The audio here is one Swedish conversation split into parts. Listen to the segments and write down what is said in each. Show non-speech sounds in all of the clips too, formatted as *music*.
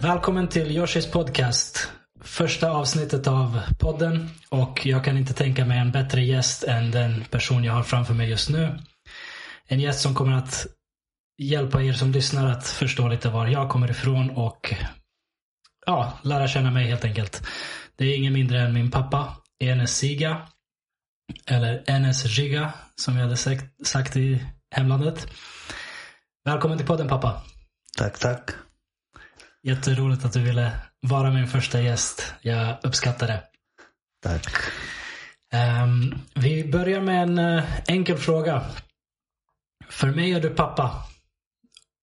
Välkommen till Yoshis podcast. Första avsnittet av podden och jag kan inte tänka mig en bättre gäst än den person jag har framför mig just nu. En gäst som kommer att hjälpa er som lyssnar att förstå lite var jag kommer ifrån och ja, lära känna mig helt enkelt. Det är ingen mindre än min pappa, Enes Siga. Eller Enes Giga som vi hade sagt i hemlandet. Välkommen till podden pappa. Tack, tack. Jätteroligt att du ville vara min första gäst. Jag uppskattar det. Tack. Um, vi börjar med en uh, enkel fråga. För mig är du pappa.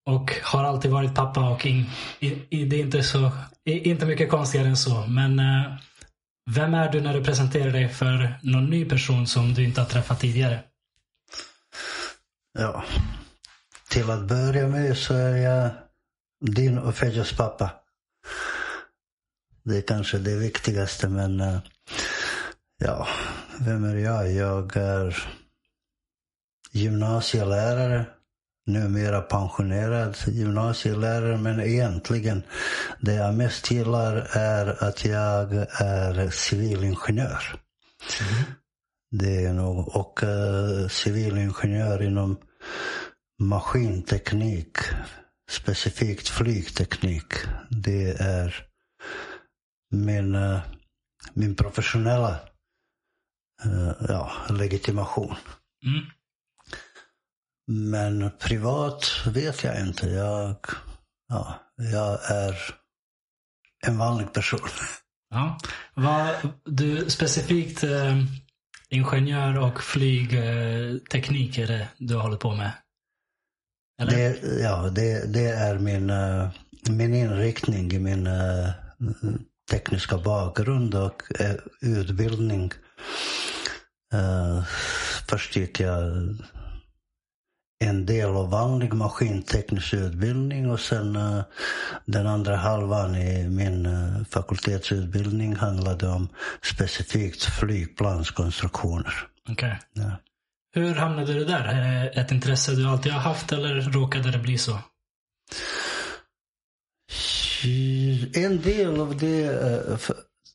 Och har alltid varit pappa och in, i, det är inte, så, inte mycket konstigare än så. Men uh, vem är du när du presenterar dig för någon ny person som du inte har träffat tidigare? Ja, till att börja med så är jag din och Fejas pappa. Det är kanske det viktigaste men uh, ja, vem är jag? Jag är gymnasielärare, numera pensionerad gymnasielärare men egentligen det jag mest gillar är att jag är civilingenjör. Mm. Det är nog, och uh, civilingenjör inom maskinteknik specifikt flygteknik. Det är min, eh, min professionella uh, ja, legitimation. Mm. Men privat vet jag inte. Jag, ja, jag är en vanlig person. *laughs* Ja. Vad, du specifikt eh, ingenjör och flygteknik är det du håller på med? Det, ja, det, det är min, uh, min inriktning min uh, tekniska bakgrund och uh, utbildning. först gick jag en del av vanlig maskinteknisk utbildning och sen uh, den andra halvan i min uh, fakultetsutbildning handlade om specifikt flygplanskonstruktioner. Okay. Ja. Hur hamnade du där? Är det ett intresse du alltid har haft eller råkade det bli så? En del av det, eh,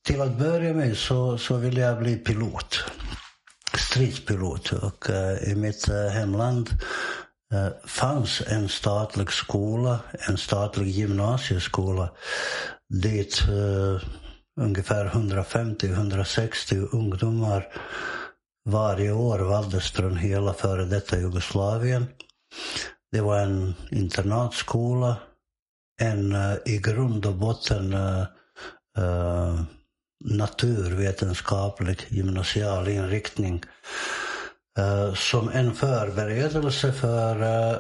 till att börja med så, så ville jag bli pilot. Stridspilot. Och eh, i mitt eh, hemland eh, fanns en statlig skola, en statlig gymnasieskola dit ungefär 150-160 ungdomar varje år valdes från hela före detta Jugoslavien. Det var en internatskola, en i grund och botten uh, uh, naturvetenskaplig gymnasial inriktning eh, som en förberedelse för eh,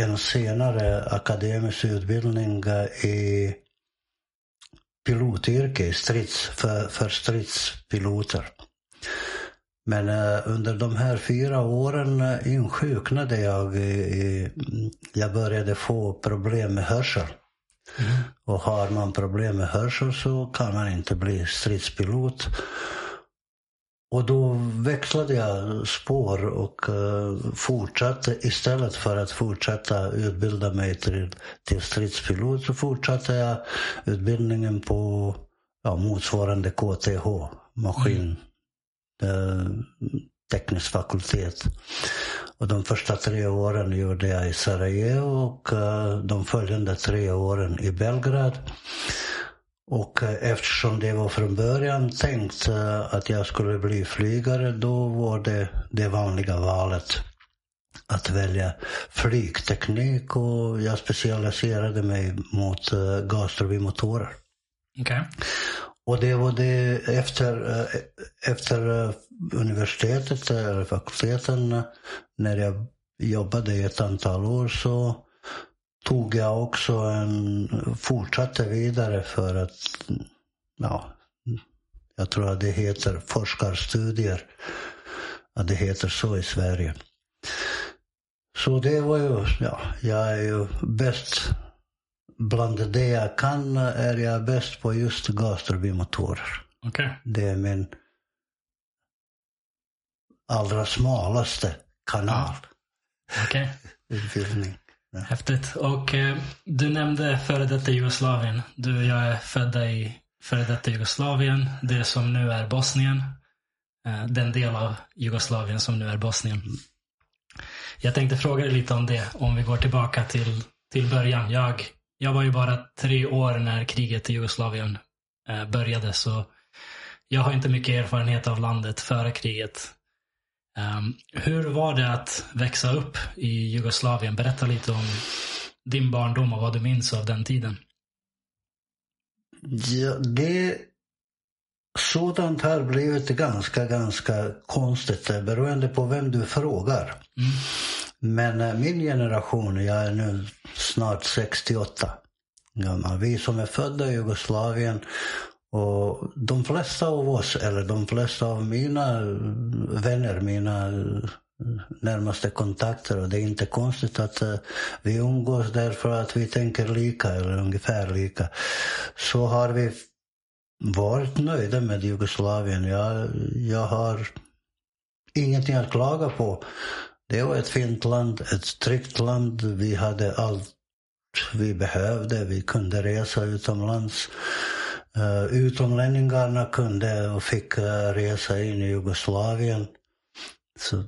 en senare akademisk utbildning eh, i pilotyrke strids, för, för stridspiloter. Men under de här fyra åren insjuknade jag. I, jag började få problem med hörsel. Mm. Och har man problem med hörsel så kan man inte bli stridspilot. Och då växlade jag spår och uh, fortsatte istället för att fortsätta utbilda mig till, till stridspilot så fortsatte jag utbildningen på ja, motsvarande KTH, maskin. Mm Eh, teknisk fakultet. Och de första tre åren gjorde jag i Sarajevo och eh, de följande tre åren i Belgrad. Och eh, eftersom det var från början tänkt att jag skulle bli flygare, då var det det vanliga valet att välja flygteknik och jag specialiserade mig mot gasturbinmotorer. Okay. Och det var det efter, eh, efter eh, universitetet, eller fakulteten, när jag jobbade i ett antal år så tog jag också en, fortsatte vidare för att, ja, jag tror att det heter forskarstudier. Att det heter så i Sverige. Så det var ju, ja, jag är ju bäst bland det jag kan är jag bäst på just gasturbinmotorer. Okay. Det är min allra smalaste kanal. Okej. *laughs* Okay. Ja. Häftigt. Och eh, du nämnde före detta Jugoslavien. Du och jag är födda i före detta Jugoslavien. Det som nu är Bosnien. Eh, den del av Jugoslavien som nu är Bosnien. Jag tänkte fråga dig lite om det. Om vi går tillbaka till, till början. Jag, jag var ju bara tre år när kriget i Jugoslavien eh, började. Så jag har inte mycket erfarenhet av landet före kriget. Um, hur var det att växa upp i Jugoslavien? Berätta lite om din barndom och vad du minns av den tiden. Ja, det Sådant har blivit ganska, ganska konstigt beroende på vem du frågar. Mm. Men eh, min generation, jag är nu snart 68 gammal. Vi som är födda i Jugoslavien och de flesta av oss, eller de flesta av mina vänner, mina närmaste kontakter. Och det är inte konstigt att uh, vi umgås därför att vi tänker lika eller ungefär lika. Så har vi varit nöjda med Jugoslavien. Jag, jag har ingenting att klaga på. Det var ett fint land, ett tryggt land. Vi hade allt vi behövde. Vi kunde resa utomlands. Uh, utomlänningarna kunde och fick uh, resa in i Jugoslavien. Så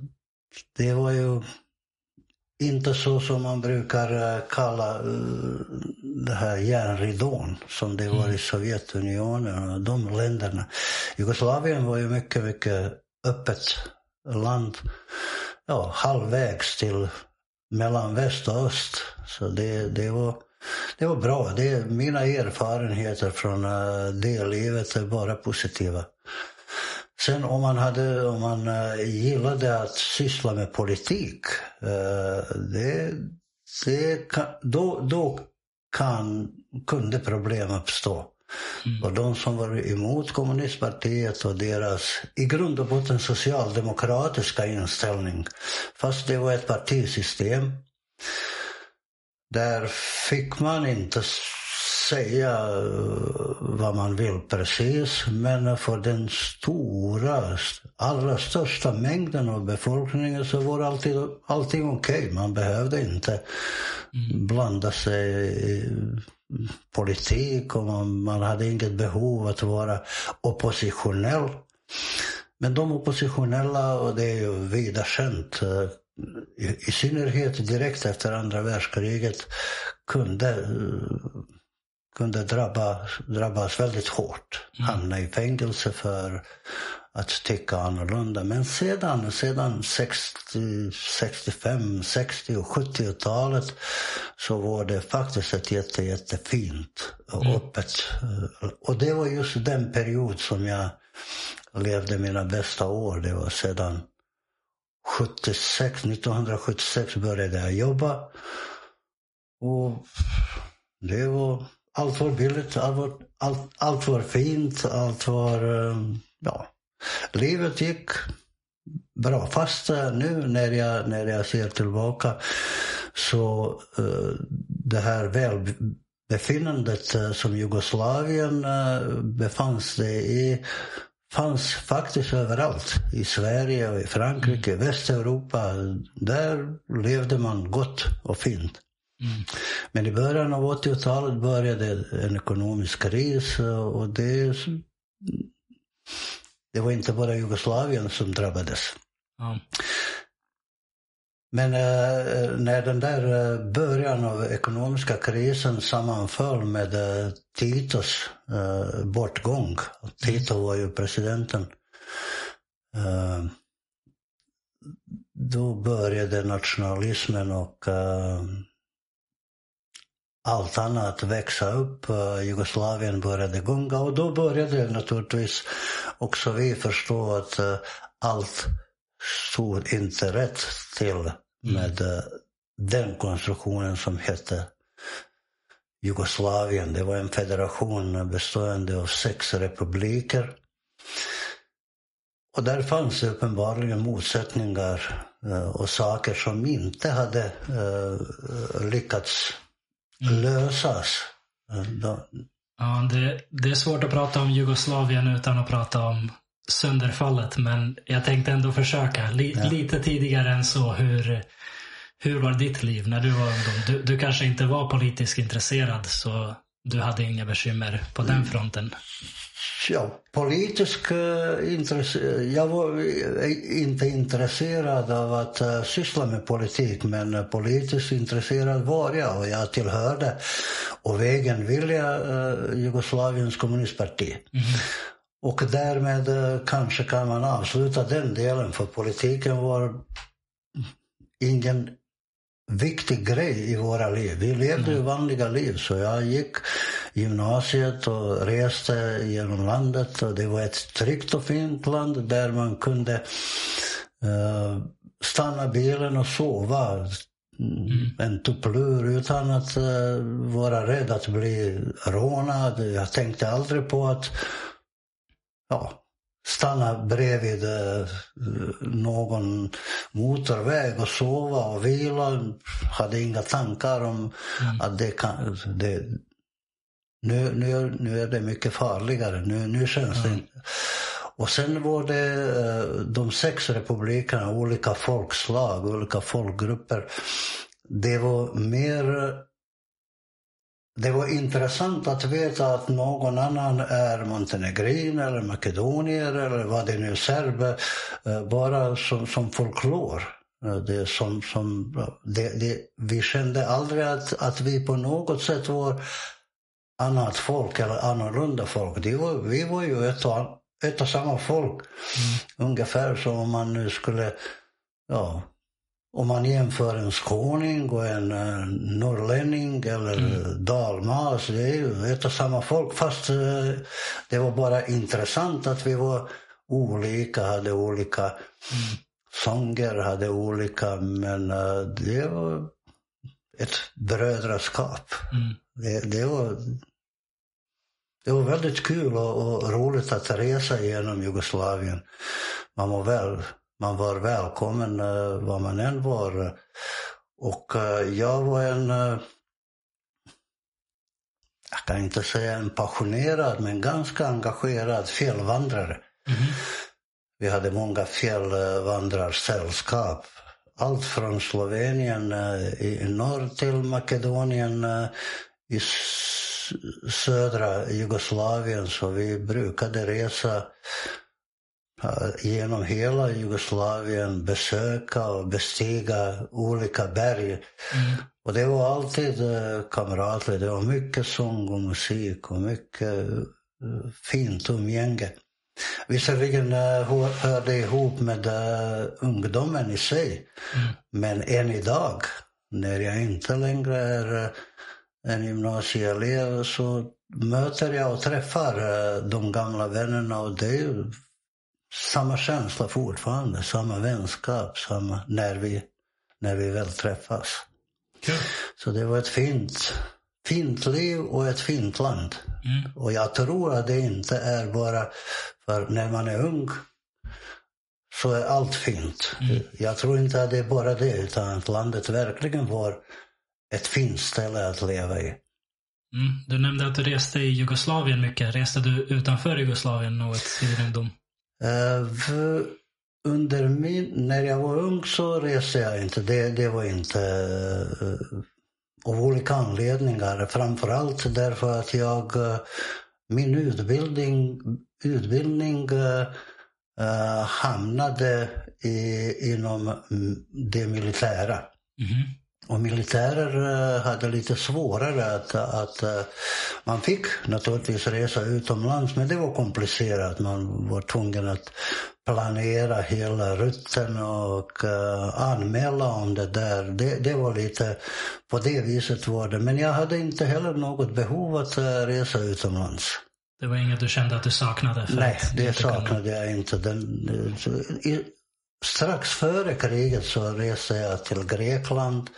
det var ju inte så som man brukar uh, kalla det här järnridån som det var i mm. Sovjetunionen och de länderna. Jugoslavien var ju mycket, mycket öppet land. Ja, halvvägs till mellan väst och öst. Så det, det var det var bra. Det, mina erfarenheter från uh, det livet är bara positiva. Sen om man, hade, om man uh, gillade att syssla med politik, uh, det, det då, då kan, kunde problem uppstå. Mm. Och de som var emot kommunistpartiet och deras i grund och botten socialdemokratiska inställning, fast det var ett partisystem, där fick man inte säga eh, vad man vill precis, men för den stora, allra största mängden av befolkningen så var alltid, allting okej. Okay. Man behövde inte mm. blanda sig i politik och man, man hade inget behov att vara oppositionell. Men de oppositionella, och det är ju vida känt, eh, i, i synnerhet direkt efter andra världskriget kunde, kunde drabba, drabbas väldigt hårt. Mm. Hamna i fängelse för att tycka annorlunda. Men sedan, sedan 60, 65, 60 och 70-talet så var det faktiskt ett jätte, jättefint och mm. öppet. Och det var just den period som jag levde mina bästa år. Det var sedan 76, 1976 började jag jobba. Och det var, allt var billigt, allt var, allt, allt var fint, allt var, eh, ja, livet gick bra. Fast eh, nu när jag, när jag ser tillbaka så uh, det här välbefinnandet som Jugoslavien uh, befann sig i fanns faktiskt överallt. I Sverige, och i Frankrike, mm. Västeuropa. Där levde man gott och fint. Mm. Men i början av 80-talet började en ekonomisk kris och det, det var inte bara Jugoslavien som drabbades. Mm. Men eh, när den där eh, början av ekonomiska krisen sammanföll med eh, Titos eh, bortgång, Tito var ju presidenten, eh, då började nationalismen och eh, allt annat växa upp. Jugoslavien började gunga och då började naturligtvis också vi förstå att allt stod inte rätt till mm. med mm. den konstruktionen som hette Jugoslavien. Det var en federation bestående av sex republiker. Och där fanns det uppenbarligen motsättningar uh, och saker som inte hade uh, lyckats mm. lösas. Ja, det, det är svårt att prata om Jugoslavien utan att prata om sönderfallet, men jag tänkte ändå försöka. Li, ja. Lite tidigare än så, hur, hur var ditt liv när du var ungdom? Du, du kanske inte var politiskt intresserad, så du hade inga bekymmer på den fronten? Ja, politisk uh, intresse. Jag var uh, inte intresserad av att uh, syssla med politik men politiskt intresserad var jag och jag tillhörde och vägen vilja uh, Jugoslaviens kommunistparti. Mm. Och därmed kanske kan man avsluta den delen för politiken var ingen viktig grej i våra liv. Vi levde mm. vanliga liv. Så jag gick gymnasiet och reste genom landet. Och det var ett tryggt och fint land där man kunde uh, stanna bilen och sova. Mm. En tupplur utan att uh, vara rädd att bli rånad. Jag tänkte aldrig på att ja, stanna bredvid eh, någon motorväg och sova och vila. Hade inga tankar om mm. att det kan... Det, nu, nu, nu är det mycket farligare. Nu, nu känns mm. det inte... Och sen var det eh, de sex republikerna, olika folkslag, olika folkgrupper. Det var mer det var intressant att veta att någon annan är montenegrin eller makedonier eller vad det nu är, serber, eh, bara som, som folklor. Eh, det som, som, det, det, vi kände aldrig att, att vi på något sätt var annat folk eller annorlunda folk. Det var, vi var ju ett och, ett och samma folk. Mm. Ungefär som om man nu skulle ja, om man jämför en skåning och en uh, norrlänning eller mm. dalmas, det är ju ett och samma folk. Fast uh, det var bara intressant att vi var olika, hade olika mm. sånger, hade olika, men uh, det var ett brödraskap. Mm. Det, det, var, det var väldigt kul och, och roligt att resa genom Jugoslavien. Man var väl man var välkommen uh, var man än var. Och uh, jag var en, uh, jag kan inte säga en passionerad, men ganska engagerad fjällvandrare. Mm. Vi hade många fjällvandrarsällskap. Allt från Slovenien i norr till Makedonien i södra Jugoslavien. Så vi brukade resa genom hela Jugoslavien besöka och bestiga olika berg. Mm. Och det var alltid uh, kamratligt. Det var mycket sång och musik och mycket uh, fint umgänge. Visserligen uh, hörde ihop med ungdomen i sig. Mm. Men än idag, när jag inte längre är en gymnasieelev så möter jag och träffar de gamla vännerna och det är samma känsla fortfarande, samma vänskap, samma när vi, när vi väl träffas. Cool. Så det var ett fint, fint liv och ett fint land. Mm. Och jag tror att det inte är bara för när man är ung så är allt fint. Mm. Jag tror inte att det är bara det, utan att landet verkligen var ett fint ställe att leva i. Mm. Du nämnde att du reste i Jugoslavien mycket. Reste du utanför Jugoslavien något i din ungdom? Uh, under min, när jag var ung så reste jag inte. Det, det var inte uh, av olika anledningar. Framförallt därför att jag, uh, min utbildning, utbildning hamnade i, inom mm, det militära. Mm -hmm. Och militärer eh, hade lite svårare att, att... Eh, man fick naturligtvis resa utomlands, men det var komplicerat. Man var tvungen att planera hela rutten och uh, anmäla om det där. Det, det var lite... På det viset var det. Men jag hade inte heller något behov att resa utomlands. Det var inget du kände att du saknade? Nej, det saknade jag inte. Den, i, Strax före kriget så reste jag till Grekland.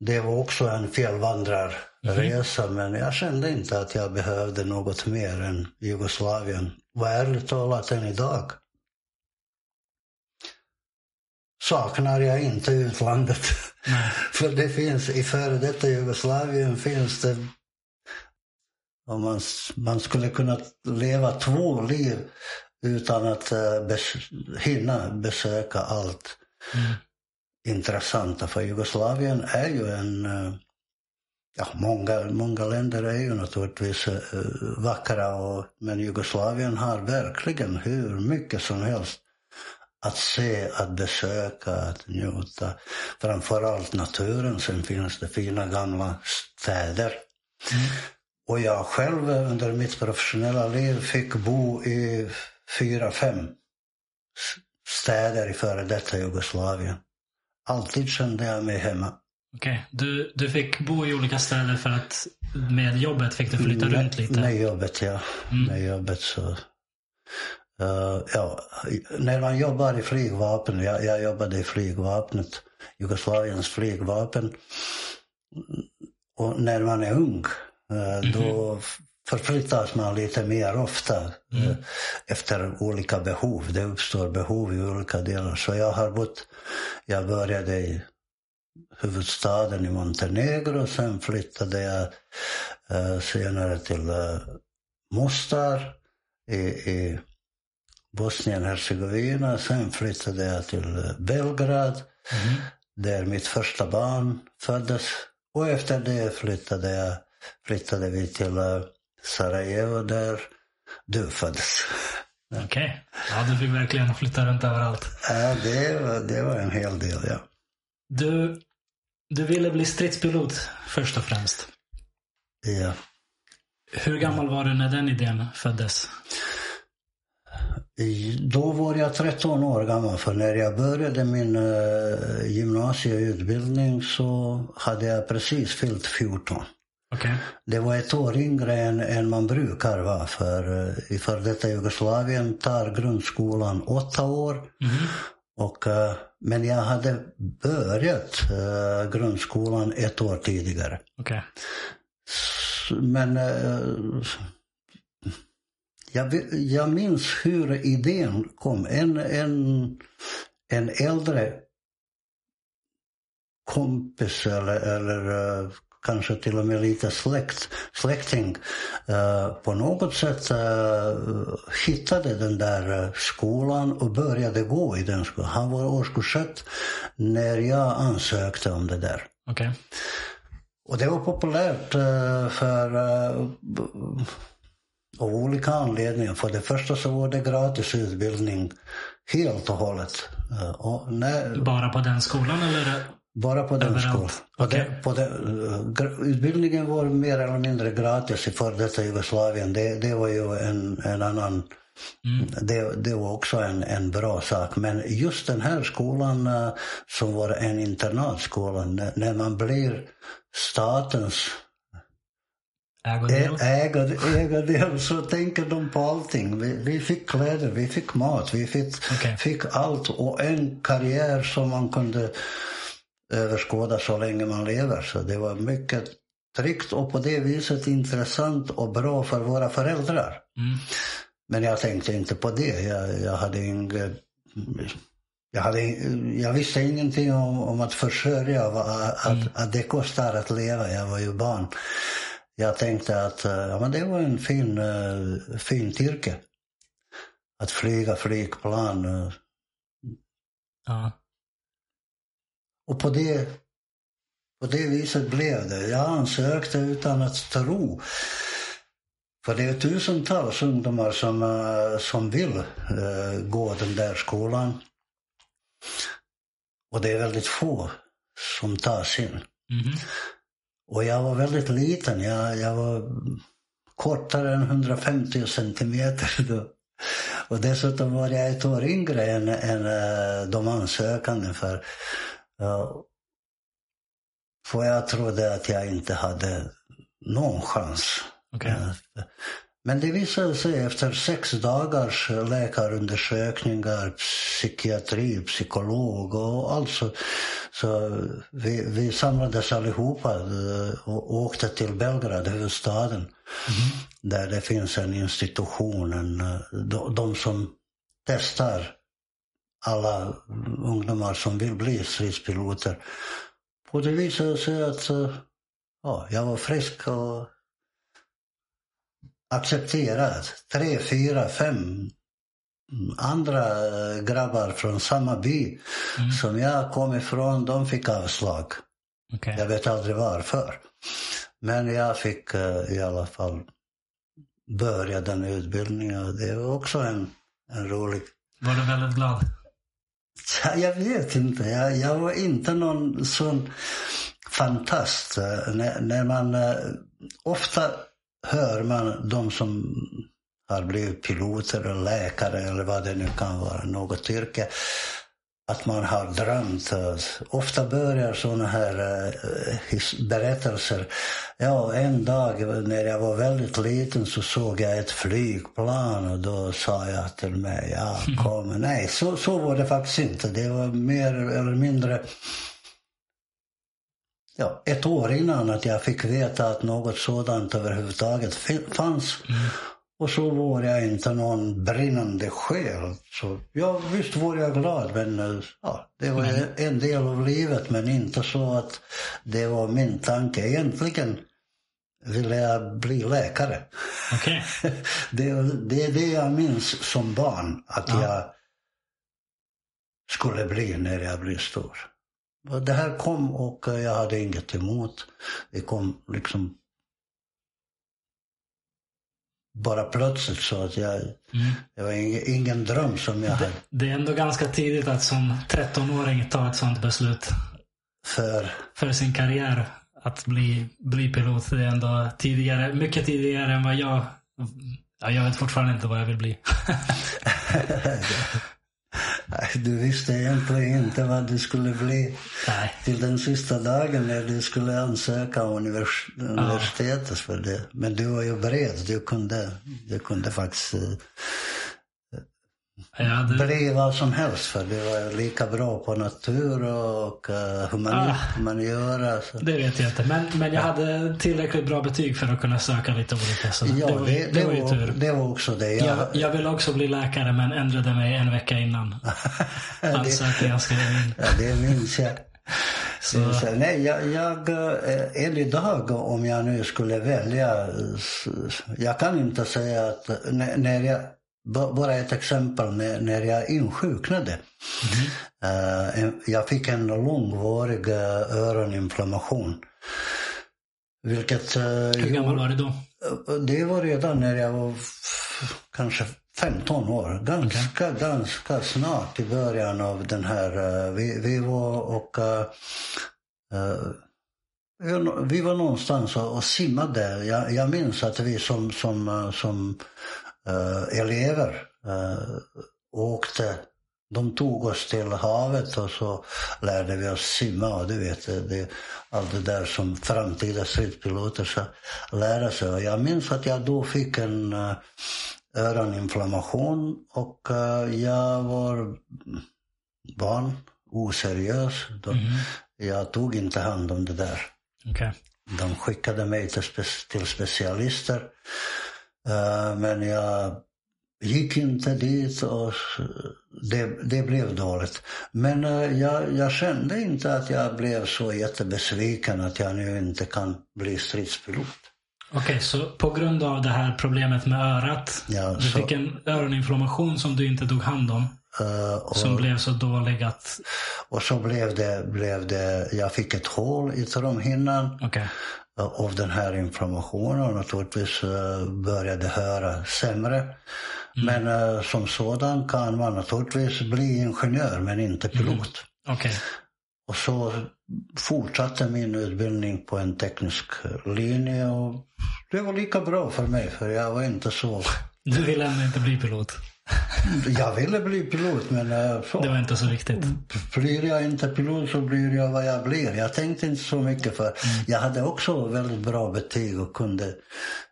Det var också en fjällvandrarresa mm. men jag kände inte att jag behövde något mer än Jugoslavien. Var ärligt talat än idag. saknar jag inte utlandet. *laughs* För det finns, i före detta Jugoslavien finns det, om man, man skulle kunna leva två liv utan att uh, bes, hinna besöka allt Mm. intressanta. För Jugoslavien är ju en, uh, ja många, många länder är ju naturligtvis uh, vackra och, men Jugoslavien har verkligen hur mycket som helst att se, att besöka, att njuta. Framförallt naturen. Sen finns det fina gamla städer. Mm. Och jag själv under mitt professionella liv fick bo i fyra, fem städer i före detta Jugoslavien. Alltid kände jag mig hemma. Okej. Du, du fick bo i olika städer för att med jobbet fick du flytta med, runt lite? Med jobbet, ja. Mm. Med jobbet så... Uh, ja, när man jobbar i flygvapen, jag, jag jobbade i flygvapnet, Jugoslaviens flygvapen. Och när man är ung, uh, då förflyttas man lite mer ofta Mm. uh, efter olika behov. Det uppstår behov i olika delar. Så jag har bott, jag började i huvudstaden i Montenegro, sen flyttade jag eh, senare till eh, Mostar i, i Bosnien-Hercegovina. Sen flyttade jag till eh, Belgrad Mhm. där mitt första barn föddes. Och efter det flyttade, jag, flyttade vi till eh, Sarajevo där du föddes. Okej. Ja, du fick verkligen flytta runt överallt. Ja, det, var, det var en hel del, ja. Du, du ville bli stridspilot först och främst. ja. Hur gammal var du när den idén föddes? Då var jag 13 år gammal, för när jag började min uh, gymnasieutbildning så hade jag precis fyllt 14. Okej. Det var ett år yngre än, än man brukar vara, för uh, i före detta Jugoslavien tar grundskolan åtta år. Mhm. Och, eh, men jag hade börjat eh, grundskolan ett år tidigare. S- Men eh, jag, jag minns hur idén kom. En, en, en äldre kompis eller, eller eh, kanske till och med lite släkt, släkting eh, på något sätt eh, hittade den där eh, skolan och började gå i den skolan. Han var årskurs ett när jag ansökte om det där. Okej. Och det var populärt eh, för eh, av olika anledningar. För det första så var det gratis utbildning helt och hållet. Eh, Och när, Bara på den skolan eller? Bara på den skolan. På den, på den, utbildningen var mer eller mindre gratis i före detta Jugoslavien. Det, det var ju en, en annan Mm. det, det var också en, en bra sak. Men just den här skolan eh, som var en internatskola, när, när man blir statens Ägodel? ä- ägare, ägare så tänker de på allting. Vi, vi fick kläder, vi fick mat, vi fick, Okej. fick allt och en karriär som man kunde överskåda så länge man lever. Så det var mycket tryggt och på det viset intressant och bra för våra föräldrar. Mm. Men jag tänkte inte på det. Jag, jag hade inget... Jag, hade, jag visste ingenting om, om att försörja, att, Mm. att det kostar att leva. Jag var ju barn. Jag tänkte att eh, ja, men det var en fin, uh, fint yrke. Att flyga flygplan. eh. Ja. Och på det, på det viset blev det. Jag ansökte utan att tro. För det är tusentals ungdomar som, eh, som vill eh, gå den där skolan. Och det är väldigt få som tas in. Mhm. Och jag var väldigt liten. Jag, jag var kortare än 150 centimeter då. Och dessutom var jag ett år yngre än, än eh, de ansökande. För, för jag trodde att jag inte hade någon chans. Ja. Men det visade sig efter sex dagars läkarundersökningar, psykiatri, psykolog och allt så, så vi, vi samlades allihopa eh, och åkte till Belgrad, huvudstaden. Där det finns en institution, en, eh, de, de som testar alla ungdomar som vill bli stridspiloter. Och det visade sig att eh, ja, jag var frisk och accepterad. Tre, fyra, fem andra eh, grabbar från samma by mm. som jag kom ifrån, de fick avslag. Okay. Jag vet aldrig varför. Men jag fick uh, i alla fall börja den utbildningen. Det var också en, en rolig... Var du väldigt glad? Jag vet inte. Jag, jag var inte någon sån fantast. När, när man... Eh, ofta hör man de som har blivit piloter eller läkare eller vad det nu kan vara, något yrke. Att man har drömt. Ofta börjar sådana här uh, berättelser. Ja, en dag när jag var väldigt liten så såg jag ett flygplan och då sa jag till mig, ja *laughs* kom. Nej, så, så var det faktiskt inte. Det var mer eller mindre ja, ett år innan att jag fick veta att något sådant överhuvudtaget fanns. Mm. Och så var jag inte någon brinnande själ. Så ja, visst var jag glad, men eh, ja, det var mm. en del av livet, men inte så att det var min tanke. Egentligen ville jag bli läkare. Okay. *laughs* det, det är det jag minns som barn, att ja. jag skulle bli när jag blir stor. Det här kom och jag hade inget emot. Det kom liksom bara plötsligt så att jag, mm. det var ingen, ingen dröm som jag det, hade. Det är ändå ganska tidigt att som 13-åring ta ett sånt beslut. För? För sin karriär. Att bli, bli pilot. Det är ändå tidigare, mycket tidigare än vad jag... Ja, jag vet fortfarande inte vad jag vill bli. *laughs* *laughs* Du visste egentligen inte vad du skulle bli Nej. till den sista dagen när du skulle ansöka om univers universitetet för det. Men du var ju beredd. Du kunde, du kunde faktiskt eh, Ja, det... Bli vad som helst för du var lika bra på natur och uh, humani ah, humaniora. Så. Det vet jag inte. Men, men jag hade tillräckligt bra betyg för att kunna söka lite olika. Så ja, det var, det, det, var, ju tur. Det var också det. Jag, jag, jag ville också bli läkare men ändrade mig en vecka innan *laughs* ansökningen skrev in. Ja, det minns jag. Så. Nej, jag, jag, eh, än idag om jag nu skulle välja, jag kan inte säga att när jag bara ett exempel när, när jag insjuknade. Mm. Uh, jag fick en långvarig uh, öroninflammation. Vilket, uh, Hur gammal var du då? Det var redan när jag var kanske 15 år. Ganska, okay. ganska snart i början av den här. Vi, vi var och vi var någonstans och simmade. Jag, jag minns att vi som, som, som uh, elever uh, åkte. De tog oss till havet och så lärde vi oss simma. Och du vet, det, allt det där som framtida stridspiloter ska lära sig. Och jag minns att jag då fick en uh, öroninflammation och uh, jag var barn, oseriös. De, mm. Jag tog inte hand om det där. Okay. De skickade mig till, spe, till specialister. Eh, men jag gick inte dit och det, det blev dåligt. Men uh, jag, jag, kände inte att jag blev så jättebesviken att jag nu inte kan bli stridspilot. Okej, okay, så på grund av det här problemet med örat. Ja, du så, fick en öroninflammation som du inte tog hand om. Uh, och, som blev så dålig att... Och så blev det, blev det, jag fick ett hål i trumhinnan. Okay av den här inflammationen och naturligtvis eh, började höra sämre. Mm. Men uh, som sådan kan man naturligtvis bli ingenjör men inte mm. pilot. Mm. Okay. Och så fortsatte min utbildning på en teknisk linje och det var lika bra för mig för jag var inte så... Du ville ändå inte bli pilot? Jag ville bli pilot men eh, så, det var inte så viktigt. Blir jag inte pilot så blir jag vad jag blir. Jag tänkte inte så mycket för mm. jag hade också väldigt bra betyg och kunde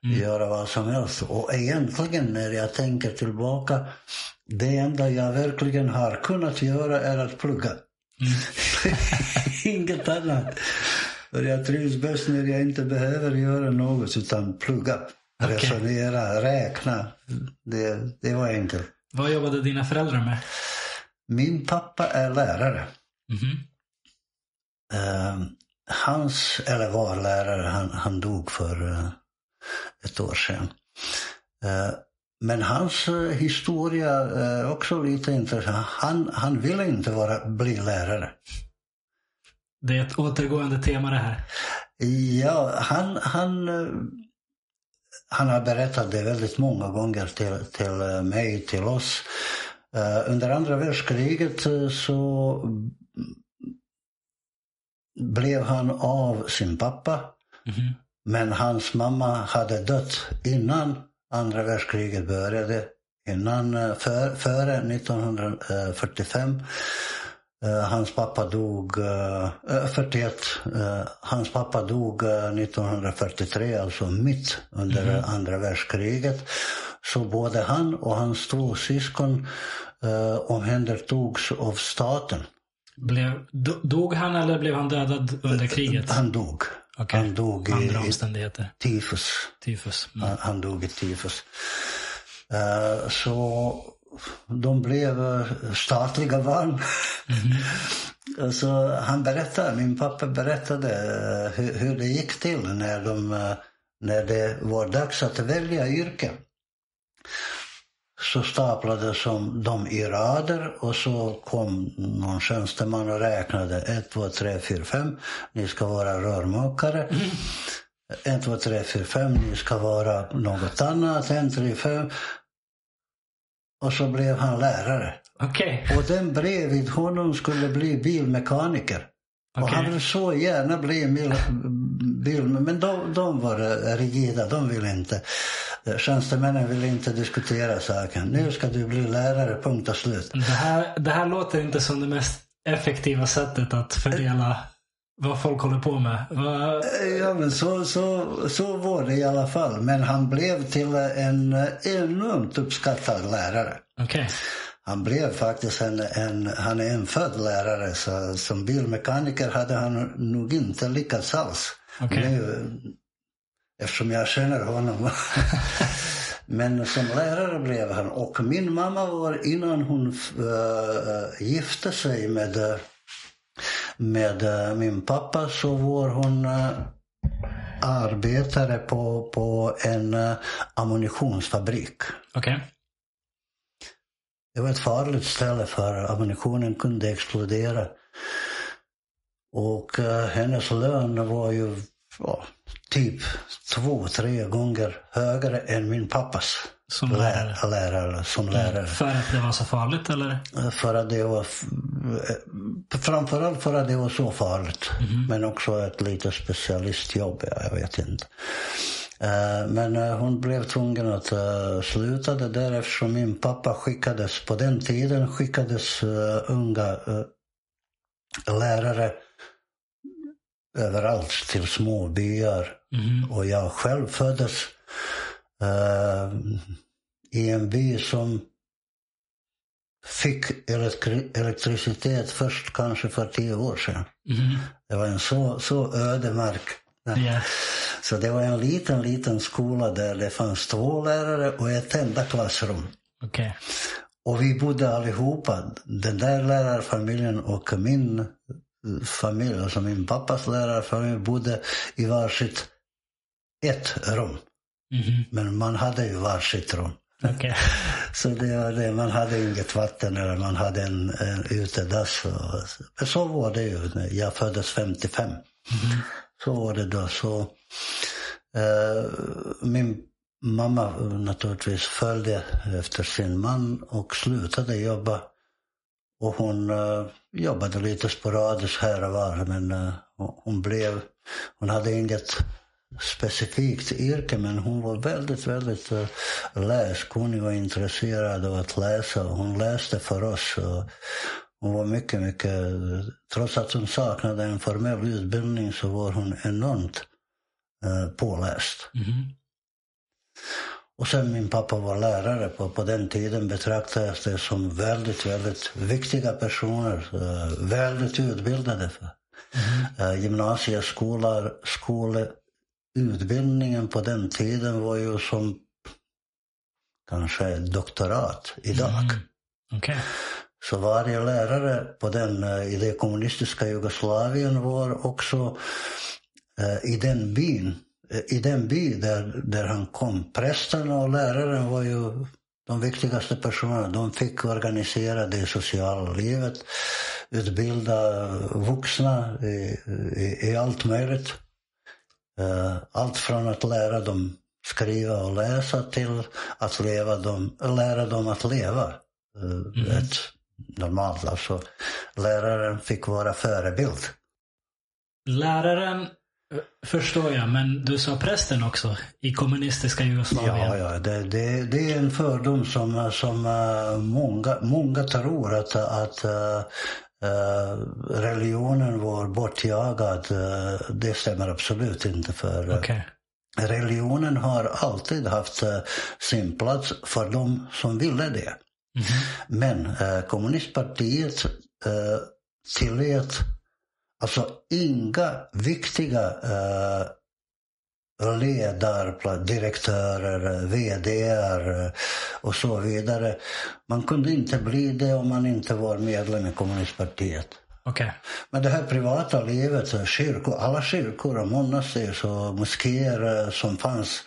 mm. göra vad som helst. Och egentligen när jag tänker tillbaka, det enda jag verkligen har kunnat göra är att plugga. Mm. *laughs* Inget annat. För jag trivs bäst när jag inte behöver göra något utan plugga. Okay. Resonera, räkna. Det, det var enkelt. Vad jobbade dina föräldrar med? Min pappa är lärare. Mhm. Eh, hans, eller var lärare, han, han dog för eh, ett år sedan. Eh, men hans eh, historia är också lite intressant. Han, han ville inte vara, bli lärare. Det är ett återgående tema det här. Ja, han, han, eh, han har berättat det väldigt många gånger till, till eh, mig, till oss. Eh, Under andra världskriget eh, så blev han av sin pappa. Mhm. Men hans mamma hade dött innan andra världskriget började. Innan, för, före 1945. Eh, Hans pappa dog eh, eh, 41. Eh, Hans pappa dog eh, 1943, alltså mitt under andra världskriget. Så både han och hans två syskon eh, omhändertogs av staten. Blev, do- dog han eller blev han dödad under kriget? Han dog. Okej. Han dog i, Andra i omständigheter. tifus. Tyfus. Mm. Han, han dog i tifus. Eh, så de blev eh, statliga barn. så han berättade, min pappa berättade eh, hur, hur det gick till när, de, eh, när det var dags att välja yrke. Så staplades de i rader och så kom någon tjänsteman och räknade. 1, 2, 3, 4, 5. Ni ska vara rörmokare. 1, 2, 3, 4, 5. Ni ska vara något annat. 1, 3, 5. Och så blev han lärare. Okej. Och den bredvid honom skulle bli bilmekaniker. Och Okej. han ville så gärna bli bil, bil men de, de var rigida, de ville inte. Tjänstemännen ville inte diskutera saken. Nu ska du bli lärare, punkt och slut. Det, här, det här låter inte som det mest effektiva sättet att fördela vad folk håller på med. Vad- Ja, men så, så, så var det i alla fall. Men han blev till en enormt uppskattad lärare. Okej. Han blev faktiskt en, en, han är en född lärare. Så som bilmekaniker hade han nog inte lyckats alls. Okej. Nu, eftersom jag känner honom. *laughs* Men som lärare blev han. Och min mamma var innan hon äh, gifte sig med, eh, med äh, min pappa så var hon äh, arbetare på, på en äh, ammunitionsfabrik. Okej. Det var ett farligt ställe för ammunitionen kunde explodera. Och eh, hennes lön var ju ja, typ två, tre gånger högre än min pappas. Som lärare. Lär, lärare som lärare. För att det var så farligt eller? För att det var, eh, framförallt för att det var så farligt. Men också ett lite specialistjobb, ja, jag vet inte. Eh, Men eh, hon blev tvungen att sluta det där eftersom min pappa skickades, på den tiden skickades unga lärare överallt till små byar. Mhm. Och jag själv föddes eh, i en by som fick elektri- elektricitet först kanske för tio år sedan. Mhm. Det var en så, så öde mark. Ja. Så det var en liten, liten skola där det fanns två lärare och ett enda klassrum. Okej. Och vi bodde allihopa, den där lärarfamiljen och min familj, alltså min pappas lärarfamilj, bodde i varsitt ett rum. Mhm. Men man hade ju varsitt rum. Okej. *laughs* Så det var det, man hade inget vatten eller man hade en, en utedass. Och, men så var det ju. Jag föddes 55. Så var det då. Så, eh, min mamma naturligtvis följde efter sin man och slutade jobba. Och hon eh, jobbade lite sporadiskt här och var. Men eh, hon blev, hon hade inget specifikt yrke men hon var väldigt, väldigt uh, läskunnig och intresserad av att läsa. Hon läste för oss. Och hon var mycket, mycket, trots att hon saknade en formell utbildning så var hon enormt uh, påläst. Mhm. Och sen min pappa var lärare. På, på den tiden betraktades det som väldigt, väldigt viktiga personer. Uh, väldigt utbildade. Uh, gymnasieskolar, skole, utbildningen på den tiden var ju som kanske doktorat idag. Mm. Okej. Så varje lärare på den, i det kommunistiska Jugoslavien var också i den byn, i den by där, där han kom. Prästen och läraren var ju de viktigaste personerna. De fick organisera det sociala livet, utbilda vuxna i, i, i allt möjligt. Uh, allt från att lära dem skriva och läsa till att leva dem, lära dem att leva. Uh, mm. ett normalt, alltså läraren fick vara förebild. Läraren Förstår jag, men du sa prästen också i kommunistiska Jugoslavien. Ja, ja det, det, det är en fördom som, som många, många tror att, att religionen var bortjagad. Uh, det stämmer absolut inte. för okay. Religionen har alltid haft sin plats för de som ville det. Mm -hmm. Men kommunistpartiet tillät Alltså inga viktiga ledare, direktörer, VDR och så vidare. Man kunde inte bli det om man inte var medlem i kommunistpartiet. Okay. Men det här privata livet, kyrkor, alla kyrkor och monaster och moskéer eh, som fanns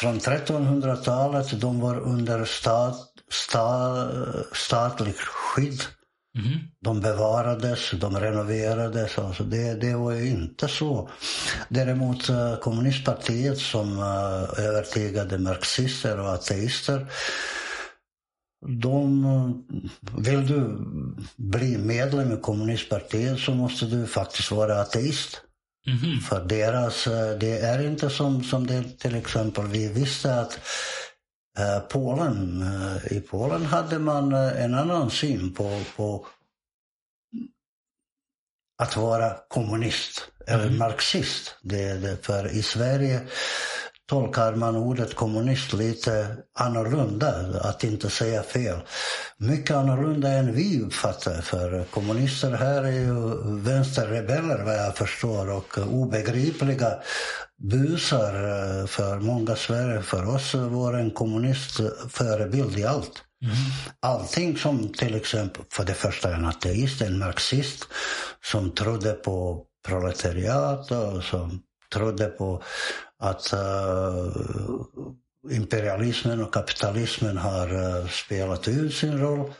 från 1300-talet, de var under stat, stat, statligt skydd. Mm. De bevarades, de renoverades. Alltså det, det var ju inte så. Däremot eh, kommunistpartiet som uh, övertygade marxister och ateister de, vill du bli medlem i kommunistpartiet så måste du faktiskt vara ateist. Mm. För deras, eh, det är inte som, som det till exempel vi visste att Eh, Polen. Eh, I Polen hade man eh, en annan syn på, på att vara kommunist eller mm. marxist. Det, det, för i Sverige tolkar man ordet kommunist lite annorlunda, att inte säga fel. Mycket annorlunda än vi uppfattar, för kommunister här är ju vänsterrebeller vad jag förstår och obegripliga busar eh, för många Sverige. För oss var en kommunist förebild i allt. Mm. Allting som till exempel, för det första en ateist, en marxist som trodde på proletariat och som trodde på att eh, imperialismen och kapitalismen har eh, spelat ut sin roll.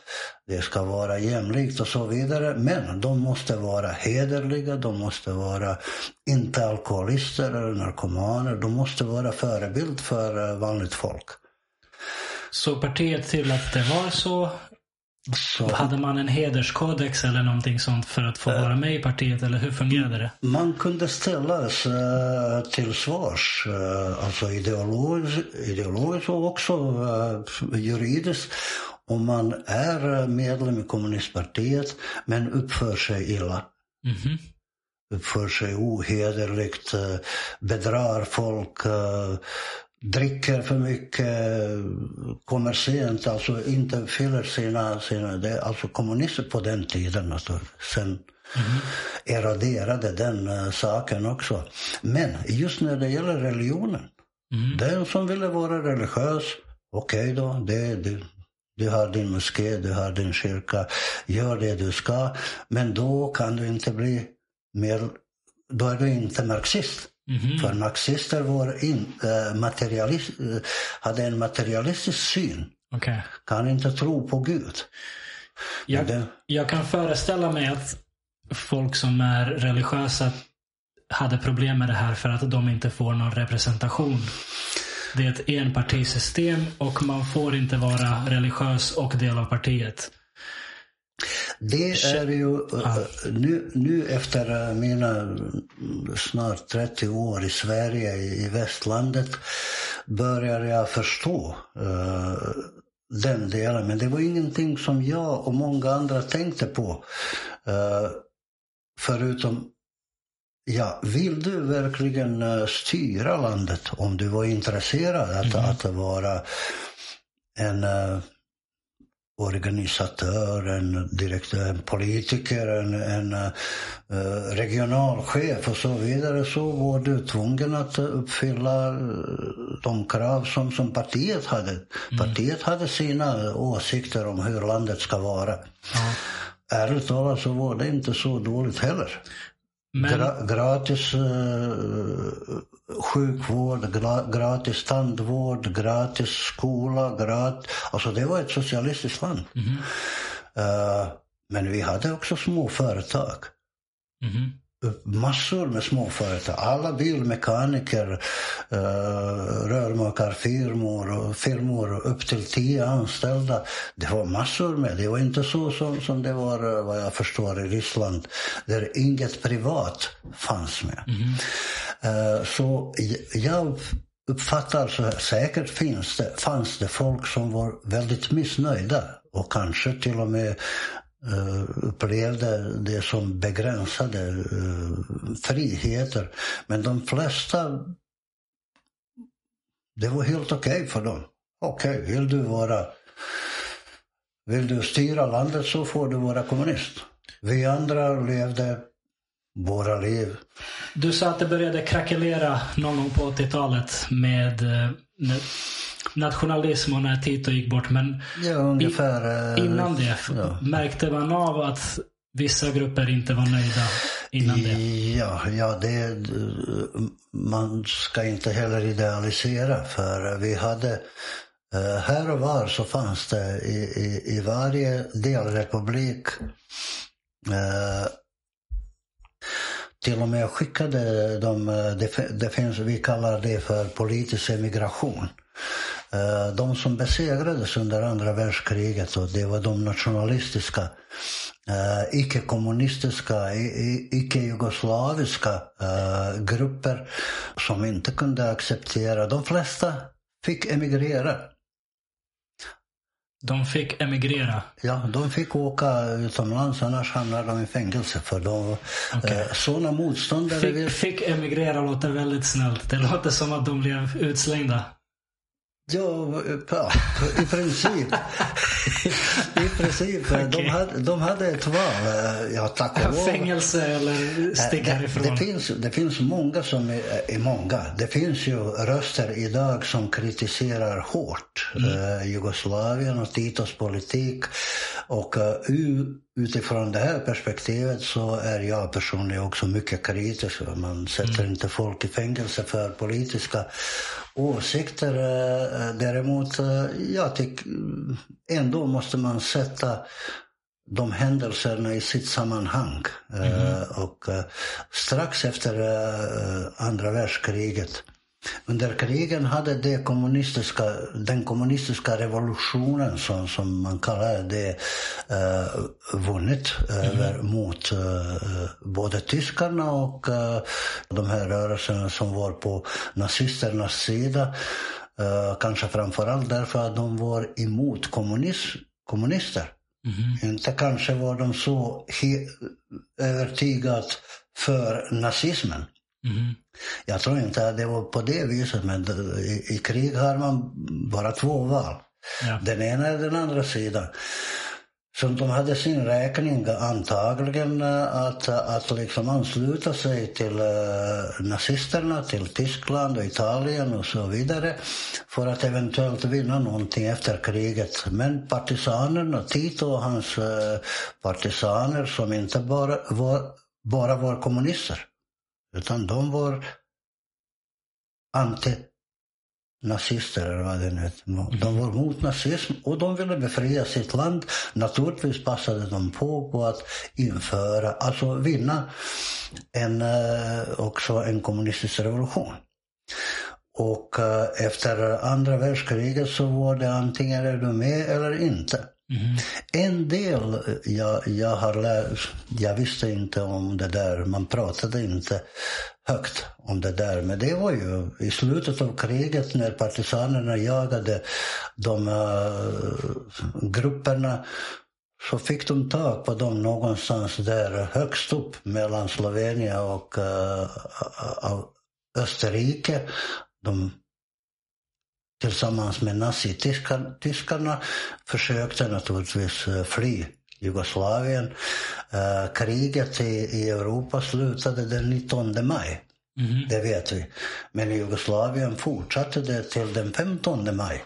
Det ska vara jämlikt och så vidare. Men de måste vara hederliga, de måste vara inte alkoholister eller narkomaner. De måste vara förebild för eh, vanligt folk. Så partiet till att det var så så. Hade man en hederskodex eller någonting sånt för att få äh, vara med i partiet eller hur fungerade det? Man kunde ställas äh, till svars, äh, alltså ideologiskt, ideologiskt och också juridiskt om man är medlem i kommunistpartiet men uppför sig illa. Mm -hmm. Uppför sig ohederligt, bedrar folk, dricker för mycket, kommer sent, alltså inte fyller sina... sina det, alltså kommunister på den tiden, alltså, sen mm. eraderade den uh, saken också. Men just när det gäller religionen, mm. den som ville vara religiös, okej okay då, det, det, du har din moské, du har din kyrka, gör det du ska. Men då kan du inte bli mer, då är du inte marxist. Mm-hmm. För marxister var in, äh, materialist, äh, hade en materialistisk syn. Okay. Kan inte tro på Gud. Jag, det... jag kan föreställa mig att folk som är religiösa hade problem med det här för att de inte får någon representation. Det är ett enpartisystem och man får inte vara religiös och del av partiet. Det är ju ja. nu, nu efter mina snart 30 år i Sverige, i västlandet, börjar jag förstå uh, den delen. Men det var ingenting som jag och många andra tänkte på. Uh, förutom Ja, vill du verkligen styra landet om du var intresserad att, mm. att vara en organisatör, en direktör, en politiker, en, en uh, regionalchef och så vidare så var du tvungen att uppfylla de krav som, som partiet hade. Mm. Partiet hade sina åsikter om hur landet ska vara. Ja. Ärligt talat så var det inte så dåligt heller. Men... Gra gratis uh, sjukvård, gra gratis tandvård, gratis skola. Grat alltså det var ett socialistiskt land. Mm uh, men vi hade också små företag. Mm massor med småföretag. Alla bilmekaniker, rörmakarfirmor och firmor upp till tio anställda. Det var massor med. Det var inte så som, som det var vad jag förstår i Ryssland där inget privat fanns med. Mm. Så jag uppfattar så här, säkert finns det, fanns det folk som var väldigt missnöjda och kanske till och med Eh, upplevde det som begränsade eh, friheter. Men de flesta, det var helt okej okay för dem. Okej, okay, vill du vara vill du styra landet så får du vara kommunist. Vi andra levde våra liv. Du sa att det började krackelera någon gång på 80-talet med eh, nationalism och när Tito gick bort. Men ja, ungefär, i, innan det, ja. märkte man av att vissa grupper inte var nöjda innan det? Ja, ja det, man ska inte heller idealisera för vi hade eh, här och var så fanns det i, i, i varje delrepublik eh, till och med skickade de, det, det finns, vi kallar det för politisk emigration. Eh, de som besegrades under andra världskriget och det var de nationalistiska, uh, icke-kommunistiska, icke-jugoslaviska uh, grupper som inte kunde acceptera. De flesta fick emigrera. De fick emigrera? Ja, de fick åka utomlands annars hamnade de i fängelse. För de, okay. eh, sådana motståndare... Fick, fick emigrera låter väldigt snällt. Det låter som att de blev utslängda. Ja, i princip. *laughs* I princip. Okay. De, hade, de hade ett val. Ja, tack och lov. Fängelse eller stick härifrån. Det, det, finns, det finns många som är, är, många. Det finns ju röster idag som kritiserar hårt mm. uh, Jugoslavien och Titos politik. Och uh, utifrån det här perspektivet så är jag personligen också mycket kritisk. Man sätter mm. inte folk i fängelse för politiska åsikter. Eh, däremot, eh, jag tycker ändå måste man sätta de händelserna i sitt sammanhang. Mm. Och strax efter andra världskriget under krigen hade det kommunistiska, den kommunistiska revolutionen, som, som man kallar det, uh, vunnit mm. mot uh, både tyskarna och uh, de här rörelserna som var på nazisternas sida. Uh, kanske framförallt därför att de var emot kommunism, kommunister. Mm. Inte kanske var de så övertygat för nazismen. Mm. Jag tror inte att det var på det viset, men i, i krig har man bara två val. Ja. Den ena är den andra sidan. Så de hade sin räkning antagligen eh, att, att liksom ansluta sig till uh, nazisterna, till Tyskland och Italien och så vidare för att eventuellt vinna någonting efter kriget. Men partisanerna, Tito och hans uh, partisaner som inte bara var, bara var kommunister utan de var antinazister eller vad det nu heter. De var mot nazism och de ville befria sitt land. Naturligtvis passade de på, på att införa, alltså vinna en, eh, också en kommunistisk revolution. Och eh, efter andra världskriget så var det antingen är du med eller inte. Mm. En del jag, jag har lärt, jag visste inte om det där, man pratade inte högt om det där. Men det var ju i slutet av kriget när partisanerna jagade de uh, grupperna så fick de tag på dem någonstans där högst upp mellan Slovenien och uh, Österrike. De tillsammans med nazityskarna försökte naturligtvis eh, fly Jugoslavien. Uh, kriget i, i Europa slutade den 19 maj. Mm. Det vet vi. Men i Jugoslavien fortsatte det till den 15 maj.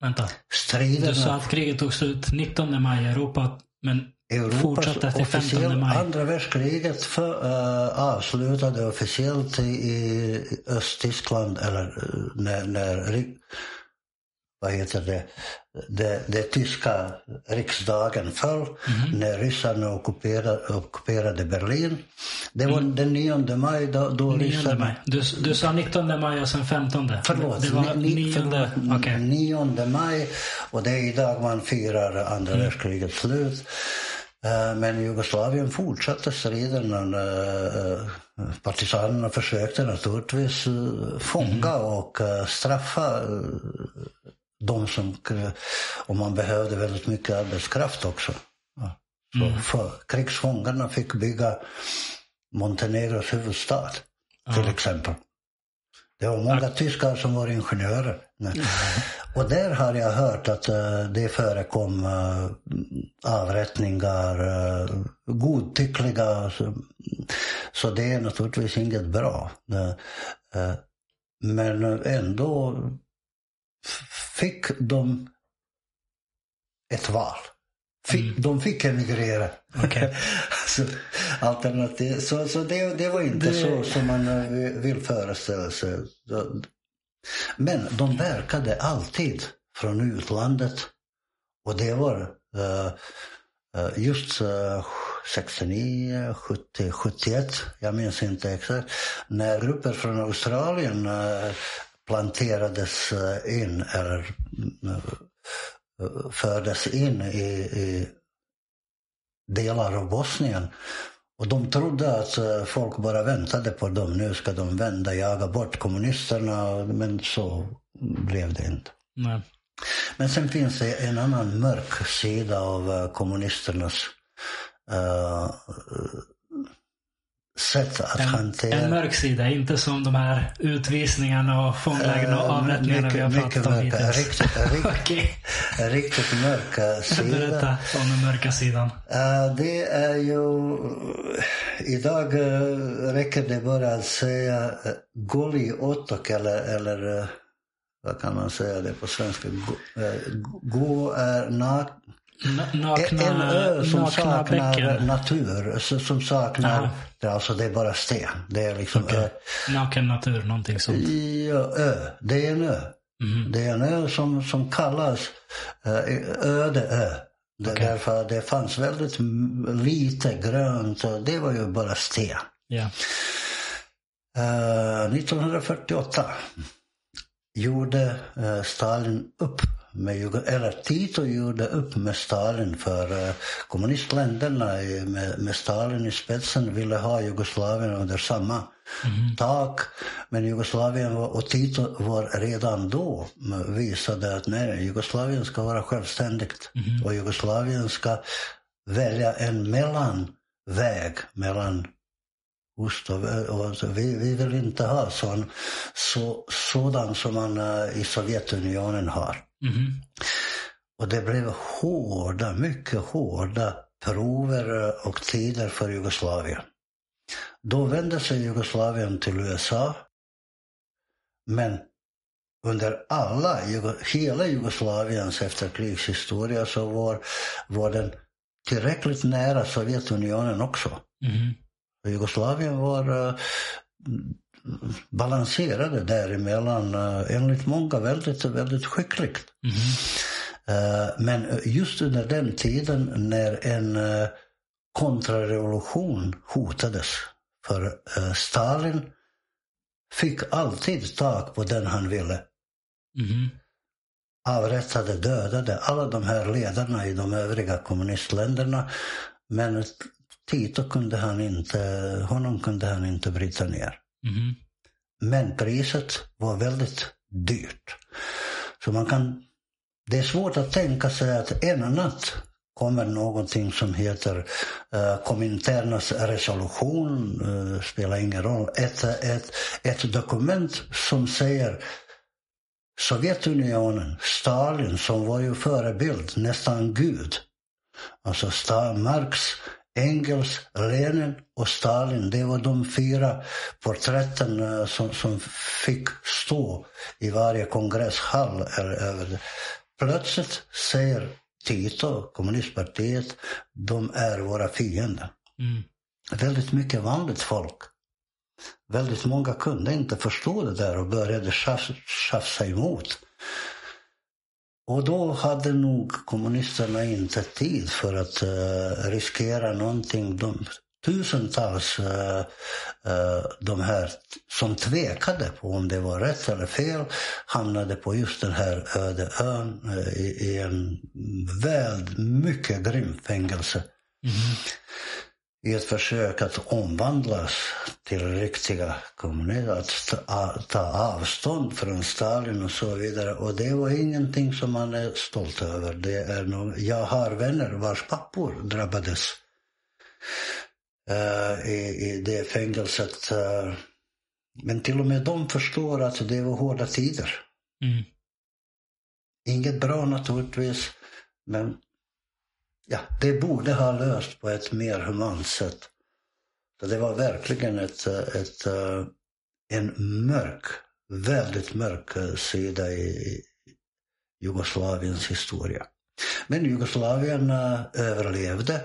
Vänta. Striderna... Du sa att kriget tog slut 19 maj i Europa, men Europas fortsatte till 15 maj. Andra världskriget för, uh, avslutade officiellt i, i Östtyskland, eller uh, när, när vad heter det, det, det tyska riksdagen föll mm. när ryssarna ockuperade, ockuperade Berlin. Det var mm. den 9 maj då, då 9 ryssarna... Maj. Du, du sa 19 maj och sen 15? Förlåt, det var 9, förlåt, okay. 9 maj och det är idag man firar andra mm. världskrigets slut. Eh, men i Jugoslavien fortsatte striden. Eh, partisanerna försökte naturligtvis eh, fånga mm. och straffa de som, och man behövde väldigt mycket arbetskraft också. Så mm. krigsfångarna fick bygga Montenegros huvudstad till exempel. Det var många tyskar som var ingenjörer. Och där har jag hört att uh, det förekom uh, avrättningar, uh, godtyckliga. Så, så det är naturligtvis inget bra. men ändå fick de ett val. Fick, mm. De fick emigrera. Okay. *laughs* så, alternativ, så, så det, det var inte det... så som man eh, vill föreställa sig. Men de verkade alltid från utlandet. Och det var uh, just uh, 69, 70, 71, jag minns inte exakt, när grupper från Australien eh, planterades in eller fördes in i, i delar av Bosnien. Och de trodde att eh, folk bara väntade på dem. Nu ska de vända, jaga bort kommunisterna. Men så blev det inte. Nej. Men sen finns det en annan mörk sida av kommunisternas uh, sätt att en, hantera. En mörk sida, inte som de här utvisningarna och fånglägren och eh, avrättningarna vi har pratat om hittills. Riktigt, riktigt, okay. riktigt mörka sida. Berätta om den mörka sidan. Uh, det är ju... Idag uh, räcker det bara att säga uh, goli otok eller, eller vad kan man säga det på svenska? Gå är nak nakna, en ö som saknar bäcken. natur, som saknar, det, alltså det är bara sten. Det är liksom okay. ö. Naken natur, någonting sånt? Ja, ö. Det är en ö. Mm. Det är en ö som, som kallas öde ö. Det okay. Därför det fanns väldigt lite grönt och det var ju bara sten. Yeah. Uh, 1948 gjorde uh, Stalin upp med, eller Tito gjorde upp med Stalin för uh, kommunistländerna med, med, Stalin i spetsen ville ha Jugoslavien under samma mm. tak. Men Jugoslavien var, och Tito var redan då visade att nej, Jugoslavien ska vara självständigt mm. och Jugoslavien ska välja en mellanväg mellan ost och alltså, vi, vi vill inte ha sån, så, sådan som man uh, i Sovjetunionen har. Mm. Och det blev hårda, mycket hårda prover och tider för Jugoslavien. Då vände sig Jugoslavien till USA. Men under alla, hela Jugoslaviens efterkrigshistoria så var, var den tillräckligt nära Sovjetunionen också. Mm. Jugoslavien var uh, balanserade däremellan, uh, enligt många väldigt, väldigt skickligt. Mm. Men just under den tiden när en uh, kontrarevolution hotades, för Stalin fick alltid tak på den han ville. Mm. Avrättade, dödade alla de här ledarna i de övriga kommunistländerna. Men Tito kunde han inte, honom kunde han inte bryta ner. Mm. Men priset var väldigt dyrt. Så man kan, det är svårt att tänka sig att en natt kommer någonting som heter eh, uh, Kominternas resolution, uh, spelar ingen roll, ett, ett, ett dokument som säger Sovjetunionen, Stalin som var ju förebild, nästan gud. Alltså Marx, Engels, Lenin och Stalin, det var de fyra porträtten eh, som, som fick stå i varje kongresshall. Plötsligt säger Tito, kommunistpartiet, de är våra fiender. Mm. Väldigt mycket vanligt folk. Väldigt många kunde inte förstå det där och började tjafsa emot. Och då hade nog kommunisterna inte tid för att uh, riskera någonting. De, tusentals uh, uh, de här som tvekade på om det var rätt eller fel hamnade på just den här öde ön i, i en väldigt mycket grym fängelse. Mm i ett försök att omvandlas till riktiga kommunister, att ta, ta, avstånd från Stalin och så vidare. Och det var ingenting som man är stolt över. Det är nog, jag har vänner vars pappor drabbades uh, i, i det fängelset. Uh, men till och med de förstår att det var hårda tider. Mm. Inget bra naturligtvis, men ja, det borde ha löst på ett mer humant sätt. Så det var verkligen ett, ett, eh, en mörk, väldigt mörk eh, sida i Jugoslaviens historia. Men Jugoslavien eh, överlevde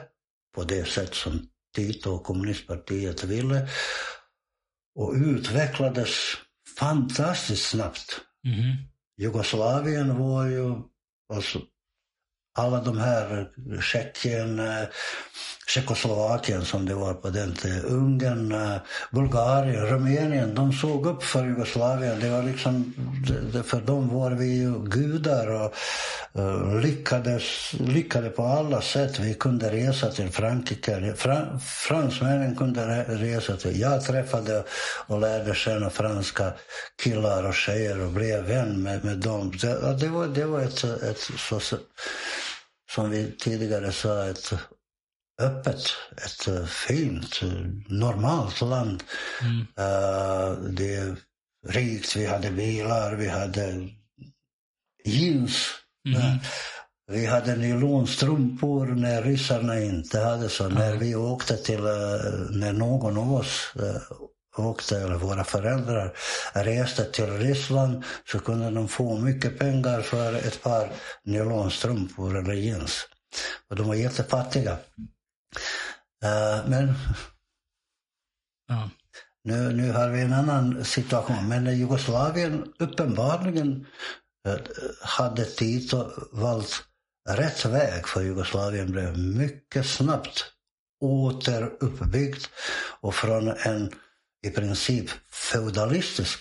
på det sätt som Tito och kommunistpartiet ville och utvecklades fantastiskt snabbt. Mm. Jugoslavien var ju alltså alla de här Tjeckien, eh, Tjeckoslovakien som det var på den tiden, Ungern, eh, Bulgarien, Rumänien, de såg upp för Jugoslavien. Det var liksom, för dem var vi ju gudar och eh, lyckades, lyckade på alla sätt. Vi kunde resa till Frankrike. Fran, fransmännen kunde resa till... Jag träffade och lärde känna franska killar och tjejer och blev vän med, med dem. Det, det, var, det var ett, ett så, som vi tidigare sa, ett öppet, ett eh, fint, normalt land. Mm. Uh, det är rikt, vi hade bilar, vi hade jeans. Mm. Vi hade nylonstrumpor när ryssarna inte hade så. Mm. När vi åkte till, när någon av oss åkte, eller våra föräldrar reste till Ryssland så kunde de få mycket pengar för ett par nylonstrumpor eller jeans. Och de var jättefattiga. Uh, men ja. nu, nu har vi en annan situation. Men Jugoslavien uppenbarligen uh, hade Tito valt rätt väg för Jugoslavien blev mycket snabbt återuppbyggt och från en i princip feudalistisk,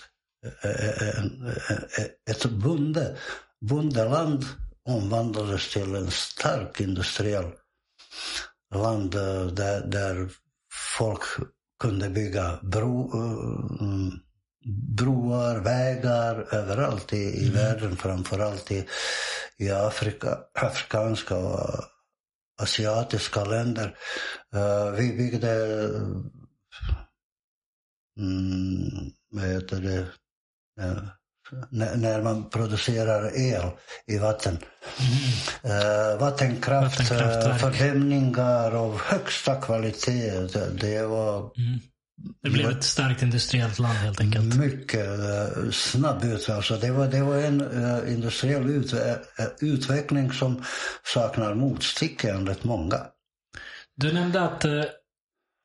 eh, eh, eh, ett bonde, bondeland omvandlades till en stark industriell land där, där folk kunde bygga bro, broar, vägar överallt i, i mm. världen, framförallt i, i Afrika, afrikanska och asiatiska länder. Uh, vi byggde mm, vad heter det, när, man producerar el i vatten. Mm. Uh, vattenkraft, uh, fördämningar av högsta kvalitet. Det, det var... Mm. Det blev ett starkt industriellt land helt enkelt. Mycket uh, snabb utveckling. Alltså det, var, det var en uh, industriell ut, utveckling som saknar motstycke enligt många. Du nämnde att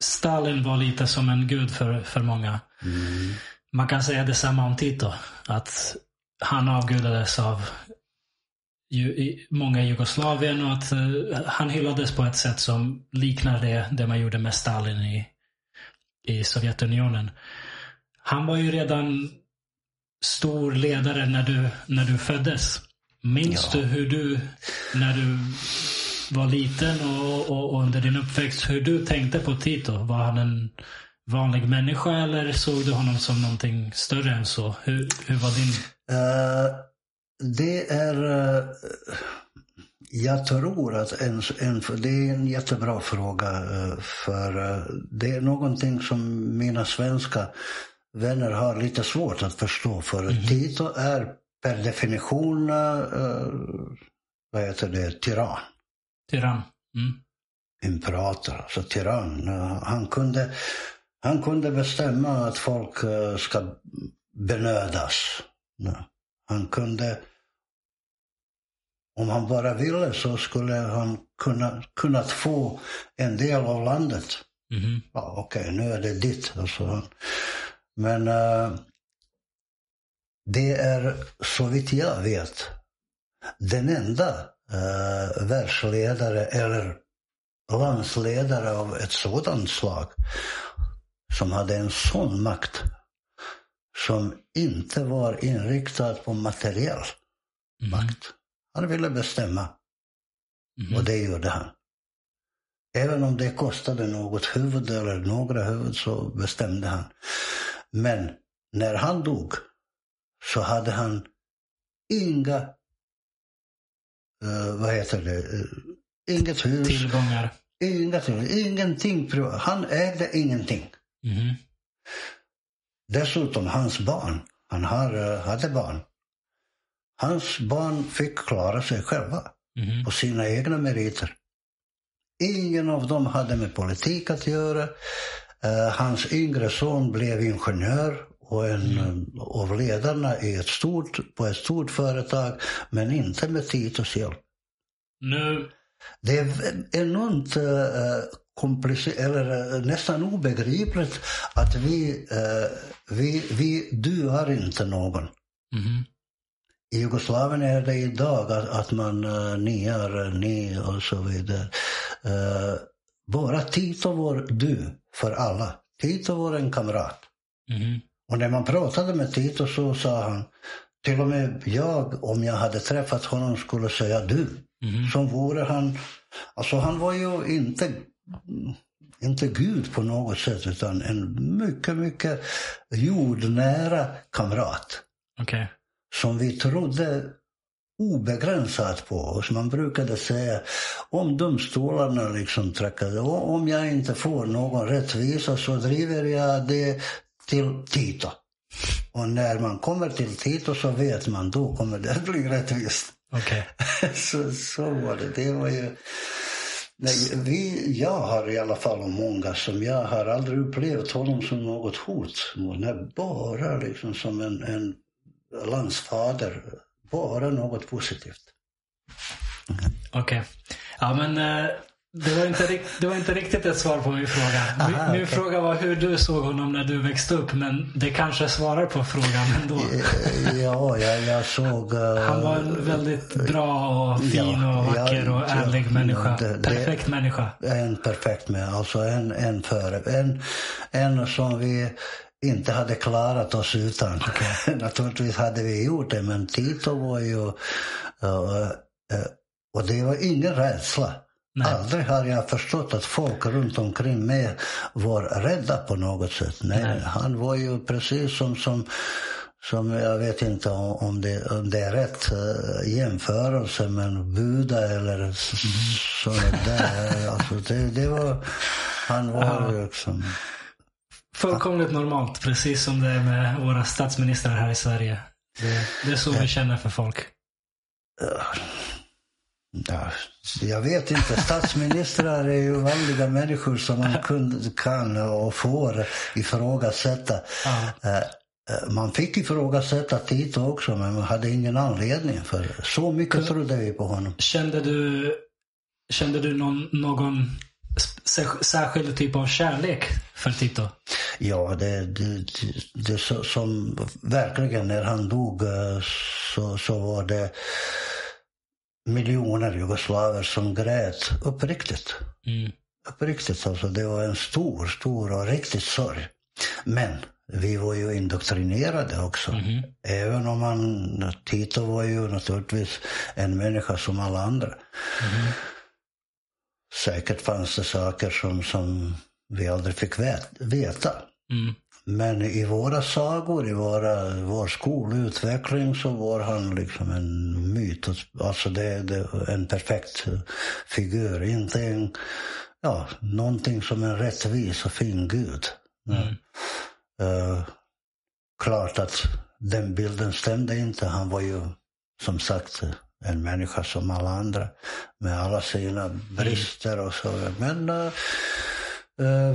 Stalin var lite som en gud för, för många. Mm. Man kan säga detsamma om Tito. Att han avgudades av ju, många i Jugoslavien och att uh, han hyllades på ett sätt som liknar det, det man gjorde med Stalin i, i Sovjetunionen. Han var ju redan stor ledare när du, när du föddes. Minns ja. du hur du, när du var liten och, och, och, under din uppväxt, hur du tänkte på Tito? Var han en vanlig människa eller såg du honom som någonting större än så? Hur, hur var din... Uh, det är... Uh, jag tror att en, en, det är en jättebra fråga. Uh, för det är någonting som mina svenska vänner har lite svårt att förstå. För mm. Tito är per definition, uh, vad heter det, tyrann. Tyrann. Mm. Imperator, alltså tyrann. Han, kunde, han kunde bestämma att folk uh, ska benödas. Han kunde, om han bara ville så skulle han kunna, kunnat få en del av landet. Mm. Ja, Okej, okay, nu är det ditt. Alltså. Men uh, det är så vitt jag vet den enda uh, världsledare eller landsledare av ett sådant slag som hade en sån makt som inte var inriktad på materiell mm. makt. Han ville bestämma. Mm. Och det gjorde han. Även om det kostade något huvud eller några huvud så bestämde han. Men när han dog så hade han inga, uh, vad heter det, uh, inget hus. Tillgångar. Inga ingenting. Han ägde ingenting. Mm. Dessutom hans barn, han har, uh, hade barn. Hans barn fick klara sig själva mm. på sina egna meriter. Ingen av dem hade med politik att göra. Uh, hans yngre son blev ingenjör och en mm. av ledarna i ett stort, på ett stort företag, men inte med Titos hjälp. Nu... Det är enormt eller uh, nästan obegripligt att vi, uh, vi, vi duar inte någon. Mm. I Jugoslavien är det idag att, att man uh, niar, ni och så vidare. Uh, bara Tito var du för alla. Tito var en kamrat. Mm. Och när man pratade med Tito så sa han, till och med jag, om jag hade träffat honom, skulle säga du. Mm. Som vore han, alltså han var ju inte, inte Gud på något sätt, utan en mycket, mycket jordnära kamrat. Okay. Som vi trodde obegränsat på oss. Man brukade säga om domstolarna liksom trackade, om jag inte får någon rättvisa så driver jag det till Tito. Och när man kommer till Tito så vet man, då kommer det att bli rättvist. Okay. *laughs* så, så var det. Det var ju... Nej, vi, jag har i alla fall många som jag har aldrig upplevt honom som något hot. Nej, bara liksom som en, en landsfader. Bara något positivt. Okej. Okay. Ja, men eh, det var, inte, det var inte riktigt ett svar på min fråga. Aha, min okay. fråga var hur du såg honom när du växte upp, men det kanske svarar på frågan ändå. ja, jag, jag såg... Uh, Han var en väldigt bra och fin ja, och vacker ja, och ärlig ja, människa. Det, det, perfekt människa. En perfekt människa. Alltså en, en före. En, en som vi inte hade klarat oss utan. Okay. *laughs* Naturligtvis hade vi gjort det, men Tito var ju... Uh, uh, och det var ingen rädsla. Nej. Aldrig har jag förstått att folk runt omkring mig var rädda på något sätt. Nej, Nej. Han var ju precis som, som, som jag vet inte om det, om det är rätt uh, jämförelse, men Buda eller mm. sådana där. alltså det, det var, han var ju liksom... Fullkomligt normalt, precis som det är med våra statsministrar här i Sverige. Det, det är så vi känner för folk. Ja, jag vet inte. Statsministrar är ju vanliga människor som man kun, kan och får ifrågasätta. Ja. Man fick ifrågasätta Tito också, men man hade ingen anledning för så mycket trodde vi på honom. Kände du, kände du någon, någon särskild typ av kärlek för Tito? Ja, det, det, det, det som verkligen när han dog så, så var det miljoner jugoslaver som grät uppriktigt. Mm. Uppriktigt alltså. Det var en stor, stor och riktig sorg. Men vi var ju indoktrinerade också. Mm. Även om man, Tito var ju naturligtvis en människa som alla andra. Mm. Säkert fanns det saker som, som vi aldrig fick veta. Mm. Men i våra sagor, i våra, vår skolutveckling så var han liksom en myt. Alltså det, det, en perfekt figur. Inte en, ja, någonting som en rättvis och fin gud. Mm. Uh, klart att den bilden stämde inte. Han var ju som sagt en människa som alla andra med alla sina brister och så. Men uh,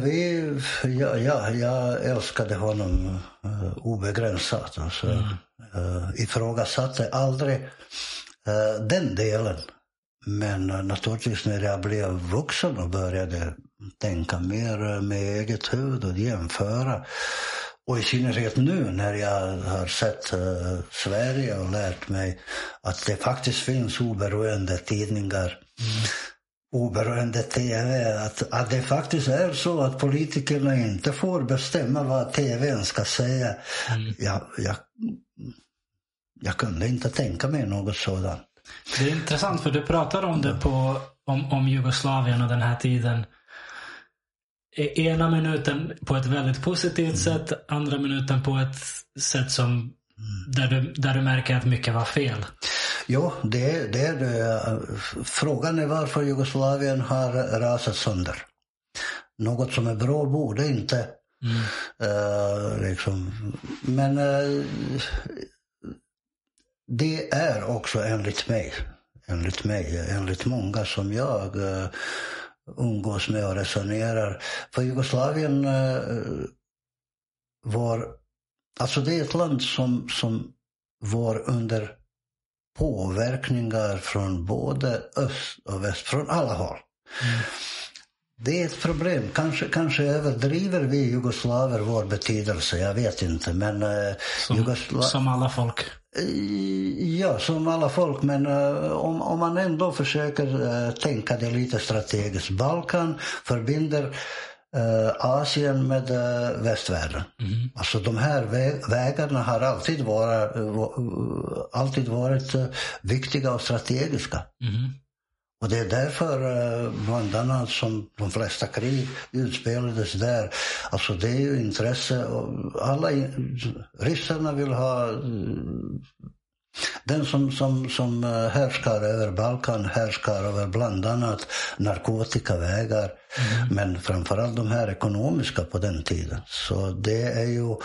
vi, ja, ja, jag älskade honom uh, obegränsat. Alltså. Mm. Uh, ifrågasatte aldrig den delen. Men naturligtvis när jag blev vuxen och började tänka mer med eget huvud och jämföra och i synnerhet nu när jag har sett uh, Sverige och lärt mig att det faktiskt finns oberoende tidningar, mm. Oberoende tv. Att, att det faktiskt är så att politikerna inte får bestämma vad tvn ska säga. Mm. Jag, jag, jag kunde inte tänka mig något sådant. Det är intressant för du pratar om det på, om, om Jugoslavien och den här tiden ena minuten på ett väldigt positivt mm. sätt, andra minuten på ett sätt som. Där, du, där du märker att mycket var fel. Jo, det, det är det. Frågan är varför Jugoslavien har rasat sönder. Något som är bra borde inte mm. uh, liksom. Men uh, det är också enligt mig, enligt mig, enligt många som jag uh, umgås med och resonerar. För Jugoslavien eh, var, alltså det är ett land som, som var under påverkningar från både öst och väst, från alla håll. Mm. Det är ett problem. Kanske, kanske överdriver vi jugoslaver vår betydelse, jag vet inte. Men, eh, som, Jugosla... som alla folk? Eh, ja, som alla folk. Men uh, om, om man ändå försöker tänka det lite strategiskt. Balkan förbinder Asien med västvärlden. Mm. Alltså de här vä vägarna har alltid varit, alltid varit viktiga och strategiska. Mm. Och det är därför eh, bland annat som de flesta krig utspelades där. Alltså det är ju intresse. Alla ryssarna vill ha den som, som, som eh, härskar över Balkan härskar över bland annat narkotikavägar. Mm. Men framförallt de här ekonomiska på den tiden. Så det är ju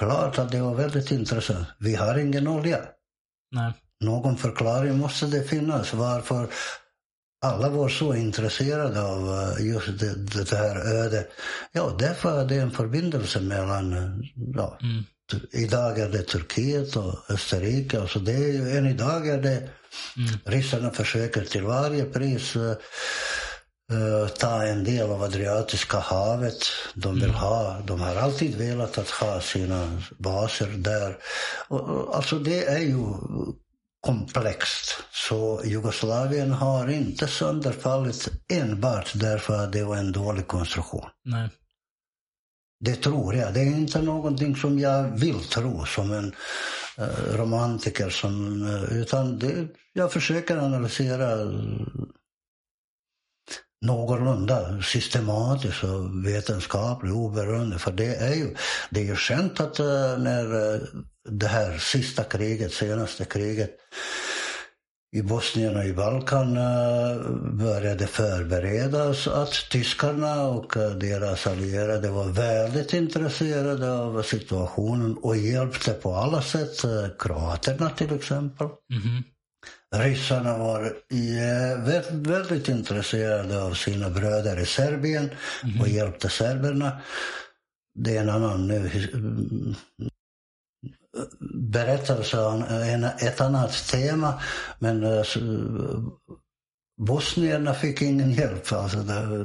klart att det var väldigt intressant. Vi har ingen olja. Nej. Någon förklaring måste det finnas varför alla var så intresserade av eh, just det, det här ödet. Ja, därför är det en förbindelse mellan, eh, ja, mm. Idag är det Turkiet och Österrike. Alltså det är, än idag är det, mm. ryssarna försöker till varje pris uh, ta en del av Adriatiska havet. De vill mm. ha, de har alltid velat att ha sina baser där. Och, alltså det är ju komplext. Så Jugoslavien har inte sönderfallit enbart därför att det var en dålig konstruktion. Nej. Det tror jag. Det är inte någonting som jag vill tro som en uh, romantiker. Som, uh, utan det, jag försöker analysera eh, någorlunda systematiskt och vetenskapligt oberoende. För det är ju, det är ju känt att uh, när uh, det här sista kriget, senaste kriget i Bosnien och i Balkan uh, började förberedas att tyskarna och deras allierade var väldigt intresserade av situationen och hjälpte på alla sätt kroaterna till exempel. Mm -hmm. Ryssarna var väldigt, intresserade av sina bröder i Serbien mm. och hjälpte serberna. Det är en annan nu, berättelse om ett annat tema. Men eh, bosnierna fick ingen hjälp. Alltså,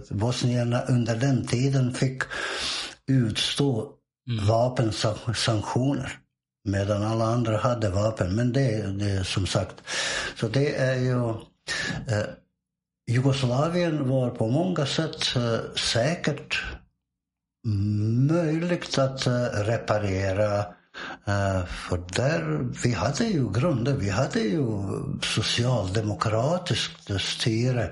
bosnierna under den tiden fick utstå mm. vapensanktioner. Medan alla andra hade vapen. Men det, det som sagt, så det är ju... Eh, Jugoslavien var på många sätt eh, säkert möjligt att eh, reparera. Uh, för där, vi hade ju grunder, vi hade ju socialdemokratiskt styre.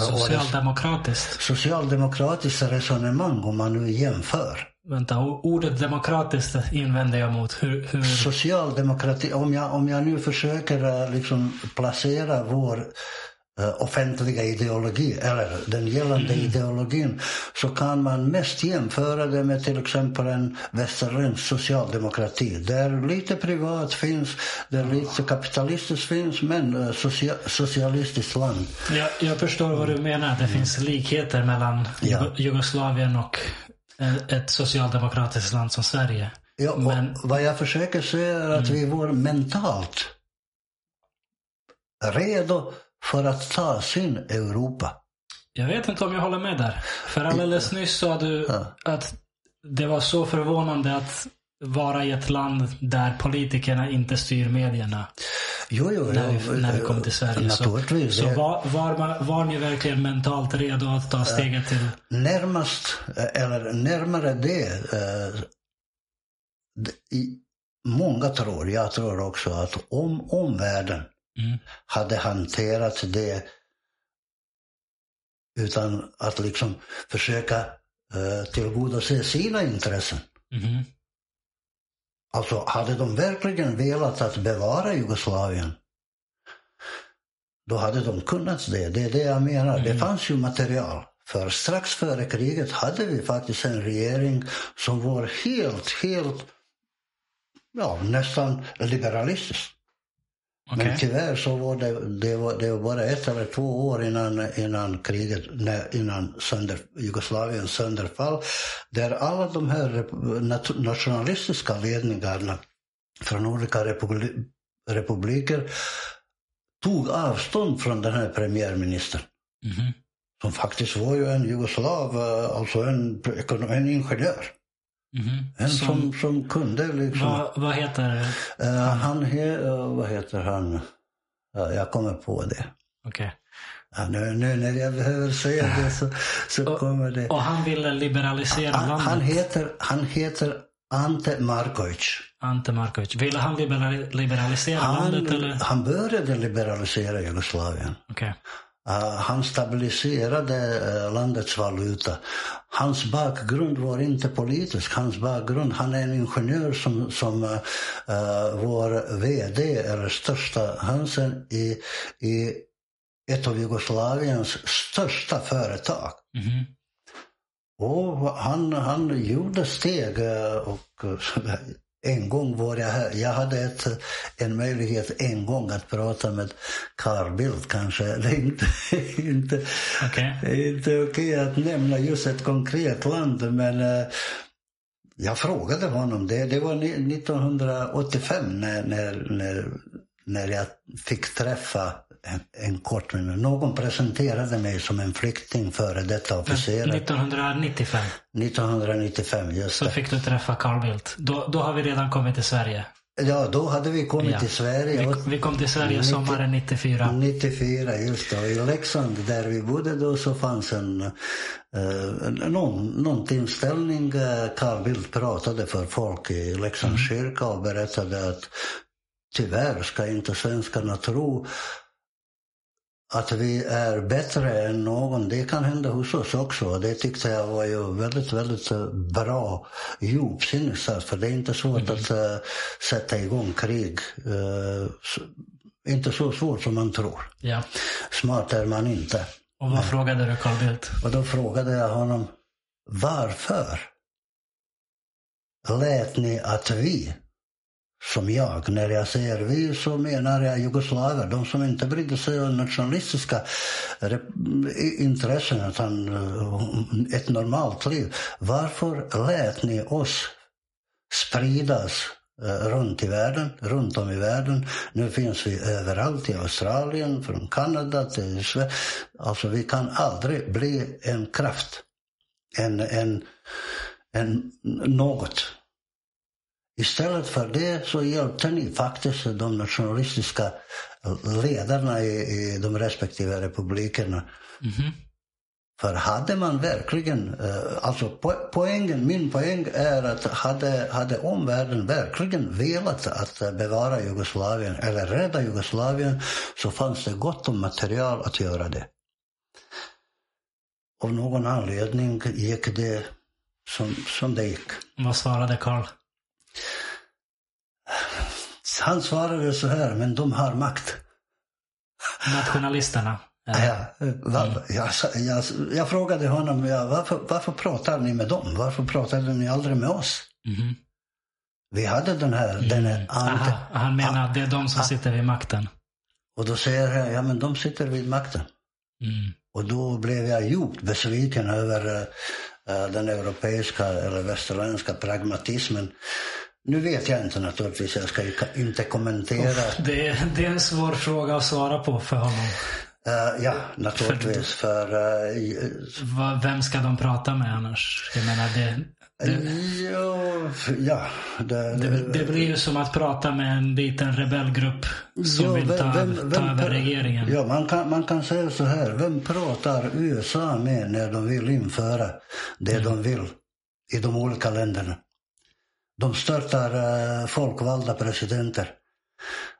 Socialdemokratiskt? Socialdemokratiskt resonemang om man nu jämför. Vänta, ordet demokratiskt invänder jag mot. Hur, hur... Socialdemokrati, om jag, om jag nu försöker eh, liksom placera vår uh, offentliga ideologi, eller den gällande mm. ideologin, så kan man mest jämföra det med till exempel en västerländsk socialdemokrati. Där lite privat finns, där lite kapitalistiskt finns, men uh, socia socialistiskt land. Jag, jag förstår vad du menar. Det finns likheter mellan ja. Jugoslavien och ett socialdemokratiskt land som Sverige. Ja, Men... Vad jag försöker säga är att mm. vi var mentalt redo för att ta oss in i Europa. Jag vet inte om jag håller med där. För alldeles nyss sa du att det var så förvånande att vara i ett land där politikerna inte styr medierna. Jo, jo, när, vi, när vi kom till Sverige. Så, så var, var, var ni verkligen mentalt redo att ta steget till? Närmast, eller närmare det. Eh, många tror, jag tror också att om omvärlden mm. hade hanterat det utan att liksom försöka uh, tillgodose sina intressen. Mm. Alltså, hade de verkligen velat att bevara Jugoslavien, då hade de kunnat det. Det är det jag menar. Mm. Det fanns ju material. För strax före kriget hade vi faktiskt en regering som var helt, helt, ja nästan liberalistisk. Okay. Men tyvärr så var det, det, var, det var bara ett eller två år innan, innan kriget, innan sönder, Jugoslaviens sönderfall, där alla de här nationalistiska ledningarna från olika republi republiker tog avstånd från den här premiärministern. Mm -hmm. Som faktiskt var ju en jugoslav, alltså en, en ingenjör. Mm. En som, som, som, kunde liksom. Vad, vad heter uh, han? He, uh, vad heter han? Uh, jag kommer på det. Okej. Okay. Ja, nu, nu, när jag behöver säga det så, så *laughs* och, kommer det. Och han ville liberalisera han, landet? Han heter, han heter Ante Markovic. Ante Markovic. Ville han liberalisera han, landet? Eller? Han började liberalisera Jugoslavien. Okay. Uh, han stabiliserade uh, landets valuta. Hans bakgrund var inte politisk. Hans bakgrund, han är en ingenjör som, som uh, var VD, eller största Hansen, i, i ett av Jugoslaviens största företag. Mm -hmm. Och han, han gjorde steg och en gång var jag här. Jag hade ett, en möjlighet en gång att prata med Carl Bildt kanske. *laughs* Det är inte, inte okej okay. okay att nämna just ett konkret land men uh, jag frågade honom det. Det var 1985 när, när, när, när jag fick träffa en, kort minut. Någon presenterade mig som en flykting före detta officer. 1995? 1995, just Så det. fick du träffa Carl Bildt. Då, då har vi redan kommit till Sverige. Ja, då hade vi kommit ja. till Sverige. Vi, vi, kom till Sverige 90, sommaren 94. 94, just det. Och I Leksand, där vi bodde då, så fanns en, eh, någon, någon tillställning. Eh, Carl Bildt pratade för folk i Leksands mm. kyrka och berättade att tyvärr ska inte svenskarna tro att vi är bättre än någon. Det kan hända hos oss också. Det tyckte jag var ju väldigt, väldigt eh, bra djupsinnesat. För det är inte svårt mm. att uh, sätta igång krig. Uh, inte så svårt som man tror. Ja. Smart är man inte. Och vad frågade du Carl Bildt? Och då frågade jag honom, varför lät ni att vi som jag. När jag säger vi så menar jag jugoslaver, de som inte brydde sig om nationalistiska intressen utan eh, ett normalt liv. Varför lät ni oss spridas eh, runt i världen, runt om i världen. Nu finns vi överallt i Australien, från Kanada till Sverige. Alltså vi kan aldrig bli en kraft, en, en, en något Istället för det så hjälpte ni faktiskt de nationalistiska ledarna i, i de respektive republikerna. Mm -hmm. För hade man verkligen, eh, alltså poängen, min poäng är att hade, hade omvärlden verkligen velat att bevara Jugoslavien eller rädda Jugoslavien så fanns det gott om material att göra det. Av någon anledning gick det som, som det gick. Vad svarade Karl? Han svarade så här, men de har makt. Nationalisterna? Ja, var, jag, jag, jag frågade honom, ja, varför, varför pratar ni med dem? Varför pratade ni aldrig med oss? Mhm. Vi hade den här, den här Aha, han menar att det är de som sitter vid makten. och då säger jag, ja men de sitter vid makten. Mm. Och då blev jag djupt besviken över uh, den europeiska eller västerländska pragmatismen. Nu vet jag inte naturligtvis, jag ska ju inte kommentera. Det, är, det är en svår fråga att svara på för honom. Eh, ja, naturligtvis. För, i- Va- Vem ska de prata med annars? Jag menar, det, det, jo, ja, det, det, det blir ju som att prata med en liten rebellgrupp som Jo, vill ta, vem- vem- ta vem över regeringen. Ja, man kan, man kan säga så här. Vem pratar USA med när de vill införa det Mm. de vill i de olika länderna? De störtar uh, folkvalda presidenter.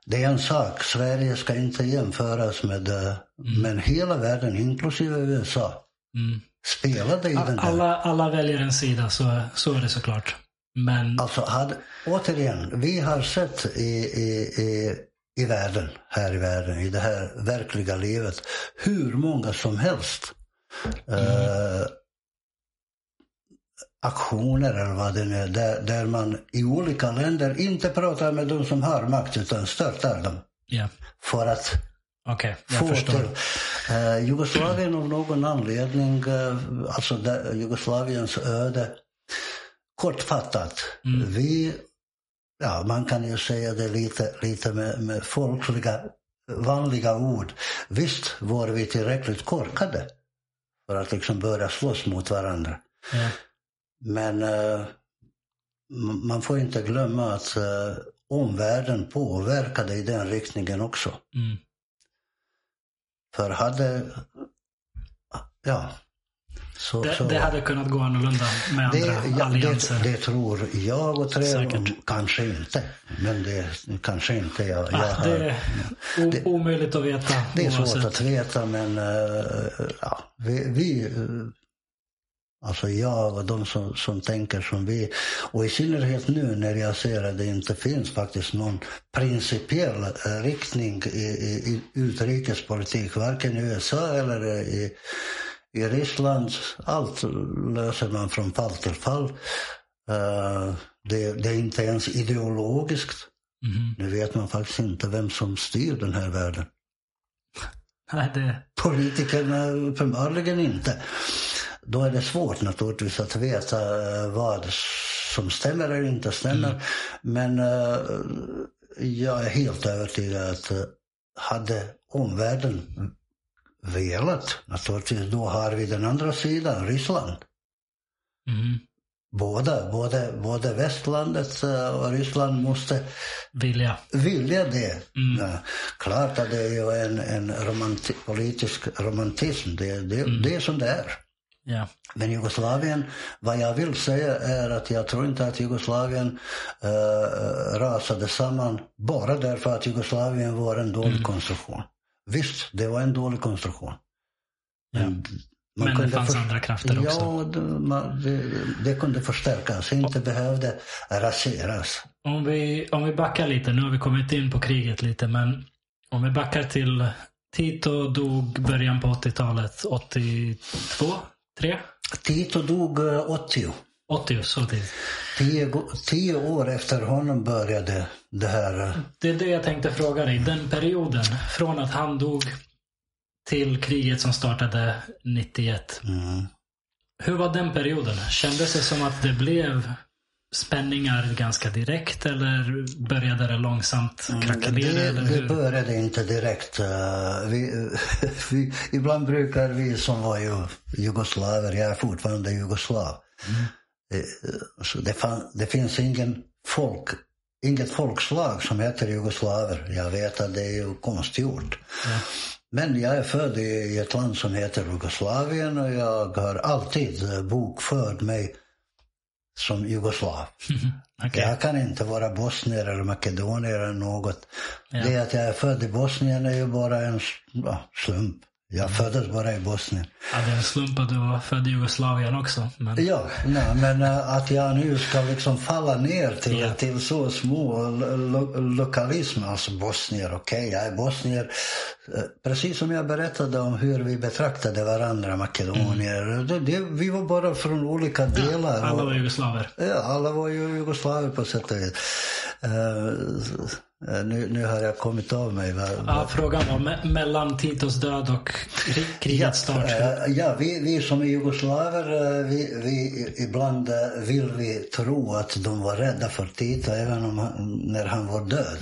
Det är en sak. Sverige ska inte jämföras med, uh, men hela världen, inklusive USA, Mm. spelade i den där. Alla, alla väljer en sida, så, så är det såklart. Men Alltså, hade, återigen, vi har sett i, i, i, i världen, här i världen, i det här verkliga livet, hur många som helst eh, aktioner eller vad det nu är, där, där man i olika länder inte pratar med de som har makt utan störtar dem. ja, För att jag få till. Eh, Jugoslavien av någon anledning, eh, alltså där, Jugoslaviens öde, kortfattat. Mm. Vi, ja man kan ju säga det lite, lite med, med folkliga, vanliga ord. Visst var vi tillräckligt korkade för att liksom börja slåss mot varandra. Ja. Men eh, man får inte glömma att eh, omvärlden påverkade i den riktningen också. Mm. För hade... Ja. Så, Det, så, det hade kunnat gå annorlunda med det, andra ja, allianser. det, det tror jag och tre, Säkert. kanske inte. Men det kanske inte jag, jag ah, det är det- omöjligt att veta. Det är svårt att veta men eh, ja, vi, vi alltså jag och de som, som tänker som vi och i synnerhet nu när jag ser att det inte finns faktiskt någon principiell eh, riktning i, i, i utrikespolitik varken i USA eller i, i Ryssland. Allt löser man från fall till fall. Eh, det, det är inte ens ideologiskt. Mhm. Nu vet man faktiskt inte vem som styr den här världen. *laughs* Nej, det, Politikerna uppenbarligen inte. Då är det svårt naturligtvis att veta eh, vad som stämmer eller inte stämmer. Men eh, jag är helt övertygad att eh, hade omvärlden velat, naturligtvis, då har vi den andra sidan, Ryssland. mhm. Båda, både, både västlandet och Ryssland måste vilja. vilja det. Mm. Ja, klart att det är ju en, en romanti politisk romantism. Det, det, Mm. det är som det är. Ja. Men Jugoslavien, vad jag vill säga är att jag tror inte att Jugoslavien eh, rasade samman bara därför att Jugoslavien var en dålig Mm. konstruktion. Visst, det var en dålig konstruktion. Ja. man Men det fanns andra krafter också. Ja, det, man, det, det kunde förstärkas, inte behövde raseras. Om vi, om vi backar lite, nu har vi kommit in på kriget lite, men om vi backar till Tito dog början på 80-talet, 82, 3? Tito dog eh, 80. 80, så tidigt. Tio, tio år efter honom började det här. eh, Det är det jag tänkte fråga dig. Den perioden, från att han dog till kriget som startade 91. Mm. Hur var den perioden? Kändes det som att det blev spänningar ganska direkt eller började det långsamt krackelera? Det, eller det började inte direkt. eh, Vi, *laughs* vi, ibland brukar vi som var ju jugoslaver, jag är fortfarande jugoslav. Eh, Så det, fan, det finns ingen folk, inget folkslag som heter jugoslaver. Jag vet att det är ju konstgjort. Ja. Men jag är född i, ett land som heter Jugoslavien och jag har alltid bokfört mig som jugoslav. *laughs* Okej. Jag kan inte vara bosnier eller makedonier eller något. Ja. Det att jag är född i Bosnien är ju bara en slump. Jag föddes bara i Bosnien. Ja, det är en slump att du var född i Jugoslavien också. Men... Ja, nej, men äh, att jag nu ska liksom falla ner till, Ja. till så små lo lo lokalismer, alltså bosnier, okej, jag är bosnier. Eh, Precis som jag berättade om hur vi betraktade varandra, makedonier. Det, det, vi var bara från olika delar. Alla och- var jugoslaver. Ja, alla var ju jugoslaver på sätt och vis. Eh, nu, nu har jag kommit av mig. Vad, Ja, frågan var me- mellan Titos död och kri- krigets start. eh, ja vi, vi som är jugoslaver, eh, vi, vi, ibland eh, vill vi tro att de var rädda för Tito även om han, när han var död.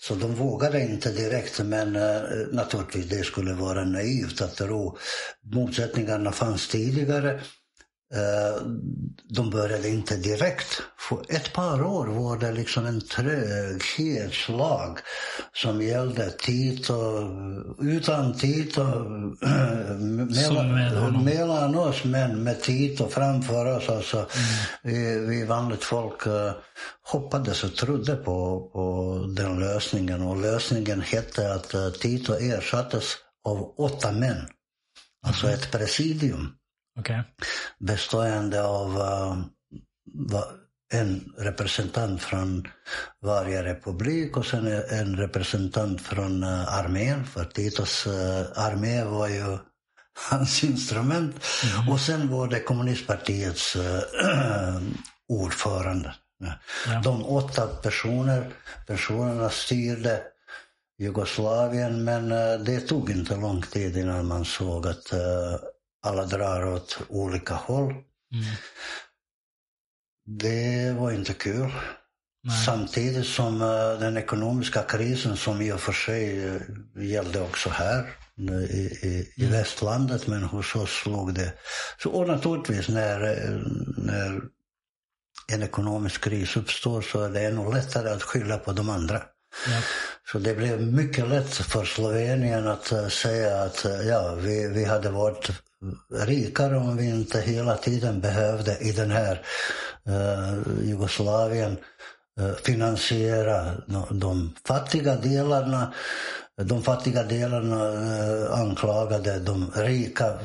Så de vågade inte direkt, men eh, naturligtvis det skulle vara naivt att tro. Motsättningarna fanns tidigare. Eh, de började inte direkt. För ett par år var det liksom en tröghetslag som gällde Tito, utan Tito, *clears throat* honom. mellan, mellan oss men med Tito framför oss. Alltså, vi, vi vanligt folk eh, hoppades och trodde på, på den lösningen och lösningen hette att eh, Tito ersattes av åtta män. Alltså ett presidium Okej. bestående av eh, en representant från varje republik och sen en representant från eh, armén. För Titos eh, armé var ju *laughs* hans instrument. Och sen var det kommunistpartiets *clears throat* ordförande. Ja. De åtta personer, personerna styrde Jugoslavien men det tog inte lång tid innan man såg att alla drar åt olika håll. Mm. Det var inte kul. Nej. Samtidigt som eh, den ekonomiska krisen som i och för sig eh, gällde också här i, i, i västlandet men hos oss slog det. Så, och naturligtvis när, eh, när en ekonomisk kris uppstår så är det ännu lättare att skylla på de andra. Ja. Så det blev mycket lätt för Slovenien att säga att ja, vi, vi hade varit rikare om vi inte hela tiden behövde i den här eh, Jugoslavien eh, finansiera de, de fattiga delarna. De fattiga delarna eh, anklagade de rika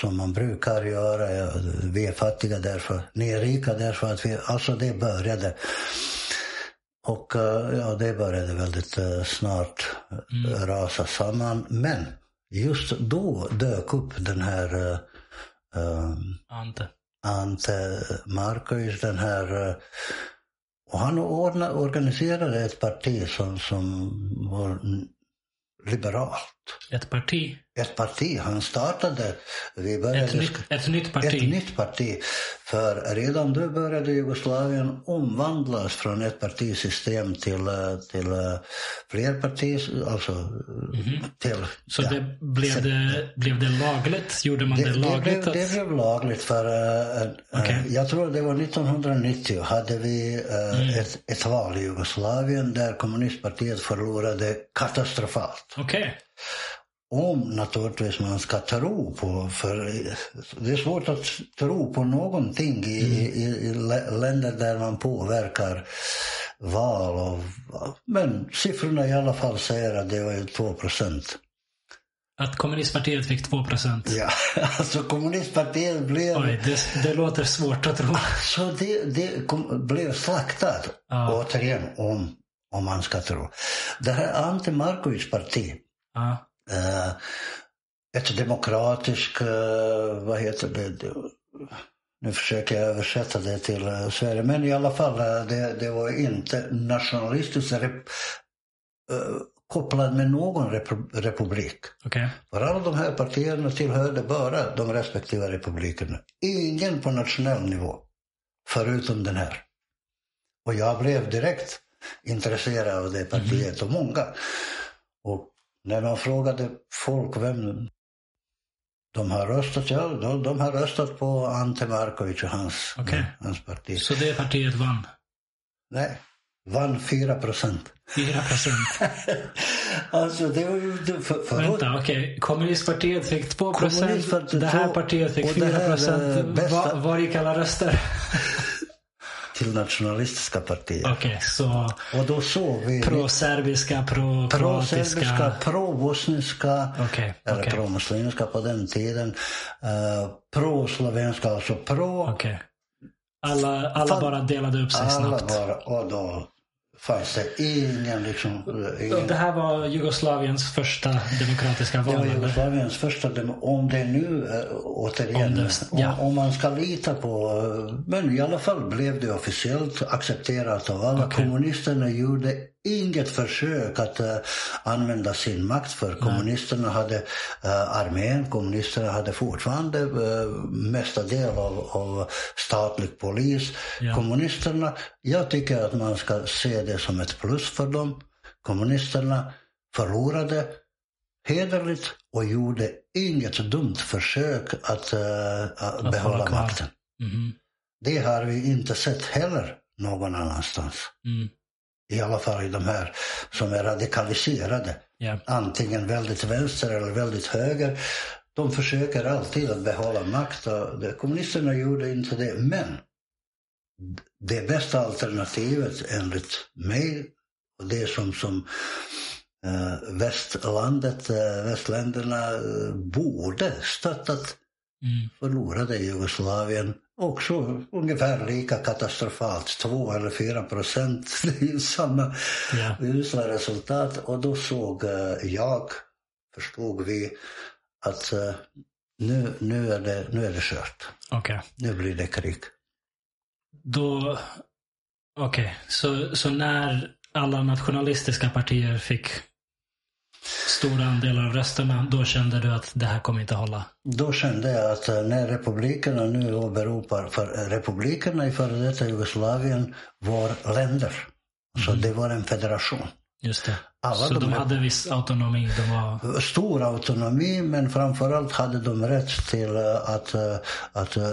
som man brukar göra. Ja, vi är fattiga därför, ni är rika därför att vi, alltså det började. Och eh, ja, det började väldigt eh, snart eh, rasa samman. Men just då dök upp den här eh, Ante. Ante Markovic, den här... eh, Och han ordna, organiserade ett parti som, som var liberalt. Ett parti. Ett parti. Han startade... Vi började Ett nytt, ett nytt parti. ett nytt parti. För redan då började Jugoslavien omvandlas från ett partisystem till, eh, till eh, fler partier, alltså till... Mhm. Så ja. det, blev, det, blev det lagligt? Gjorde man det, Det, det, lagligt? blev, att... det blev lagligt för, eh, eh, Okej. jag tror det var 1990, hade vi eh, Mm. ett, ett val i Jugoslavien där kommunistpartiet förlorade katastrofalt. Okej. Om naturligtvis man ska tro på, för det är svårt att tro på någonting i, i, i lä- länder där man påverkar val. Och, men siffrorna i alla fall säger att det var ju 2 procent. Att kommunistpartiet fick 2 procent. Ja, *laughs* alltså kommunistpartiet blev... Oj, det, det låter svårt att tro. Så det, det kom, blev slaktat, Ja. återigen, om, om man ska tro. Det här Ante Markovic parti, Ja. eh, ett demokratiskt, eh, vad heter det, nu försöker jag översätta det till eh, Sverige, men i alla fall, det, det var inte nationalistiskt rep, kopplad med någon rep, republik. Okej. För alla de här partierna tillhörde bara de respektive republikerna. Ingen på nationell nivå. Förutom den här. Och jag blev direkt intresserad av det partiet och många. Och när man frågade folk vem de har röstat, ja, de, de har röstat på Ante Markovic och hans, Okej. hans parti. Så det partiet vann? Nej, vann 4 procent. 4 procent. *laughs* alltså det var ju... För, för Vänta, okej. Kommunistpartiet fick 2 procent. Det här partiet fick och det 4 här, eh, procent. bästa- Var, var gick alla röster? *laughs* Till nationalistiska partier. Okej, så Och då såg vi pro-serbiska, pro-kroatiska. pro-bosniska, Okej, eller okej. pro-muslimska på den tiden. Uh, pro-slovenska, alltså pro. Okej. Alla, alla Fan. bara delade upp sig Alla snabbt. bara, och då fanns det ingen liksom... eh, Ingen, Det här var Jugoslaviens första demokratiska Det var val? Jugoslaviens första. Om det nu, äh, återigen, Om om, det- ja. om man ska lita på... eh, Men i alla fall blev det officiellt accepterat av alla. Okej. Kommunisterna gjorde inget försök att äh, använda sin makt för kommunisterna hade äh, armén, kommunisterna hade fortfarande äh, mesta del av, av statlig polis. Ja. Kommunisterna, jag tycker att man ska se det som ett plus för dem. Kommunisterna förlorade hederligt och gjorde inget dumt försök att, eh, att hålla behålla makten. Mhm. Det har vi inte sett heller någon annanstans. Mm. I alla fall i de här som är radikaliserade. Ja. Antingen väldigt vänster eller väldigt höger. De försöker alltid att behålla makt. Kommunisterna gjorde inte det. Men det bästa alternativet enligt mig och det som, som eh, västlandet, eh, västländerna eh, borde stöttat Mm. förlorade Jugoslavien också ungefär lika katastrofalt. Två eller fyra procent. *laughs* Det är ju samma Ja. usla resultat. Och då såg eh, jag, förstod vi, att eh, nu, nu, är det, nu är det kört. Okej. Nu blir det krig. Då... Okej, så, så när alla nationalistiska partier fick stora andelar av rösterna, då kände du att det här kommer inte hålla? Då kände jag att eh, när republikerna nu åberopar, för eh, republikerna i före detta Jugoslavien var länder. Så det var en federation. Just det. Alla så de de hade viss autonomi. De var... Stor autonomi men framförallt hade de rätt till eh, att, att eh,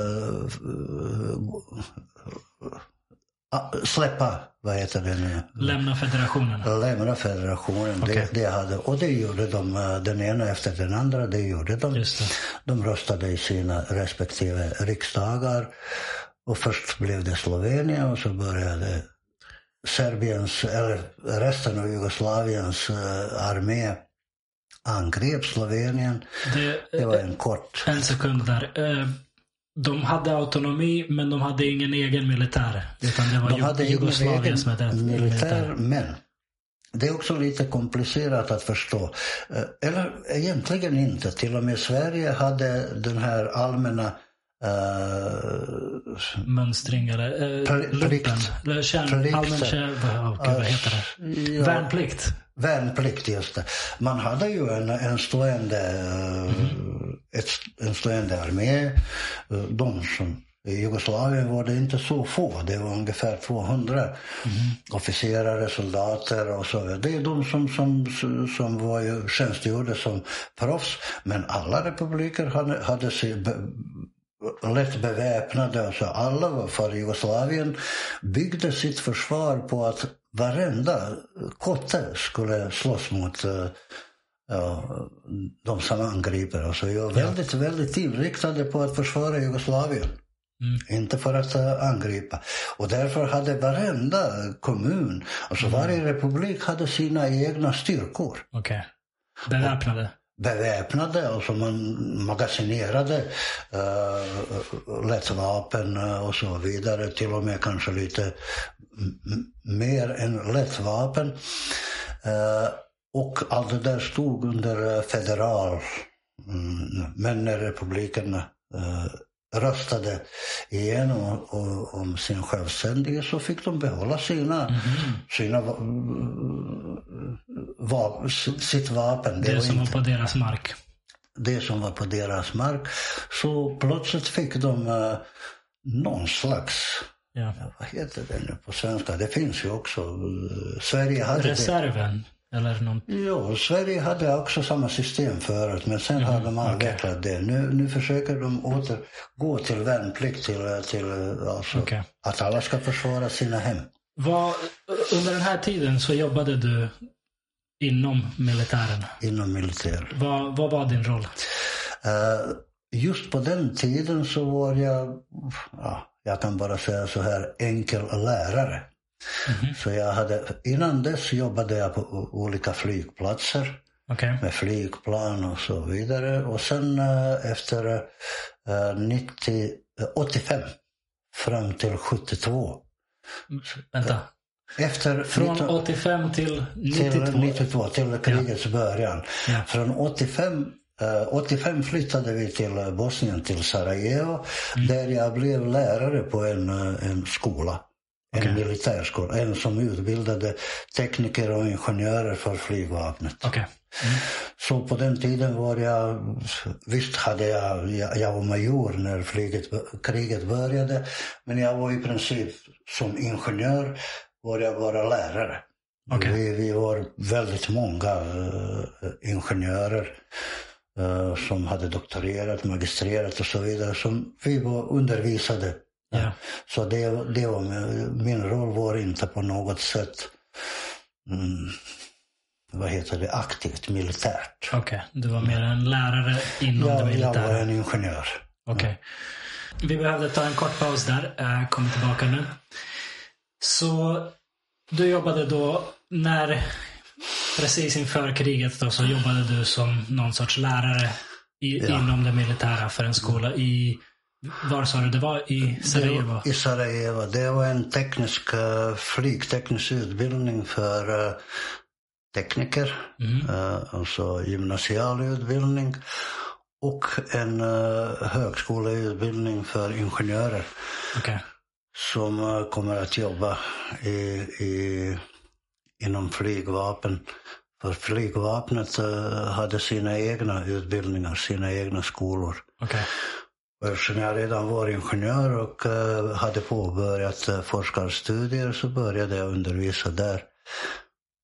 släppa, vad heter det nu? Lämna federationen. Lämna federationen. Okej. Det, det hade, och det gjorde de, eh, den ena efter den andra. Det gjorde de. Just det. De röstade i sina respektive riksdagar. Och först blev det Slovenien och så började Serbiens, eller resten av Jugoslaviens eh, armé angrep Slovenien. det Det var en kort... En sekund där. De hade autonomi, men de hade ingen egen militär. Utan det var De hade Jugoslavien som hade militär, militär. men det är också lite komplicerat att förstå. Eh, Eller egentligen inte. Till och med Sverige hade den här allmänna eh, Mönstring eller eh, Pl- plikt. Eller kärn, Plikt. allmän kärn, vad, gud, vad heter det? ja, Värnplikt. Värnplikt, just det. Man hade ju en, en, stående, eh, ett, en stående armé. Eh, De som, I Jugoslavien var det inte så få. Det var ungefär 200 officerare, soldater och så vidare. Det är de som, som, som var ju, tjänstgjorde som proffs. Men alla republiker hade, hade lätt beväpnade. Alltså alla för Jugoslavien byggde sitt försvar på att varenda kotte skulle slåss mot eh, ja, de som angriper. Alltså jag var väldigt, väldigt inriktade på att försvara Jugoslavien. Mm. Inte för att eh, angripa. Och därför hade varenda kommun, alltså varje republik hade sina egna styrkor. Okej. Beväpnade. Beväpnade, och som man magasinerade uh, lättvapen eh, och så vidare. Till och med kanske lite mer än lättvapen. Uh, och allt det där stod under federal. Mm, men när republikerna uh, röstade igenom o- om sin självständighet så fick de behålla sina, Mhm. sina va- sitt vapen. Det var som var inte på deras mark. det som var på deras mark. Så plötsligt fick de eh, någon slags, Ja. vad heter det nu på svenska? Det finns ju också. eh, Sverige hade det. Reserven. Eller någon... Sverige hade också samma system förut men sen har de avvecklat det. Nu, nu försöker de återgå till värnplikt, till, till alltså, Okej. att alla ska försvara sina hem. Vad, under den här tiden så jobbade du inom militären. inom militär. Vad, vad var din roll? Eh, just på den tiden så var jag, ja, jag kan bara säga så här, enkel lärare. Mm. Så jag hade, innan dess jobbade jag på olika flygplatser okay. med flygplan och så vidare. Och sen äh, efter äh, 90, äh, 85 fram till 72. Vänta. Efter Från 19, 85 till 92? Till 92, till krigets ja. början. Ja. Från 85 85 eh, flyttade vi till Bosnien, till Sarajevo, mm. där jag blev lärare på en, eh, en skola. En okay. militärskola, en som utbildade tekniker och ingenjörer för flygvapnet. Okay. Mm. Så på den tiden var jag, visst hade jag, jag var major när flyget, kriget började, men jag var i princip som ingenjör var jag bara lärare. Okay. Vi, vi var väldigt många uh, ingenjörer uh, som hade doktorerat, magistrerat och så vidare som vi var undervisade. Ja. Så det, det var, min roll var inte på något sätt mm, vad heter det, aktivt militärt. Okej, okay. du var mer en lärare inom ja, det militära? jag var en ingenjör. Okej. Okay. Ja. Vi behövde ta en kort paus där. Jag kommer tillbaka nu. Så du jobbade då när precis inför kriget då, så jobbade du som någon sorts lärare i, ja. inom det militära för en skola i var sa du det var? I Sarajevo? I Sarajevo. Det var en teknisk, uh, flygteknisk utbildning för uh, tekniker. Mm. Uh, alltså gymnasial utbildning. Och en högskoleutbildning för ingenjörer. Okay. Som kommer att jobba i, i, inom flygvapen. För flygvapnet hade sina egna utbildningar, sina egna skolor. Okay. Eftersom jag redan var ingenjör och uh, hade påbörjat uh, forskarstudier så började jag undervisa där.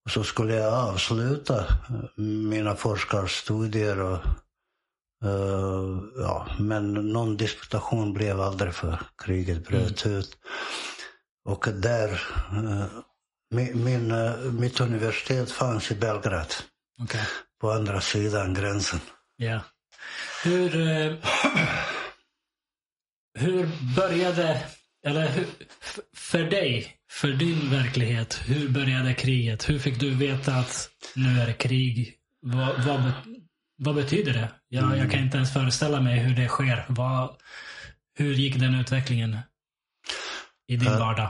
Så skulle jag avsluta mina forskarstudier och uh, ja, men någon disputation blev aldrig för kriget bröt mm. ut. Och där, min, min, mitt universitet fanns i Belgrad. Okay. På andra sidan gränsen. Ja. Hur hur började, eller hur, för dig, för din verklighet, hur började kriget? Hur fick du veta att nu är det krig? Vad, vad, vad betyder det? Jag, mm. jag kan inte ens föreställa mig hur det sker. Vad, hur gick den utvecklingen i din uh, vardag?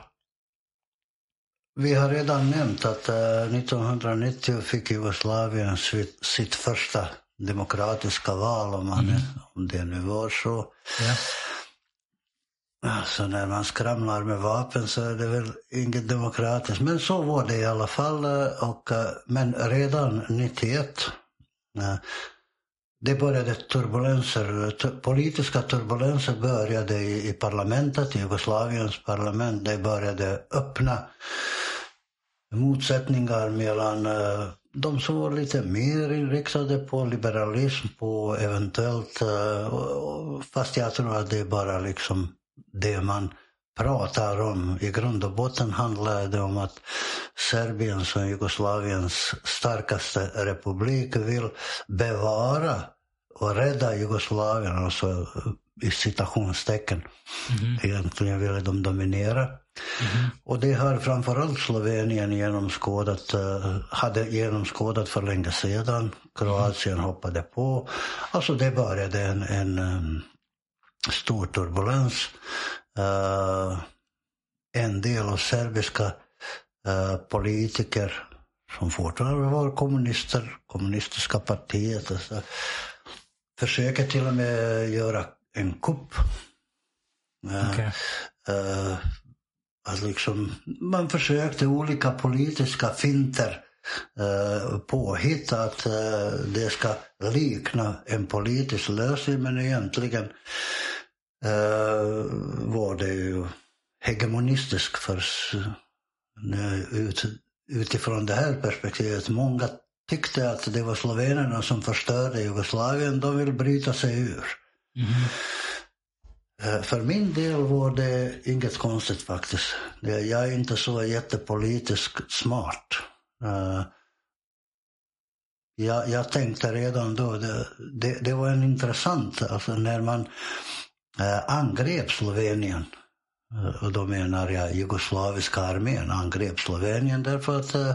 Vi har redan nämnt att uh, eh, 1990 fick Jugoslavien sitt, sitt första demokratiska val, om, man, mm. om det nu var så. Ja. Alltså när man skramlar med vapen så är det väl inget demokratiskt. Men så var det i alla fall. Eh, och, eh, men redan 91 eh, det började turbulenser, politiska turbulenser började i, i parlamentet, i Jugoslaviens parlament. Det började öppna motsättningar mellan de som var lite mer inriktade på liberalism, på eventuellt, fast jag tror att det är bara liksom det man pratar om. I grund och botten handlar det om att Serbien som Jugoslaviens starkaste republik vill bevara och rädda Jugoslavien, alltså i citationstecken. Mm. Egentligen ville de dominera. Mm. Och det har framförallt Slovenien genomskådat, uh, hade genomskådat för länge sedan. Kroatien mm. hoppade på. Alltså det började en, en um, stor turbulens. Uh, en del av serbiska uh, politiker som fortfarande var kommunister, kommunistiska partiet, alltså, försöker till och med göra en kupp. Uh, okay. att liksom, man försökte olika politiska finter uh, påhitta att uh, det ska likna en politisk lösning men egentligen uh, var det ju hegemonistisk för ut, utifrån det här perspektivet. Många tyckte att det var slovenerna som förstörde Jugoslavien. De vill bryta sig ur. Mm. För min del var det inget konstigt faktiskt. Jag är inte så jättepolitiskt smart. Jag, jag tänkte redan då, det, det, det var en intressant, alltså när man eh, angrep Slovenien eh, Och då menar jag jugoslaviska armén angrep Slovenien därför att eh,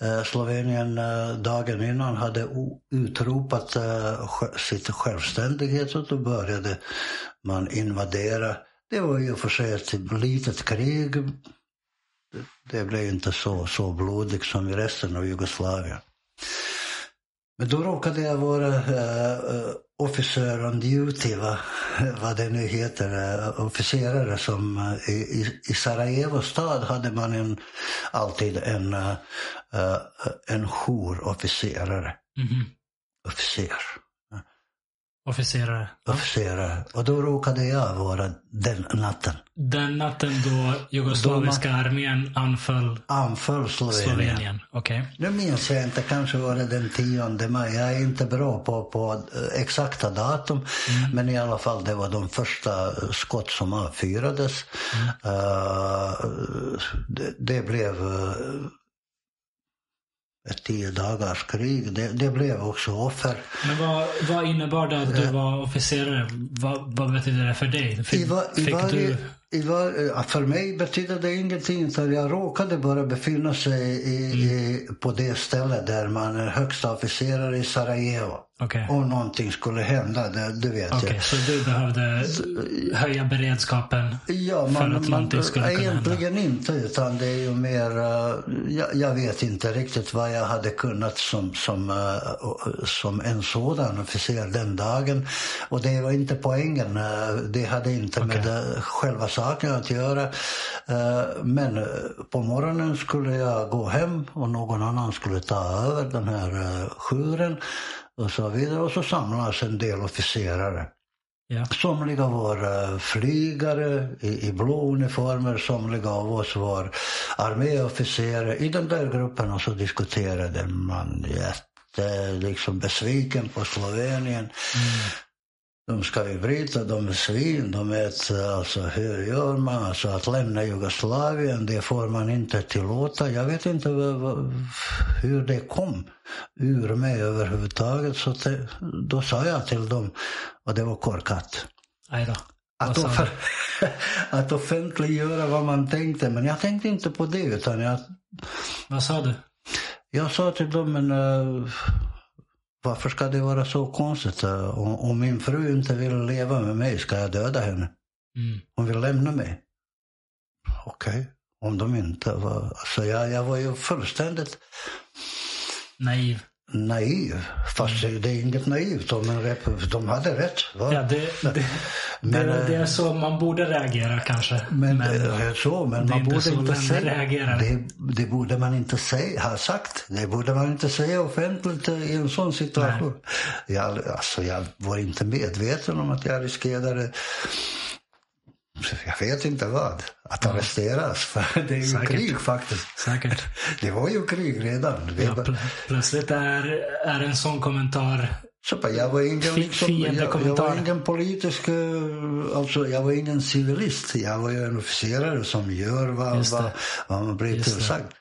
eh Slovenien eh, dagen innan hade utropat eh, sitt självständighet och då började man invadera. Det var ju för sig ett litet krig. Det- Det blev inte så, så blodigt som i resten av Jugoslavien. Men då råkade jag vara uh, officer on duty, va? *laughs* vad det nu heter, uh, officerare som eh, i, i, Sarajevo stad hade man en, alltid en, uh, uh, en jourofficerare. Mhm. Officer. Officerare. Officerare. Och då råkade jag vara den natten. Den natten då jugoslaviska armén anföll Anföll Slovenien. Slovenien. Okej. Nu minns jag inte, kanske var det den 10 maj. Jag är inte bra på, på exakta datum. Men i alla fall, det var de första skott som avfyrades. Eh, det, det blev eh, ett tio dagars krig. Det, det blev också offer. Men vad, vad innebar det att du var officerare? Vad, vad betyder det för dig? Fick, I, va, i fick varje, du... i var, eh, för mig betyder det ingenting. Utan jag råkade bara befinna sig i, i, på det stället där man är högsta officerare i Sarajevo. Okej. Om någonting skulle hända, det, det vet Okej, jag. så du behövde höja beredskapen? Ja, för man, att man, skulle kunna egentligen inte, utan det är ju mer... eh, jag, jag vet inte riktigt vad jag hade kunnat som, som, eh, som en sådan officer den dagen. Och det var inte poängen. eh, Det hade inte med Okej. eh, själva saken att göra. Eh, Men eh, på morgonen skulle jag gå hem och någon annan skulle ta över den här eh, jouren och så vidare. Och så samlades en del officerare. Ja. Somliga var flygare i, i blå uniformer, somliga av oss var arméofficerare. I den där gruppen och så diskuterade man jätte, liksom besviken på Slovenien. De ska vi bryta, de är svin, de ett, alltså hur gör man? Alltså att lämna Jugoslavien, det får man inte tillåta. Jag vet inte hur det kom ur mig överhuvudtaget. Så det, då sa jag till dem, och det var korkat. Då. Att, offer, *laughs* att offentliggöra vad man tänkte, men jag tänkte inte på det utan jag, Vad sa du? jag sa till dem, men eh, varför ska det vara så konstigt? Om, om min fru inte vill leva med mig, ska jag döda henne? Mm. Hon vill lämna mig. Okej, om de inte var... Alltså jag, jag var ju fullständigt Naiv. Naiv. Fast det, det är inget naivt rep- De hade rätt. Va? Ja, det, det, Men, det, eh, det är så man borde reagera kanske. Men, Men det är så, men det man borde inte säga... Det, det borde man inte säga, ha sagt. Det borde man inte säga offentligt i en sån situation. Jag, alltså, jag var inte medveten om att jag riskerade *laughs* jag vet inte vad. Att arresteras. För *laughs* det är ju Säkert. krig faktiskt. Säkert. *laughs* Det var ju krig redan. Ja, pl- plötsligt är, är en sån kommentar jag var ingen, liksom, jag, jag var ingen politisk, eh, alltså jag var ingen civilist. Jag var ju en officerare som gör vad, vad, vad man blir tillsagd.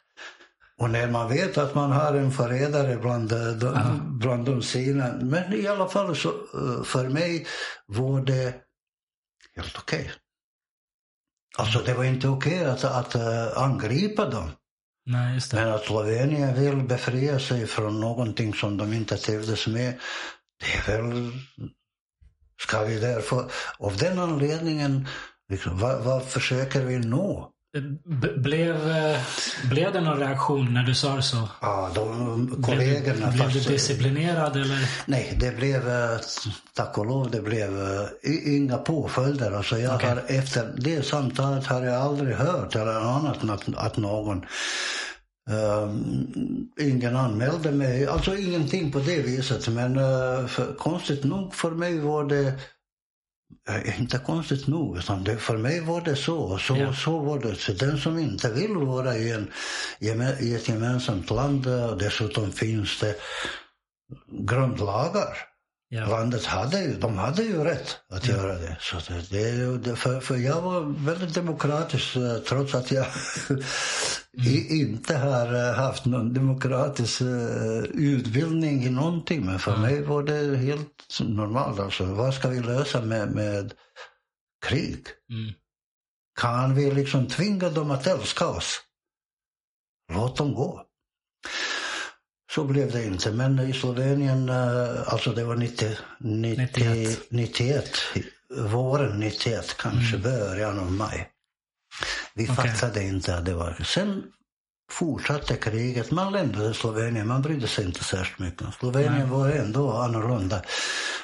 Och när man vet att man har en förrädare bland, eh, de, bland de sina. Men i alla fall så eh, för mig var det helt okej. Alltså det var inte okej att, att eh, angripa dem. Nej. Men att Slovenien vill befria sig från någonting som de inte trivdes med, det är väl... Ska vi därför... Av den anledningen, liksom, vad, vad försöker vi nå? Blev, eh, blev det någon reaktion när du sa så? Ja, de Blev, kollegorna... blev du fast- disciplinerad eller? Nej, det blev, eh, tack och lov, det blev eh, inga påföljder. Alltså jag Okej. har, efter det samtalet har jag aldrig hört eller annat än att, att någon Um, ingen anmälde mig, alltså ingenting på det viset. Men eh, för, konstigt nog för mig var det, inte konstigt nog, utan det, för mig var det så. Så, Ja. så var det. Så den som inte vill vara i, en, i ett gemensamt land, eh, dessutom finns det grundlagar. Ja. Landet hade ju, de hade ju rätt att göra det. Så det, för, för jag var väldigt demokratisk eh, trots att jag *laughs* i, inte har eh, haft någon demokratisk eh, utbildning i någonting. Men för mig var det helt normalt. Alltså, vad ska vi lösa med, med krig? Mm. Kan vi liksom tvinga dem att älska oss? Låt dem gå. Så blev det inte. Men i Slovenien, eh, alltså det var 90, 90, 91. 91, våren 91, kanske mm. början av maj. Vi okay. fattade inte att det var... Sen fortsatte kriget. Man lämnade Slovenien, man brydde sig inte särskilt mycket. Slovenien Nej. var ändå annorlunda.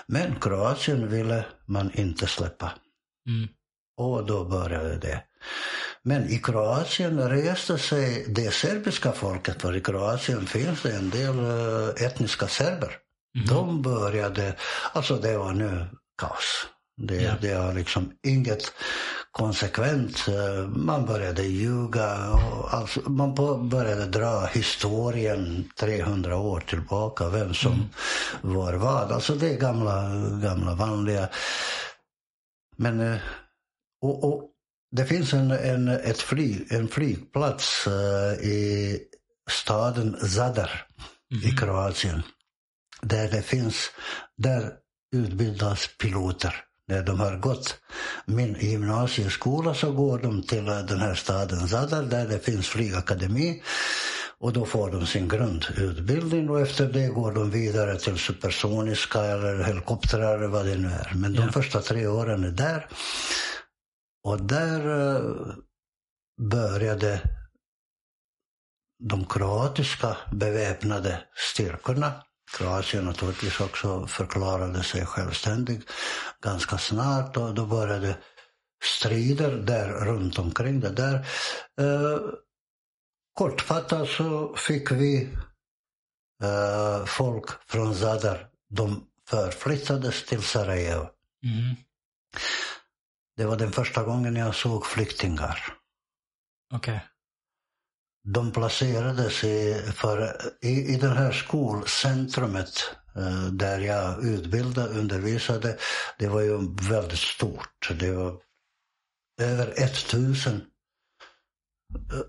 Men Kroatien ville man inte släppa. Mm. Och då började det. Men i Kroatien reste sig det serbiska folket, för i Kroatien finns det en del eh, etniska serber. Mm. De började, alltså det var nu kaos. Det, yeah. det var liksom inget konsekvent. Eh, man började ljuga. Och alltså, man började dra historien 300 år tillbaka, vem som mm. var vad. Alltså det är gamla, gamla vanliga. Men, eh, och, och det finns en, en, ett flyg, en flygplats uh, i staden Zadar mm. i mhm. Kroatien. Där det finns, där utbildas piloter. När de har gått min gymnasieskola så går de till den här staden Zadar där det finns flygakademi. Och då får de sin grundutbildning och efter det går de vidare till supersoniska eller helikoptrar eller vad det nu är. Men de ja. första tre åren är där. Och där eh, började de kroatiska beväpnade styrkorna. Kroatien naturligtvis också förklarade sig självständig ganska snart och då började strider där runt omkring det där. Eh, kortfattat så fick vi eh, folk från Zadar, de förflyttades till Sarajevo. Mm. Det var den första gången jag såg flyktingar. Okej. Okay. De placerades i, för, i, i det här skolcentrumet eh, där jag utbildade, undervisade. Det var ju väldigt stort. Det var över 1000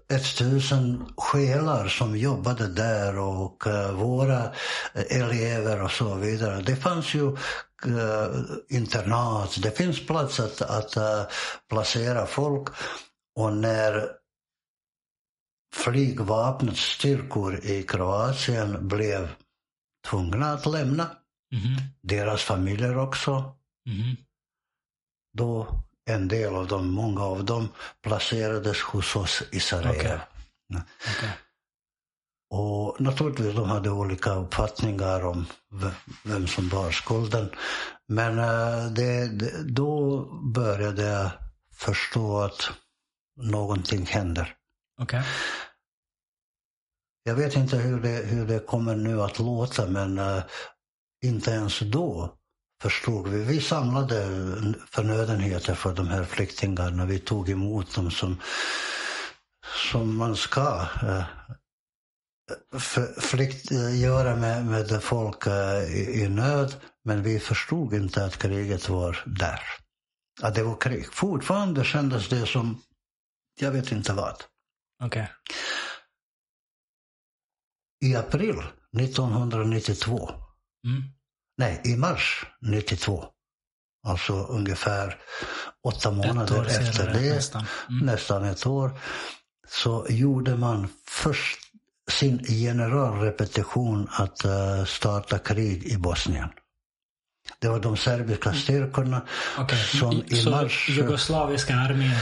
1000 själar som jobbade där och uh, våra elever och så vidare. Det fanns ju internat, det finns plats att, att uh, placera folk. Och när flygvapnets styrkor i Kroatien blev tvungna att lämna, mm. deras familjer också, mm. då en del av dem, många av dem, placerades hos oss i Sarajevo. Okay. Okay. Och naturligtvis de hade olika uppfattningar om vem som bar skulden. Men eh, det, det, då började jag förstå att någonting händer. Okay. Jag vet inte hur det, hur det kommer nu att låta men uh, inte ens då förstod vi. Vi samlade förnödenheter för de här flyktingarna. Vi tog emot dem som, som man ska uh, flykt, uh, göra med, med folk i, i nöd. Men vi förstod inte att kriget var där. Att det var krig. Fortfarande kändes det som, jag vet inte vad. Okay. I april 1992, mm. nej i mars 92, alltså ungefär åtta månader efter det, nästan. Mm. nästan ett år, så gjorde man först sin generalrepetition att uh, starta krig i Bosnien. Det var de serbiska mm. styrkorna okay. som i så mars... Jugoslaviska armén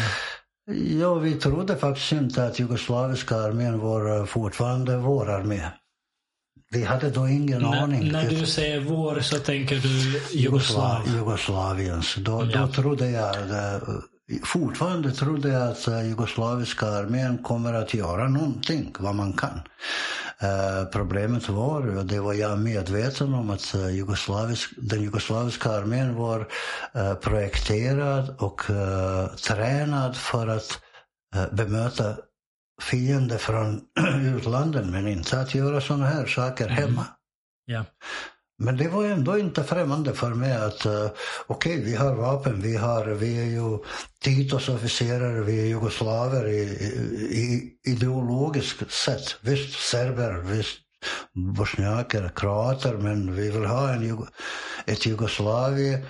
Ja, vi trodde faktiskt inte att jugoslaviska armén var eh, fortfarande vår armé. Vi hade då ingen N aning. När du säger vår så tänker du Jugoslav? Jugoslaviens. Då, ja. då trodde jag, eh, fortfarande trodde jag att eh, jugoslaviska armén kommer att göra någonting, vad man kan. Uh, problemet var, och det var jag medveten om, att uh, jugoslavisk, den jugoslaviska armén var projekterad och tränad för att bemöta fiender från *clears throat* utlandet, men inte att göra sådana här saker mm. hemma. Yeah. Men det var ändå inte främmande för mig att uh, okej, okay, vi har vapen, vi, har, vi är ju Titos officerare, vi är jugoslaver i, i, i ideologiskt sätt. Visst serber, visst bosniaker, kroater, men vi vill ha en, ett Jugoslavien,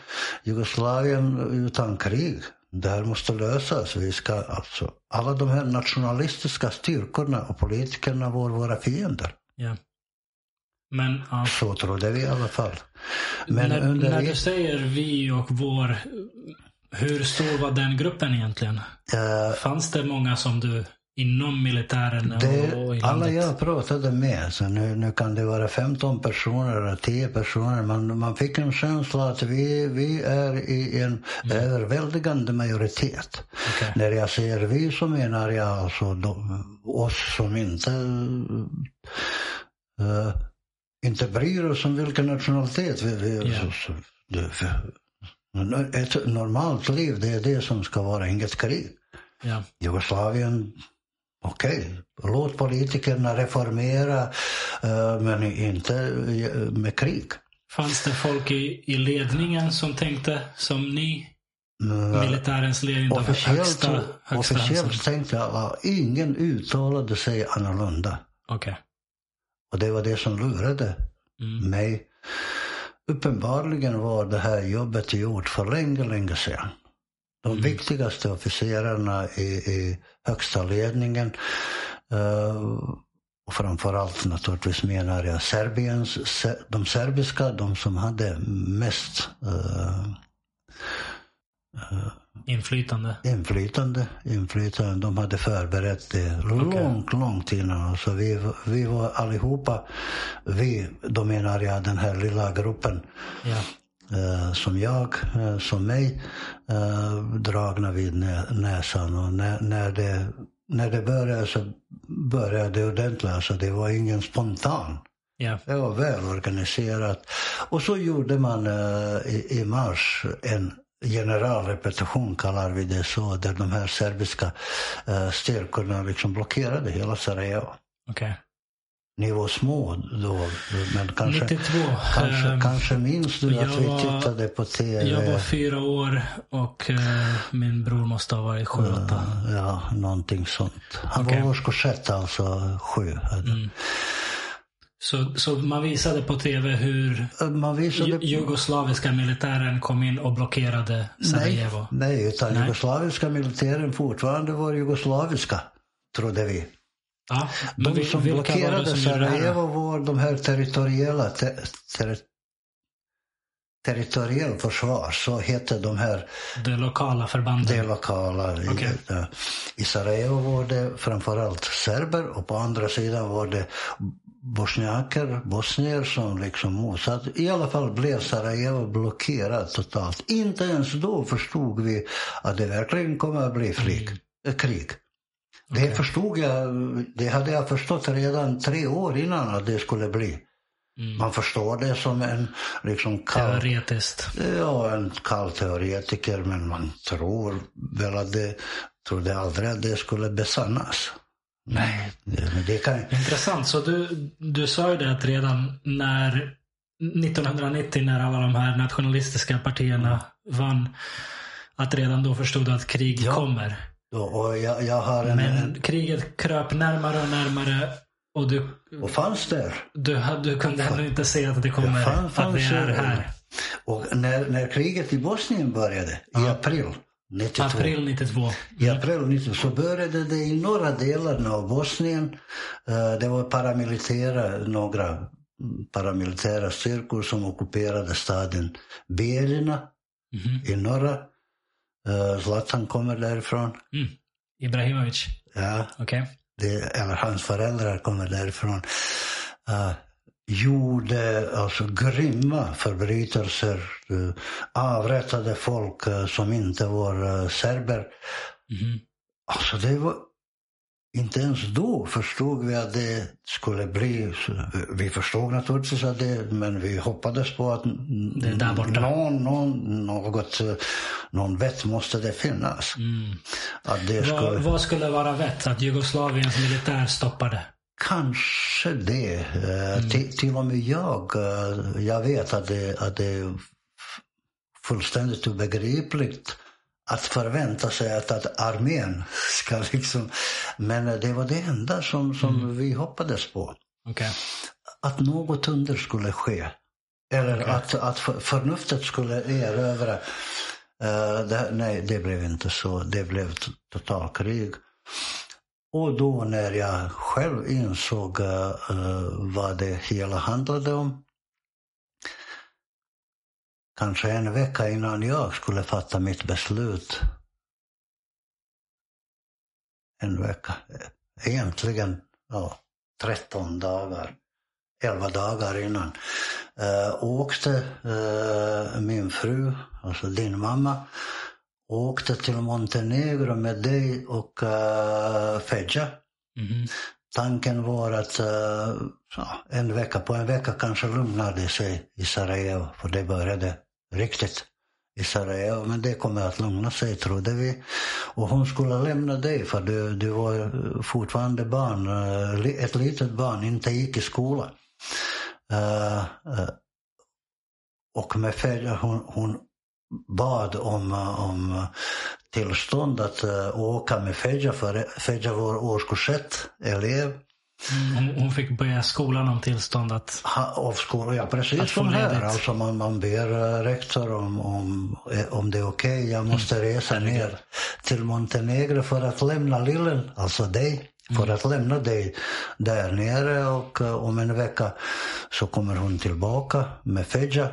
Jugoslavien utan krig. det här måste lösas. Vi ska, alltså, alla de här nationalistiska styrkorna och politikerna var våra fiender. Yeah. Men, ja. Så trodde vi i alla fall. Men när, under när du säger vi och vår, hur stor var den gruppen egentligen? eh, Fanns det många som du inom militären det, och i alla jag pratade med, så nu, nu kan det vara 15 personer eller 10 personer, man, man fick en känsla att vi, vi är i en överväldigande majoritet. Okej. När jag säger vi så menar jag alltså de, oss som inte, eh, inte bryr oss om vilken nationalitet vi, vi så, det, ett normalt liv, det är det som ska vara, inget krig. Ja. Jugoslavien, okej, låt politikerna reformera, eh, men inte eh, med krig. Fanns det folk i, i ledningen som tänkte som ni? Mm, Militärens ledning, Officiellt, högsta, högsta officiellt tänkte jag ingen uttalade sig annorlunda. Okej. Och det var det som lurade Mm. mig. Uppenbarligen var det här jobbet gjort för länge, länge sedan. De Mm. viktigaste officerarna i, i högsta ledningen eh, och framförallt naturligtvis menar jag Serbiens, se- de serbiska, de som hade mest eh, Inflytande. inflytande, inflytande. De hade förberett det långt, långt innan. Så vi, vi var allihopa, vi, då menar jag den här lilla gruppen, Ja. eh, som jag, eh, som mig, eh, dragna vid nä, näsan. Och när, när, det, när det började så började det ordentligt. Alltså det var ingen spontan. Ja. Det var väl organiserat. Och så gjorde man eh, i, i mars en generalrepetition, kallar vi det så, där de här serbiska eh, styrkorna liksom blockerade hela Sarajevo. Okej. Ni var små då, men kanske, 92. kanske, ehm, kanske minns du att vi var- tittade på tv. Jag var fyra år och eh, min bror måste ha varit sju, åtta. Ja, någonting sånt. Han Okej. var årskurs ett, alltså sju. Mm. Så, så man visade på tv hur Man visade ju, jugoslaviska militären kom in och blockerade Nej, Sarajevo. nej, utan Nej. jugoslaviska militären fortfarande var jugoslaviska, trodde vi. Ja, De vi- som vilka var blockerade som? Sarajevo var de här territoriella, te, ter, territoriell försvar, så hette de här, Det lokala förbandet. det lokala. i- Okej. eh, I Sarajevo var det framförallt serber och på andra sidan var det bosniaker, bosnier som liksom motsatt. I alla fall blev Sarajevo blockerat totalt. Inte ens då förstod vi att det verkligen kommer att bli frig, eh, krig. Det Okej. förstod jag, det hade jag förstått redan tre år innan att det skulle bli. Mm. Man förstår det som en liksom kall, Teoretiskt. ja, en kall teoretiker men man tror väl att det, trodde aldrig att det skulle besannas. Nej, men det kan Intressant. Så du, du sa ju det att redan när 1990 när alla de här nationalistiska partierna vann. Att redan då förstod du att krig Ja. kommer. och jag, jag en, Men en, kriget kröp närmare och närmare. Och du, och fanns där. du, du kunde ännu inte se att det kommer. Ja, fan- att det är här. Och när, när kriget i Bosnien började, i april 92. April 92. I april 90 så började det i norra delarna av Bosnien. Eh, Det var paramilitära, några mm, paramilitära styrkor som ockuperade staden Berina Mhm. i norra. Eh, Zlatan kommer därifrån. Mm. Ibrahimovic. Ja, Okej. det, eller hans föräldrar kommer därifrån. Gjorde alltså grymma förbrytelser. Uh, avrättade folk eh, som inte var eh, serber. Mhm. Alltså det var... Inte ens då förstod vi att det skulle bli... Vi förstod naturligtvis att det... Men vi hoppades på att någon, någon, något, eh, någon vett måste det finnas. Mm. Att det Vad, skulle, vad skulle vara vett? Att Jugoslaviens militär stoppade? Kanske det. Eh, till, till och med jag, eh, jag vet att det, att det är fullständigt obegripligt att förvänta sig att, att armén *laughs* ska liksom... Men det var det enda som, som vi hoppades på. Okej. Att något under skulle ske. Eller Okej. att, att för- förnuftet skulle erövra Uh, det, nej, det blev inte så. Det blev totalkrig. Och då när jag själv insåg uh, vad det hela handlade om, kanske en vecka innan jag skulle fatta mitt beslut, en vecka, egentligen ja, 13 dagar, 11 dagar innan, uh, åkte uh, min fru, alltså din mamma, åkte till Montenegro med dig och äh, Fedja. Mm. Tanken var att äh, en vecka, på en vecka kanske lugnade sig i Sarajevo, för det började riktigt i Sarajevo. Men det kommer att lugna sig trodde vi. Och hon skulle lämna dig för du, du var fortfarande barn, eh, ett litet barn, inte gick i skolan. Uh, uh, och med Fedja, hon, hon bad om, om tillstånd att uh, åka med Fedja, för Fedja var årskurs 1 elev. Mm, hon, fick börja skolan om tillstånd att... Ha, av skolan, ja precis som här. Alltså man, man ber uh, rektor om, om, eh, om det är okej. Okay. Jag måste mm. resa mm. ner till Montenegro för att lämna lillen, alltså dig. För mm. att lämna dig där nere och om en vecka så kommer hon tillbaka med Fedja.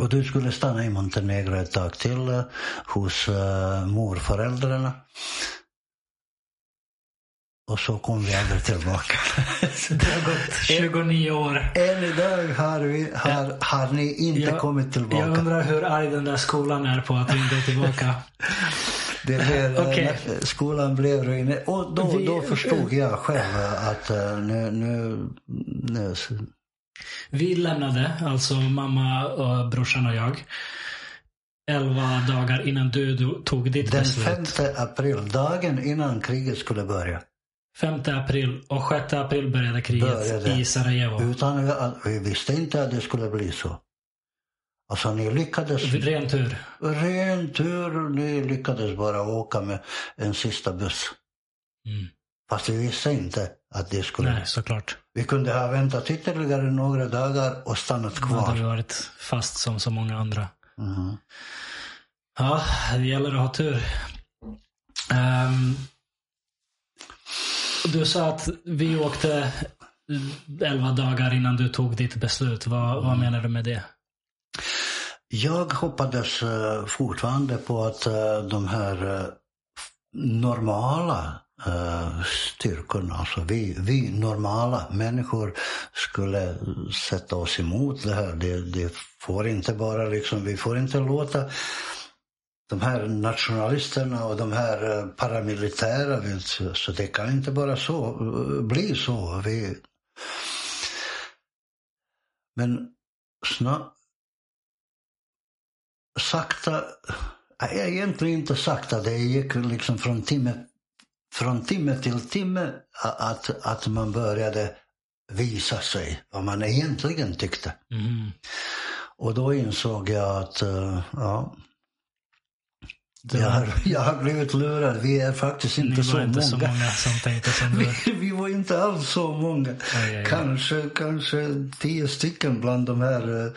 Och du skulle stanna i Montenegro ett tag till uh, hos morföräldrarna. Och så kom vi aldrig tillbaka. *laughs* det har gått 29 år. Än idag har, vi, har, har ni inte jag, kommit tillbaka. Jag undrar hur arg den där skolan är på att vi inte är tillbaka. *laughs* det blev, eh, okay. Skolan blev ruinerad. Och då, vi, då förstod jag själv att eh, nu, nu, nu... Vi lämnade, alltså mamma, och brorsan och jag. Elva dagar innan du tog ditt Den beslut. Den 5 april, dagen innan kriget skulle börja. 5 april och 6 april började kriget började. i Sarajevo. Utan vi visste inte att det skulle bli så. Alltså ni lyckades... Ren tur. Ren tur. Ni lyckades bara åka med en sista buss. Mm. Fast vi visste inte att det skulle... Nej, såklart. Vi kunde ha väntat ytterligare några dagar och stannat kvar. Då hade vi varit fast som så många andra. Mm. Ja, det gäller att ha tur. Um, du sa att vi åkte elva dagar innan du tog ditt beslut. Vad, vad menar du med det? Jag hoppades uh, fortfarande på att uh, de här uh, styrkorna, alltså vi, vi normala människor skulle sätta oss emot det här. Det, det får inte bara liksom, vi får inte låta de här nationalisterna och de här eh, paramilitära. Så det kan inte bara så, eh, bli så. Vi... Men snart, sakta, egentligen inte sakta, det gick liksom från timme, från timme till timme att, att man började visa sig vad man egentligen tyckte. Mm. Och då insåg jag att, eh, ja, jag har, jag har blivit lurad. Vi är faktiskt inte så många. Var inte så många som tänkte som du. *laughs* vi, vi var inte alls så många. Aj, aj, kanske, kanske tio stycken bland de här. Eh,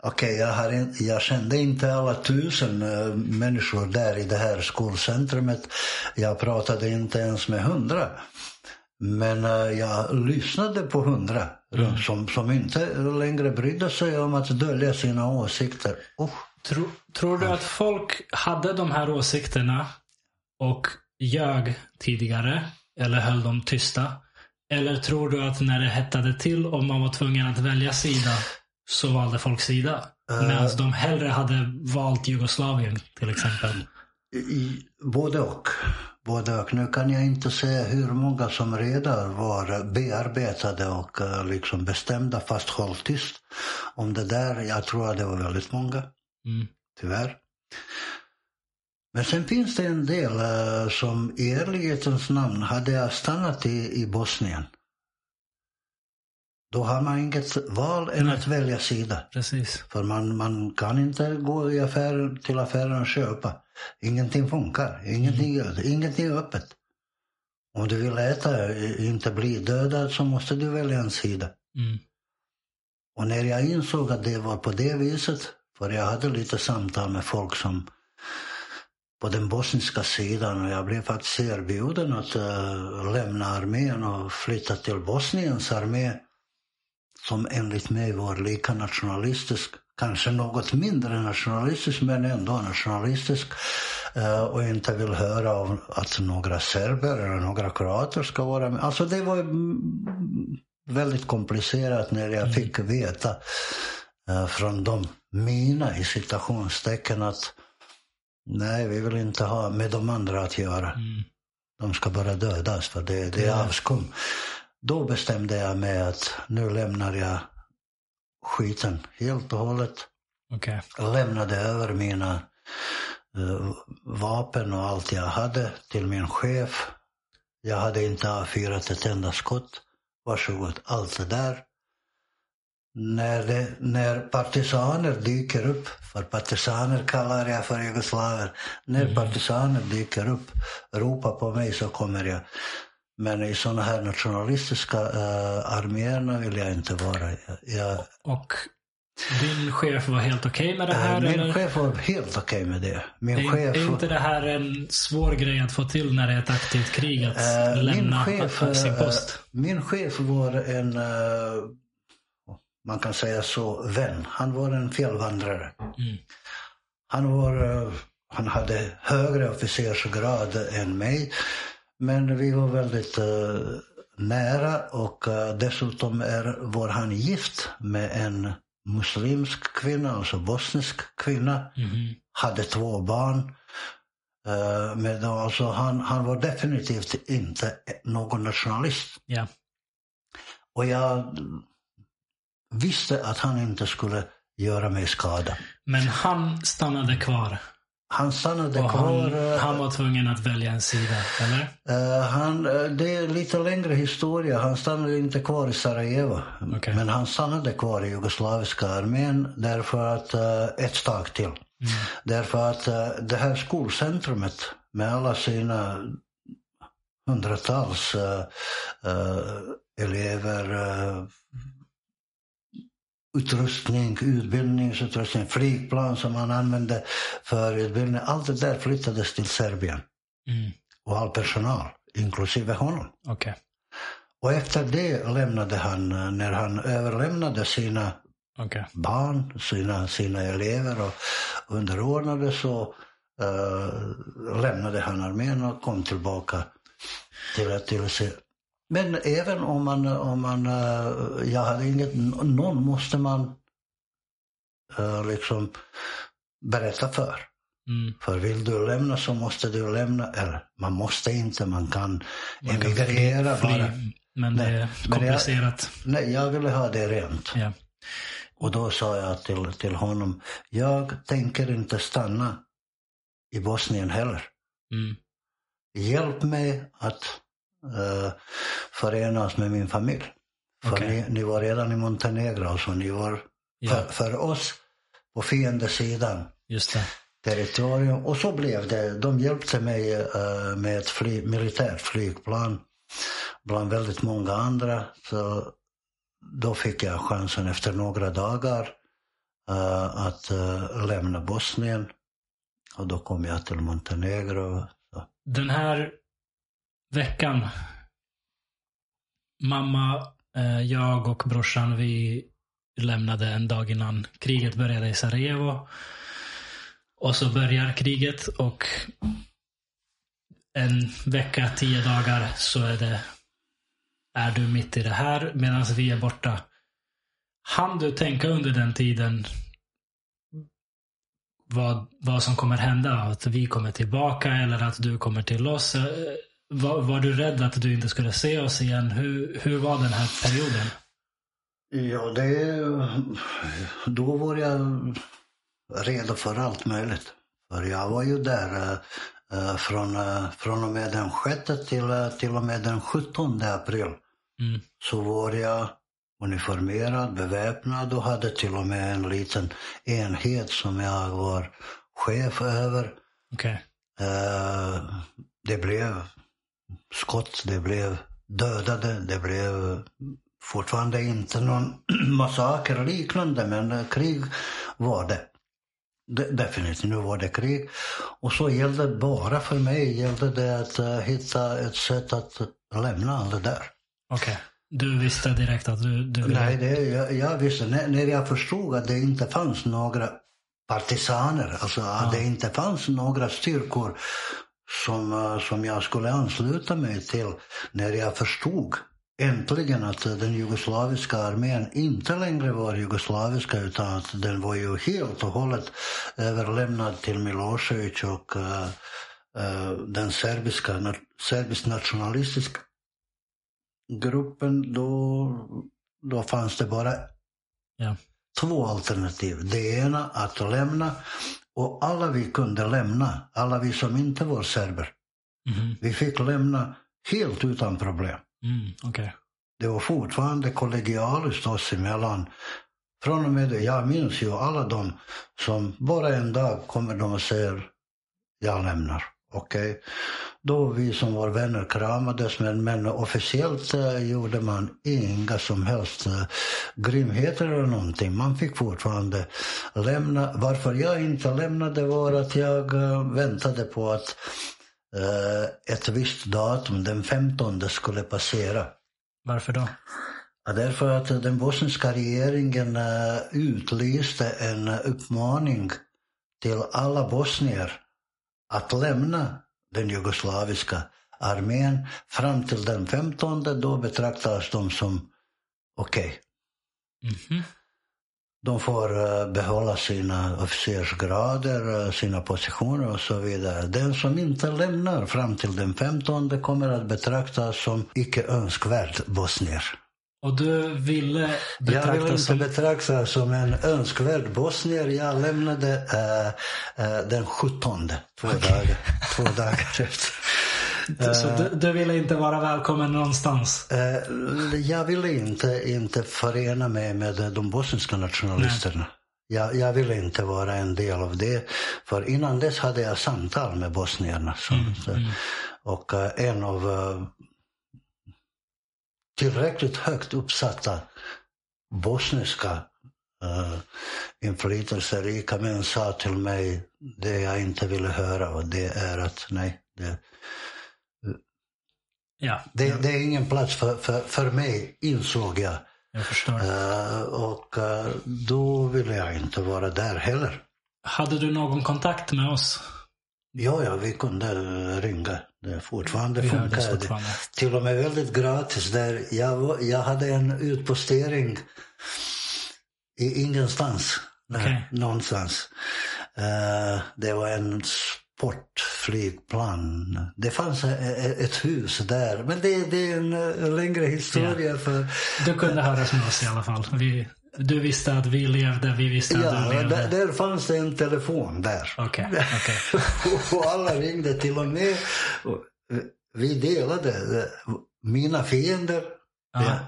okej, okay, jag, jag kände inte alla tusen uh, människor där i det här skolcentrumet. Jag pratade inte ens med hundra. Men uh, jag lyssnade på hundra mm. som, som inte längre brydde sig om att dölja sina åsikter. Uh. Tror, tror du att folk hade de här åsikterna och ljög tidigare? Eller höll dem tysta? Eller tror du att när det hettade till och man var tvungen att välja sida så valde folk sida? Uh, Medan de hellre hade valt Jugoslavien till exempel. I, både och. Både och. Nu kan jag inte säga hur många som redan var bearbetade och uh, liksom bestämda fast håll tyst om det där. Jag tror att det var väldigt många. Mm. Tyvärr. Men sen finns det en del uh, som i ärlighetens namn, hade stannat i, i Bosnien, då har man inget val än Nej. att välja sida. Precis. För man, man kan inte gå i affär, till affären och köpa. Ingenting funkar. Ingenting, mm. ingenting är öppet. Om du vill äta, inte bli dödad, så måste du välja en sida. Mm. Och när jag insåg att det var på det viset för jag hade lite samtal med folk som på den bosniska sidan och jag blev faktiskt erbjuden att uh, lämna armén och flytta till Bosniens armé som enligt mig var lika nationalistisk, kanske något mindre nationalistisk men ändå nationalistisk uh, och inte vill höra om att några serber eller några kroater ska vara med. Alltså det var väldigt komplicerat när jag mm. fick veta från de mina i citationstecken att Nej, vi vill inte ha med de andra att göra. Mm. De ska bara dödas för det, det är ja. avskum. Då bestämde jag mig att nu lämnar jag skiten helt och hållet. Okay. Jag lämnade över mina uh, vapen och allt jag hade till min chef. Jag hade inte avfyrat ett enda skott. Varsågod, allt det där när, det, när partisaner dyker upp, för partisaner kallar jag för jugoslaver, när mm. partisaner dyker upp, ropa på mig så kommer jag. Men i sådana här nationalistiska uh, arméerna vill jag inte vara. Jag, och din chef var helt okej okay med det eh, här? Min eller? chef var helt okej okay med det. Min är, chef... är inte det här en svår grej att få till när det är ett aktivt krig? Att uh, lämna chef, sin post? Min chef var en man kan säga så, vän. Han var en fjällvandrare. Mm. Han, var, eh, han hade högre officersgrad än mig. Men vi var väldigt uh, nära och uh, dessutom är, var han gift med en muslimsk kvinna, alltså bosnisk kvinna. Mm. Hade två barn. Uh, men alltså han, han var definitivt inte någon nationalist. Yeah. Och jag visste att han inte skulle göra mig skada. Men han stannade kvar? Han stannade och kvar. Han, eh, han, var tvungen att välja en sida, eller? Uh, han, eh, det är lite längre historia. Han stannade inte kvar i Sarajevo. Okay. Men han stannade kvar i jugoslaviska armén därför att, uh, ett tag till. Mm. Därför att uh, det här skolcentrumet med alla sina hundratals elever, utrustning, utbildningsutrustning, flygplan som man använde för utbildning. Allt det där flyttades till Serbien. Mm. Och all personal, inklusive honom. Okay. Och efter det lämnade han, när han överlämnade sina okay. barn, sina, sina elever och underordnade så uh, lämnade han armén och kom tillbaka till, till men även om man, om man uh, jag hade inget, någon måste man uh, liksom berätta för. Mm. För vill du lämna så måste du lämna. Eller man måste inte, man kan man emigrera kan fly, bara. Men det är komplicerat. Jag, nej, jag ville ha det rent. Ja. Och då sa jag till, till honom, jag tänker inte stanna i Bosnien heller. Mm. Hjälp mig att uh, förenas med min familj. För okay. ni, ni, var redan i Montenegro, så ni var ja. för, för, oss på fiendesidan. Just det. Territorium. Och så blev det. De hjälpte mig uh, med ett fly, militärt flygplan bland väldigt många andra. Så då fick jag chansen efter några dagar uh, att uh, lämna Bosnien. Och då kom jag till Montenegro. Så. Den här veckan. Mamma, eh, jag och brorsan, vi lämnade en dag innan kriget började i Sarajevo. Och så börjar kriget och en vecka, tio dagar så är det är du mitt i det här medan vi är borta. Han du tänka under den tiden vad, vad som kommer hända? Att vi kommer tillbaka eller att du kommer till oss? Eh, var, var, du rädd att du inte skulle se oss igen? Hur, hur var den här perioden? Ja, det... Då var jag redo för allt möjligt. För jag var ju där äh, från, äh, från och med den 6 till, äh, till och med den 17 april. Mm. Så var jag uniformerad, beväpnad och hade till och med en liten enhet som jag var chef över. Okay. det blev skott, det blev dödade, det blev fortfarande inte någon *clears throat* massaker liknande, men krig var det. De, definitivt, nu var det krig. Och så gällde bara för mig gällde det att uh, hitta ett sätt att lämna det där. Okej. Okay. Du visste direkt att du, du ville... Nej, det, jag, jag visste. När, när jag förstod att det inte fanns några partisaner, alltså ja. att det inte fanns några styrkor som, eh, som jag skulle ansluta mig till. När jag förstod äntligen att den jugoslaviska armén inte längre var jugoslaviska utan att den var ju helt och hållet överlämnad till Milosevic och uh, uh, den serbiska, serbisk nationalistiska gruppen. Då, då fanns det bara ja. två alternativ. Det ena att lämna och alla vi kunde lämna, alla vi som inte var serber. Mm. Vi fick lämna helt utan problem. Mm, okay. Det var fortfarande kollegialiskt oss emellan. Från och med det, jag minns ju alla de som bara en dag kommer de och säger jag lämnar. Okej. Okay. Då vi som var vänner kramades men, men officiellt uh, gjorde man inga som helst uh, grymheter eller någonting. Man fick fortfarande lämna. Varför jag inte lämnade var att jag uh, väntade på att ett visst datum, den 15, skulle passera. Varför då? Ja, därför att den bosniska regeringen utlyste en uppmaning till alla bosnier att lämna den jugoslaviska armén fram till den 15 då betraktades de som okej. Okay. Mm -hmm. De får eh, behålla sina officersgrader, eh, sina positioner och så vidare. Den som inte lämnar fram till den 15 kommer att betraktas som icke önskvärd bosnier. Och du ville betraktas Jag ville inte som... betraktas som en önskvärd bosnier. Jag lämnade äh, äh, den 17, två okay. dagar, två *laughs* dagar efter. Så du, du, ville inte vara välkommen någonstans? Jag ville inte, inte förena mig med de bosniska nationalisterna. Jag, jag, ville inte vara en del av det. För innan dess hade jag samtal med bosnierna. Som, mm, mm. Och en av tillräckligt högt uppsatta bosniska uh, inflytelserika män sa till mig det jag inte ville höra och det är att nej, det, ja, det, det är ingen plats för, för, för mig, insåg jag. Jag förstår. Uh, och uh, då ville jag inte vara där heller. Hade du någon kontakt med oss? Ja, ja, vi kunde ringa. Det fortfarande vi funkar. Det fortfarande. Till och med väldigt gratis. Där jag, jag hade en utpostering i ingenstans. Okay. någonstans. Uh, det var en sportflygplan. Det fanns ett hus där. Men det, det är en längre historia. Ja. för... Du kunde höras med oss i alla fall. Vi du visste att vi levde, vi visste att ja, du levde? Ja, där, där fanns det en telefon där. Okay, okay. *laughs* och alla ringde till och med. Vi delade. Mina fiender. Ja.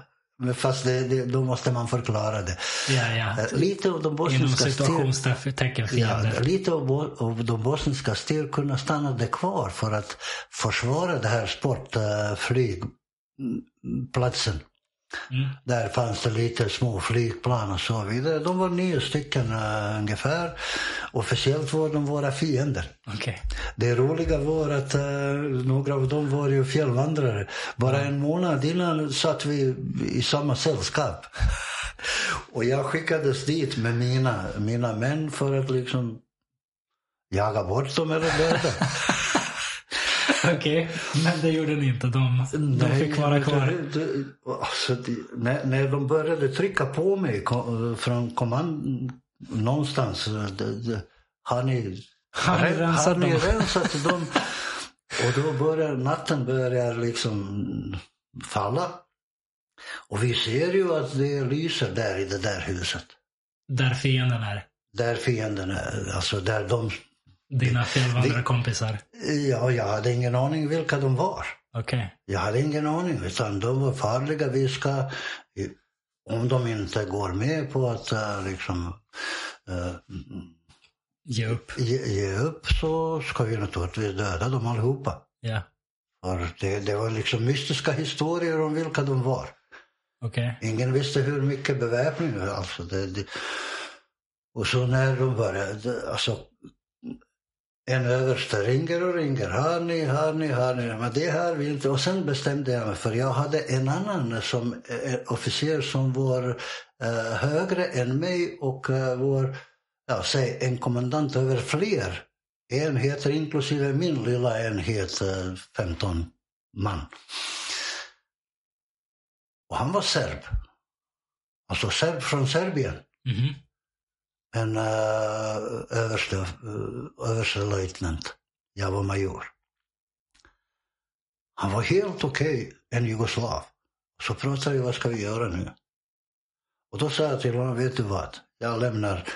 Men fast det, det, då måste man förklara det. Ja, ja. Eh, lite av de bosniska fiender. Ja, lite av, av de bosniska styrkorna stannade kvar för att försvara det här sportflygplatsen. Mm. Där fanns det lite små flygplan och så vidare. De var nio stycken uh, ungefär. Officiellt var de våra fiender. Okay. Det roliga var att uh, några av dem var ju fjällvandrare. Bara mm. en månad innan satt vi i samma sällskap. och jag skickades dit med mina, mina män för att liksom jaga bort dem eller döda. *laughs* *laughs* Okej, okay. men det gjorde ni inte. De, de Nej, fick vara kvar. Det, det, alltså, det, när, när de började trycka på mig kom, från kommand någonstans. har ni, har ni rensat, har ni rensat dem? Och då börjar natten börjar liksom falla. Och vi ser ju att det lyser där i det där huset. Där fienden är? Där fienden är. Alltså där de dina fjällvandrarkompisar? Ja, jag hade ingen aning vilka de var. Okay. Jag hade ingen aning, utan de var farliga. Vi ska, om de inte går med på att uh, liksom uh, ge upp. Ge, ge, upp så ska vi naturligtvis döda dem allihopa. Yeah. För det, det var liksom mystiska historier om vilka de var. Okay. Ingen visste hur mycket beväpning, alltså det, det Och så när de började, alltså en överste ringer och ringer. Har ni, har ni, har ni? Men det har vi inte. Och sen bestämde jag mig för jag hade en annan som eh, officer som var eh, högre än mig och eh, var, ja, säg en kommandant över fler enheter inklusive min lilla enhet, eh, 15 man. Och han var serb. Alltså serb från Serbien. Mm -hmm. En uh, överste, eh, uh, överstelöjtnant. Jag var major. Han var helt okej, en jugoslav. Så pratade vi, vad ska vi göra nu? Och då sa jag till honom, vet du vad? Jag lämnar.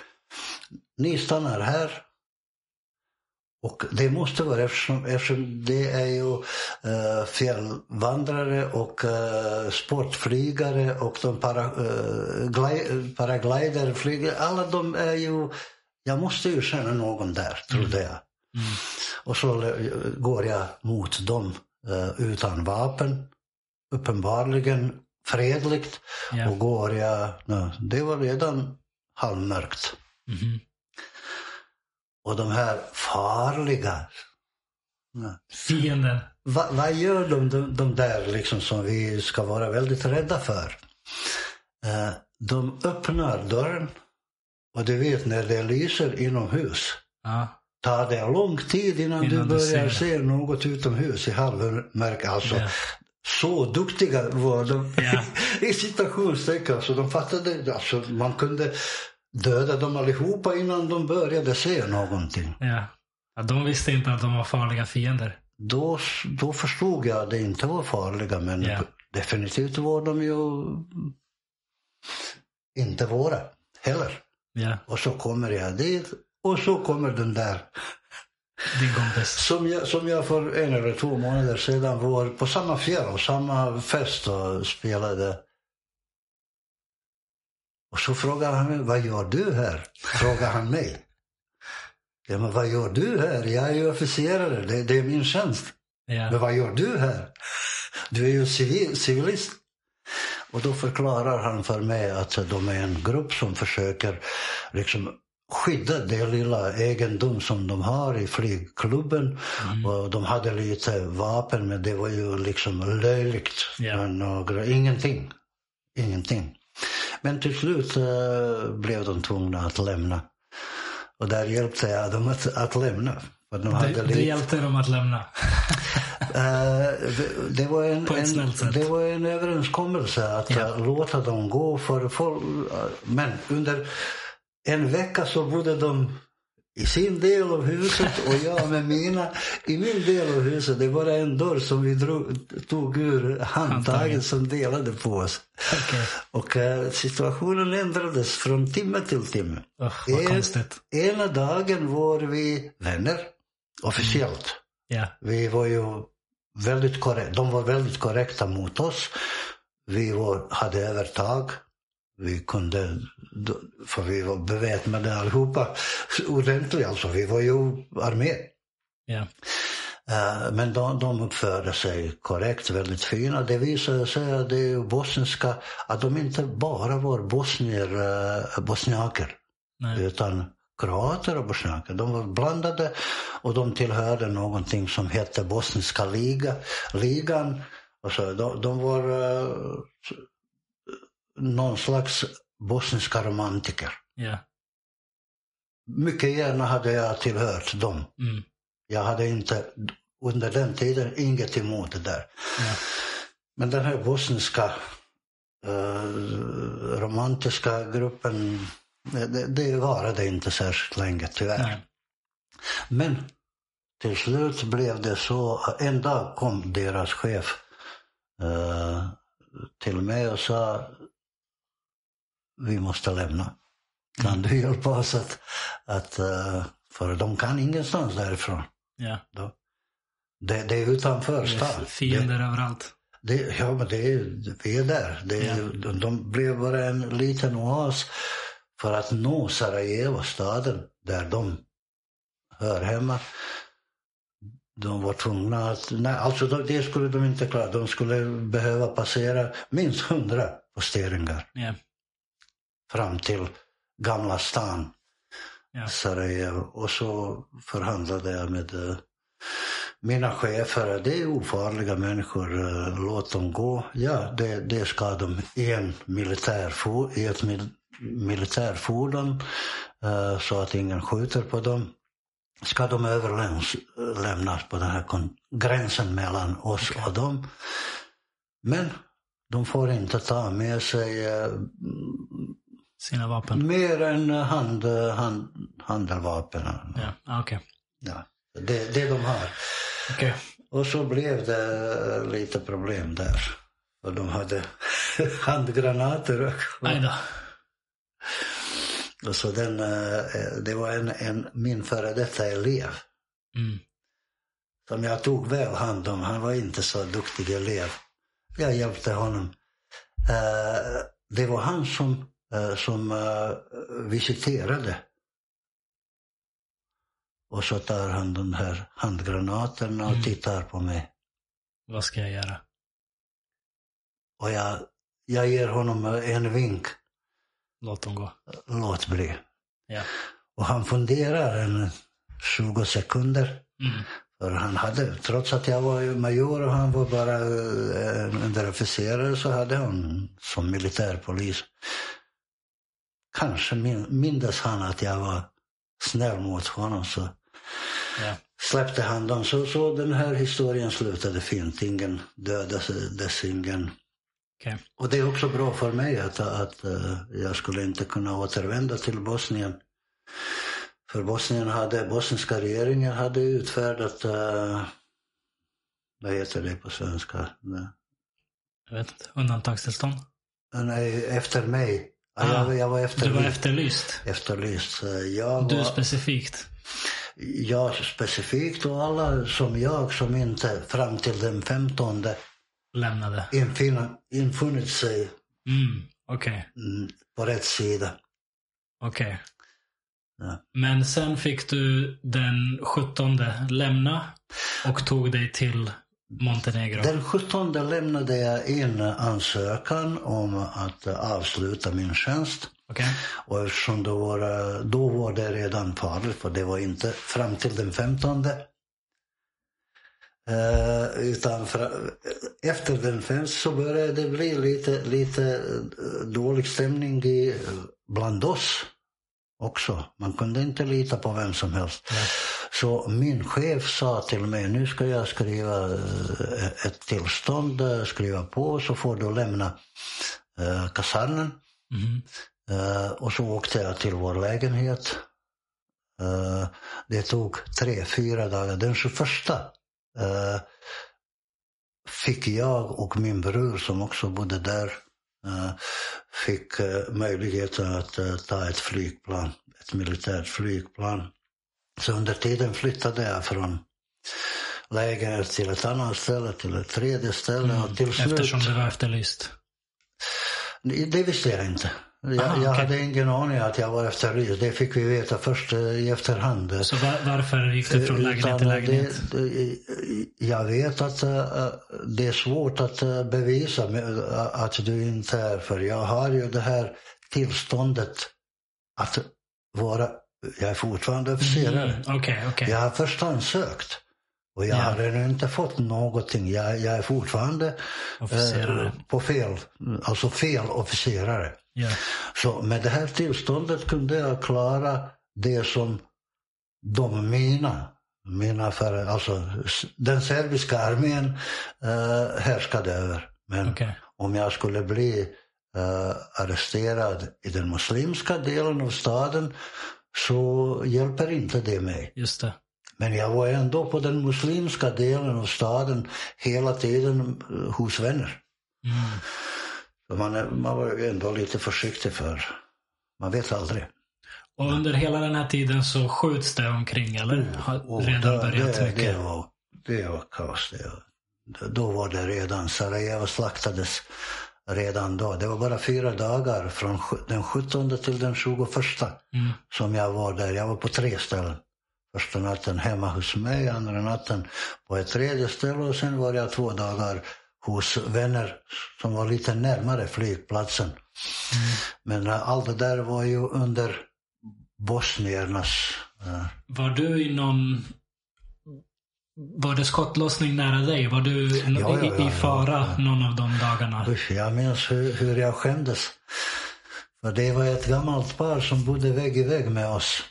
Ni stannar här. Och det måste vara eftersom, eftersom det är ju uh, fjällvandrare och uh, sportflygare och de para, uh, glide, paragliderflygare. Alla de är ju, jag måste ju känna någon där, trodde jag. Mm. Och så eh, går jag mot dem eh, utan vapen. Uppenbarligen fredligt. Ja. Och går jag, no, det var redan halvmörkt. Mhm. Och de här farliga, Fienden. Va, vad gör de, de, de där liksom som vi ska vara väldigt rädda för? Eh, de öppnar dörren och du vet när det lyser inomhus Ja. tar det lång tid innan, Innan du börjar se något utomhus i halvmörker. Alltså, Ja. Så duktiga var de Ja. *laughs* i citationstecken. Så de fattade, alltså, man kunde döda dem allihopa innan de började se någonting. Ja. ja. De visste inte att de var farliga fiender. Då, då förstod jag att det inte var farliga men Ja. definitivt var de ju inte våra heller. Ja. Och så kommer jag dit och så kommer den där *laughs* Din kompis. som jag, som jag för en eller två månader sedan var på samma fjäll och samma fest och spelade. Och så frågar han mig, vad gör du här? Frågar han mig. Ja, men vad gör du här? Jag är ju officerare, det, det är min tjänst. Men Ja. vad gör du här? Du är ju civil, civilist. Och då förklarar han för mig att de är en grupp som försöker liksom skydda det lilla egendom som de har i flygklubben. Mm. Och de hade lite vapen men det var ju liksom löjligt. Ja. Men några, ingenting. Ingenting. Men till slut eh, blev de tvungna att lämna. Och där hjälpte jag dem att, att lämna. För de hade Du, lite- du hjälpte dem att lämna. *laughs* Eh, det, det, var en, en, det var en överenskommelse att Ja. låta dem gå. För folk, men under en vecka så bodde de i sin del av huset och jag med mina i min del av huset. Det var en dörr som vi drog, tog ur handtaget som delade på oss. Okej. Och eh, situationen ändrades från timme till timme. Usch, vad Eh, konstigt. Ena dagen var vi vänner, officiellt. Ja. Vi var ju väldigt korrekta. De var väldigt korrekta mot oss. Vi var, hade övertag. Vi kunde, för vi var beväpnade allihopa ordentligt. Alltså, vi var ju armé. Eh, Men de, de uppförde sig korrekt, väldigt fina. Det visade sig att det bosniska, att de inte bara var bosnier, eh, bosniaker Nej. utan kroater och bosniaker. De var blandade och de tillhörde någonting som hette Bosniska liga, ligan. Och så, de, de var uh, någon slags bosniska romantiker. Ja. Mycket gärna hade jag tillhört dem. Mm. Jag hade inte under den tiden inget emot det där. Ja. Men den här bosniska eh, romantiska gruppen, det, det varade inte särskilt länge tyvärr. Nej. Men till slut blev det så, en dag kom deras chef eh, till mig och sa vi måste lämna. Kan du hjälpa oss att, att eh, för de kan ingenstans därifrån. Ja. Det, det är utanför Det stan. fiender överallt. Det, ja, men det är, vi är där. Det är, de, de blev bara en liten oas för att nå Sarajevo, staden där de hör hemma. De var tvungna att... Nej, alltså de- det skulle de inte klara. De skulle behöva passera minst hundra posteringar Ja. Fram till Gamla stan Ja. Sarajevo. Och så förhandlade jag med eh, mina chefer. Det är ofarliga människor, eh, låt dem gå. Ja, det, det ska de i, en militärfo, i ett mil, militärfordon eh, så att ingen skjuter på dem. Ska de överlämnas på den här gränsen mellan oss Okej. och dem. Men de får inte ta med sig Sina vapen. mer än hand, hand, handeldvapen. Ja, ah, okej. Ja, det, det de har. Okej. Och så blev det lite problem där. Och de hade *laughs* handgranater. Då. Och så den, eh, det var en, en, min före detta elev Mm. som jag tog väl hand om. Han var inte så duktig elev. Jag hjälpte honom. Eh, Det var han som, som eh, visiterade. Och så tar han den här handgranaten och Mm. tittar på mig. Vad ska jag göra? Och jag, jag ger honom en vink. Låt dem gå. Låt bli. Ja. Och han funderar en 20 sekunder. Mm. För han hade, trots att jag var major och han var bara eh, en underofficerare så hade han som militärpolis. Kanske min, mindes han att jag var snäll mot honom så Ja. släppte han dem. Så, så den här historien slutade fint. Ingen dödades, ingen. Okej. Och det är också bra för mig att, att eh, jag skulle inte kunna återvända till Bosnien. För Bosnien hade, bosniska regeringen hade utfärdat, uh, vad heter det på svenska? Jag vet inte. Undantagstillstånd? Nej, efter mig. Ah, jag, jag var Du efterlyst. var efterlyst. efterlyst. Jag Du var, specifikt. jag specifikt och alla som jag som inte fram till den 15 Lämnade. infin, infunnit sig Mm. Okej. mm, på rätt sida. Okej. Ja. Men sen fick du den 17 lämna och tog dig till Montenegro. Den 17 lämnade jag in ansökan om att avsluta min tjänst. Okej. Och eftersom då var, då var det redan farligt, för det var inte fram till den 15. Eh, utan för, efter den 15 så började det bli lite, lite dålig stämning i, bland oss också. Man kunde inte lita på vem som helst. Ja. Så min chef sa till mig, nu ska jag skriva eh, ett tillstånd, eh, skriva på så får du lämna eh, kasernen. Eh, och så åkte jag till vår lägenhet. Eh, det tog tre, fyra dagar. Den 21 eh, fick jag och min bror som också bodde där fick eh, möjligheten att eh, ta ett flygplan, ett militärt flygplan. Så under tiden flyttade jag från lägenhet till ett annat ställe, till ett tredje ställe och till slut... Eftersom du var efterlyst. Det visste jag inte. Jag, Aha, jag okej. hade ingen aning att jag var efterlyst. Det fick vi veta först eh, i efterhand. Så var, varför gick du från lägenhet Utan till lägenhet? Det, det, jag vet att eh, det är svårt att eh, bevisa att du inte är för jag har ju det här tillståndet att vara, jag är fortfarande officerare. Mm, Okej, okej. Jag har först ansökt och jag Ja. har ännu inte fått någonting. Jag, jag är fortfarande eh, på fel, alltså fel officerare. Ja. Så med det här tillståndet kunde jag klara det som de mina, mina för, alltså den serbiska armén eh, härskade över. Men Okej. om jag skulle bli eh, arresterad i den muslimska delen av staden så hjälper inte det mig. Just det. Men jag var ändå på den muslimska delen av staden hela tiden eh, hos vänner. Mm. Så man, man var ändå lite försiktig för man vet aldrig. Och under hela den här tiden så skjuts det omkring eller? Har Och redan då- börjat det, mycket? Det var, det var kaos. Det. var- Då var det redan, Sarajevo slaktades redan då. Det var bara fyra dagar från den 17 till den 21 Mm. som jag var där. Jag var på tre ställen. Första natten hemma hos mig, andra natten på ett tredje ställe och sen var jag två dagar hos vänner som var lite närmare flygplatsen. Men eh, allt det där var ju under bosniernas... Uh, Var du i någon... Var det skottlossning nära dig? Var du Ja, ja, i, ja, i fara någon av de dagarna? usch, jag minns hur, hur jag skämdes. För det var ett gammalt par som bodde vägg i vägg med oss.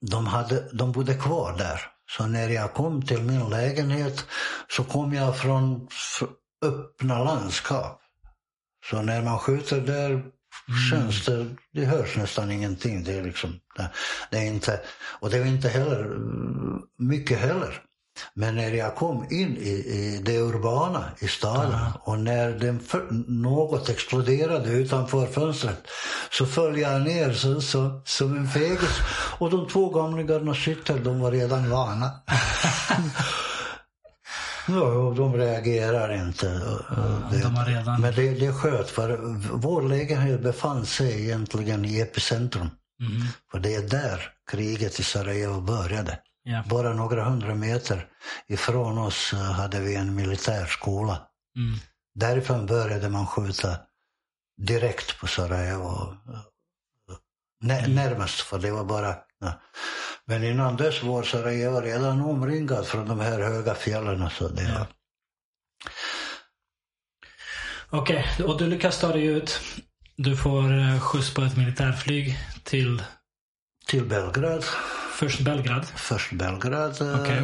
De, hade, de bodde kvar där. Så när jag kom till min lägenhet så kom jag från öppna landskap. Så när man skjuter där känns det, det hörs nästan ingenting. Det är liksom, det, det är inte, och det är inte heller mm, mycket heller. Men när jag kom in i, i det urbana i staden och när den för, något exploderade utanför fönstret så föll jag ner så, så, som en fegis. Och de två gamlingarna sitter, de var redan vana. *laughs* Ja, de reagerar inte. Ja, de redan- Men det, det sköt, för vår lägenhet befann sig egentligen i epicentrum. Mhm. För det är där kriget i Sarajevo började. Ja. Bara några hundra meter ifrån oss eh, hade vi en militärskola. Mm. Därifrån började man skjuta direkt på Sarajevo. Nä, Närmast, för det var bara... Ja. Men innan dess var Sarajevo redan omringat från de här höga fjällen. Så det, Ja. Okej, och du lyckas ta dig ut. Du får eh, skjuts på ett militärflyg till Till Belgrad. Först Belgrad. Först Belgrad eh, Okej.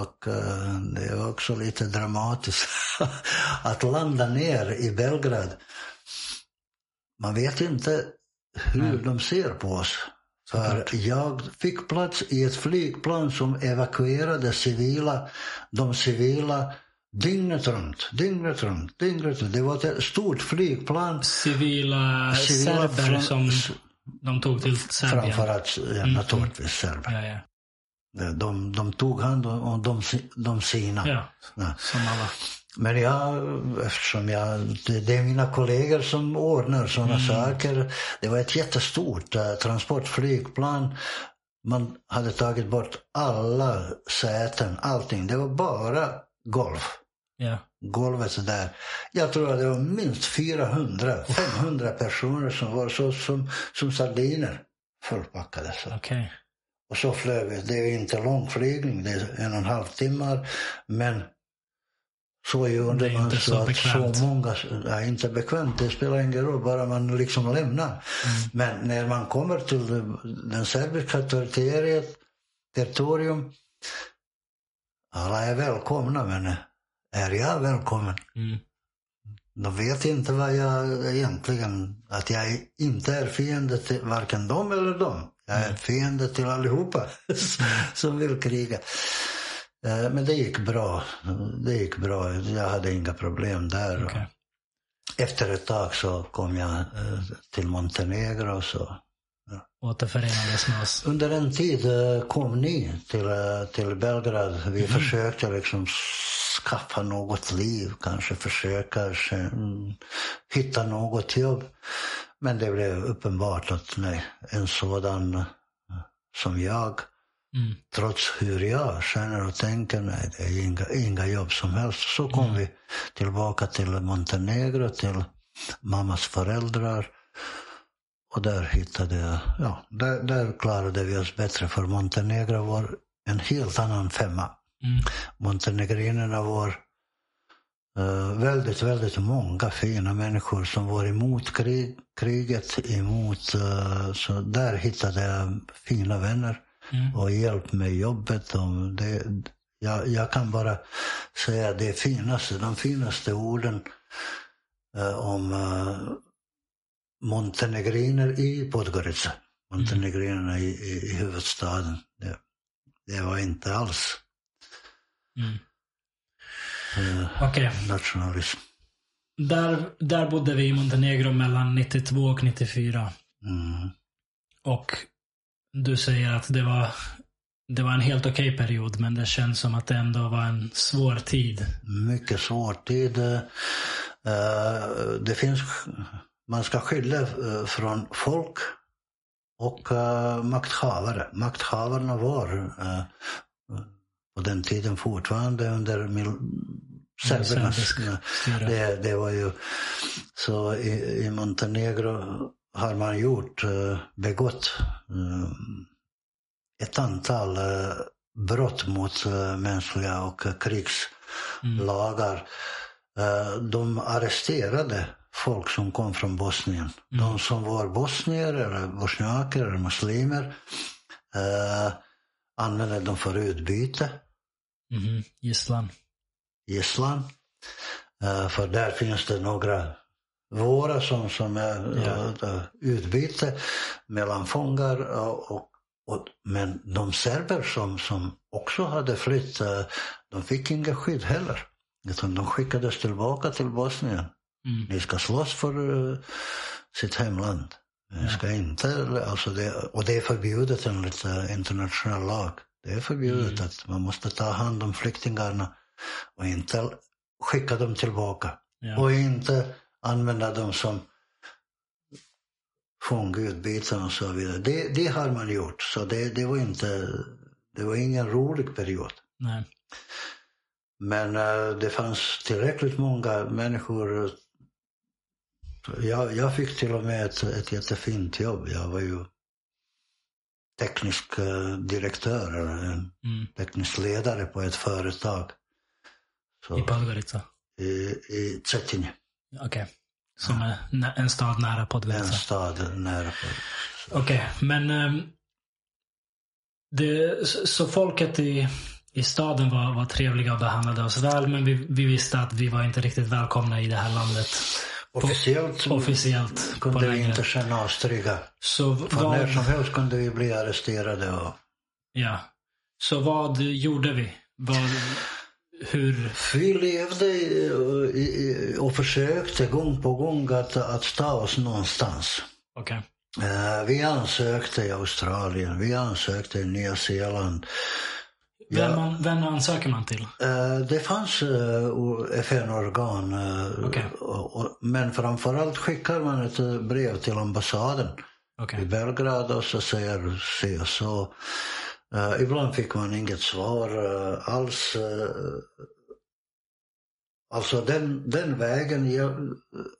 och eh, det var också lite dramatiskt *laughs* att landa ner i Belgrad. Man vet inte hur Nej. de ser på oss. För jag fick plats i ett flygplan som evakuerade civila, de civila dygnet runt, dygnet runt, dygnet runt. Det var ett stort flygplan. Civila, Civila serber från- som de tog till Serbien. Framförallt ja, naturligtvis serber. Ja, ja. De, de tog hand om de, de sina. ja, Ja. som alla. Men jag, eftersom jag, det, det är mina kollegor som ordnar sådana saker. Det var ett jättestort eh, transportflygplan. Man hade tagit bort alla säten, allting. Det var bara golv. Ja. Golvet där. Jag tror att det var minst 400, 500 personer som var så som, som sardiner fullpackade. Så. Okej. Och så flög vi. Det är inte lång flygning, det är en och en halv timme. Men så gjorde man så, så att bekvämt. så många, ja, inte bekvämt, det spelar ingen roll, bara man liksom lämnar. Mm. Men när man kommer till den serbiska territoriet, territorium, alla är välkomna, men är jag välkommen? Mm. De vet inte vad jag egentligen, att jag inte är fiende till varken dem eller dem. Jag är fiende till allihopa *laughs* som vill kriga. Eh, Men det gick bra. Det gick bra. Jag hade inga problem där. Okej. Efter ett tag så kom jag eh, till Montenegro. Så. Återförenades med oss. Under en tid eh, kom ni till, till Belgrad. Vi försökte liksom skaffa något liv, kanske försöka mm, hitta något jobb. Men det blev uppenbart att nej, en sådan eh, som jag, Mm. trots hur jag känner och tänker, nej, det är inga, inga jobb som helst. Så kom vi tillbaka till Montenegro, till mammas föräldrar. Och där hittade jag, ja, där, där klarade vi oss bättre för Montenegro var en helt annan femma. Mm. Montenegrinerna var eh, väldigt, väldigt många fina människor som var emot krig, kriget, emot, eh, så där hittade jag fina vänner Mm. och hjälp med jobbet. Och det, jag, jag kan bara säga det finaste, de finaste orden eh, om montenegriner i Podgorica. Montenegrinerna i, i, i huvudstaden. Det, det var inte alls Mm. eh, Okej. nationalism. Där, där bodde vi i Montenegro mellan 92 och 94. Mm. Och du säger att det var, det var en helt okej period, men det känns som att det ändå var en svår tid. Mycket svår tid. Eh, det finns, man ska skilja eh, från folk och makthavare. Makthavarna var på den tiden fortfarande under mil- serbernas det, det var ju så i, i Montenegro har man gjort, eh, begått eh, ett antal eh, brott mot mänskliga och krigslagar. Mm. De arresterade folk som kom från Bosnien. Mm. De som var bosnier, eller bosniaker eller muslimer eh, använde dem för utbyte. Mm. Gisslan. Gisslan. Eh, för där finns det några våra som, som är ja. uh, utbyte mellan fångar och, och, men de serber som, som också hade flytt, uh, de fick inget skydd heller. Utan de skickades tillbaka till Bosnien. Mm. Ni ska slåss för uh, sitt hemland. Ni ska inte, alltså det, och det är förbjudet enligt internationell lag. Det är förbjudet mm. att man måste ta hand om flyktingarna och inte skicka dem tillbaka. Ja. Och inte använda dem som fångutbyten och så vidare. Det, det har man gjort, så det, det, var inte, det var ingen rolig period. Nej. Men uh, det fanns tillräckligt många människor. Jag, jag fick till och med ett, ett jättefint jobb. Jag var ju teknisk uh, direktör, eller mm. teknisk ledare på ett företag. Så, I Podgorica? I, i Cetinje. Okej. Okay. Som är en stad nära Podgorica? En stad nära Podgorica. Okej, okay. men um, det, så folket i, i staden var, var trevliga och behandlade oss väl, men vi, vi visste att vi var inte riktigt välkomna i det här landet. Officiellt, officiellt kunde vi inte känna oss trygga. Så För vad, när som helst kunde vi bli arresterade. Och... Ja. Så vad gjorde vi? Vad, hur? Vi levde och försökte gång på gång att, att ta oss någonstans. Okay. Eh, vi ansökte i Australien, vi ansökte i Nya Zeeland. Vem, ja, vem ansöker man till? Eh, det fanns eh, FN-organ. Okay. Men framförallt skickar man ett brev till ambassaden okay. i Belgrad och så säger se så. Uh, ibland fick man inget svar alls. Alltså den, den vägen, jag,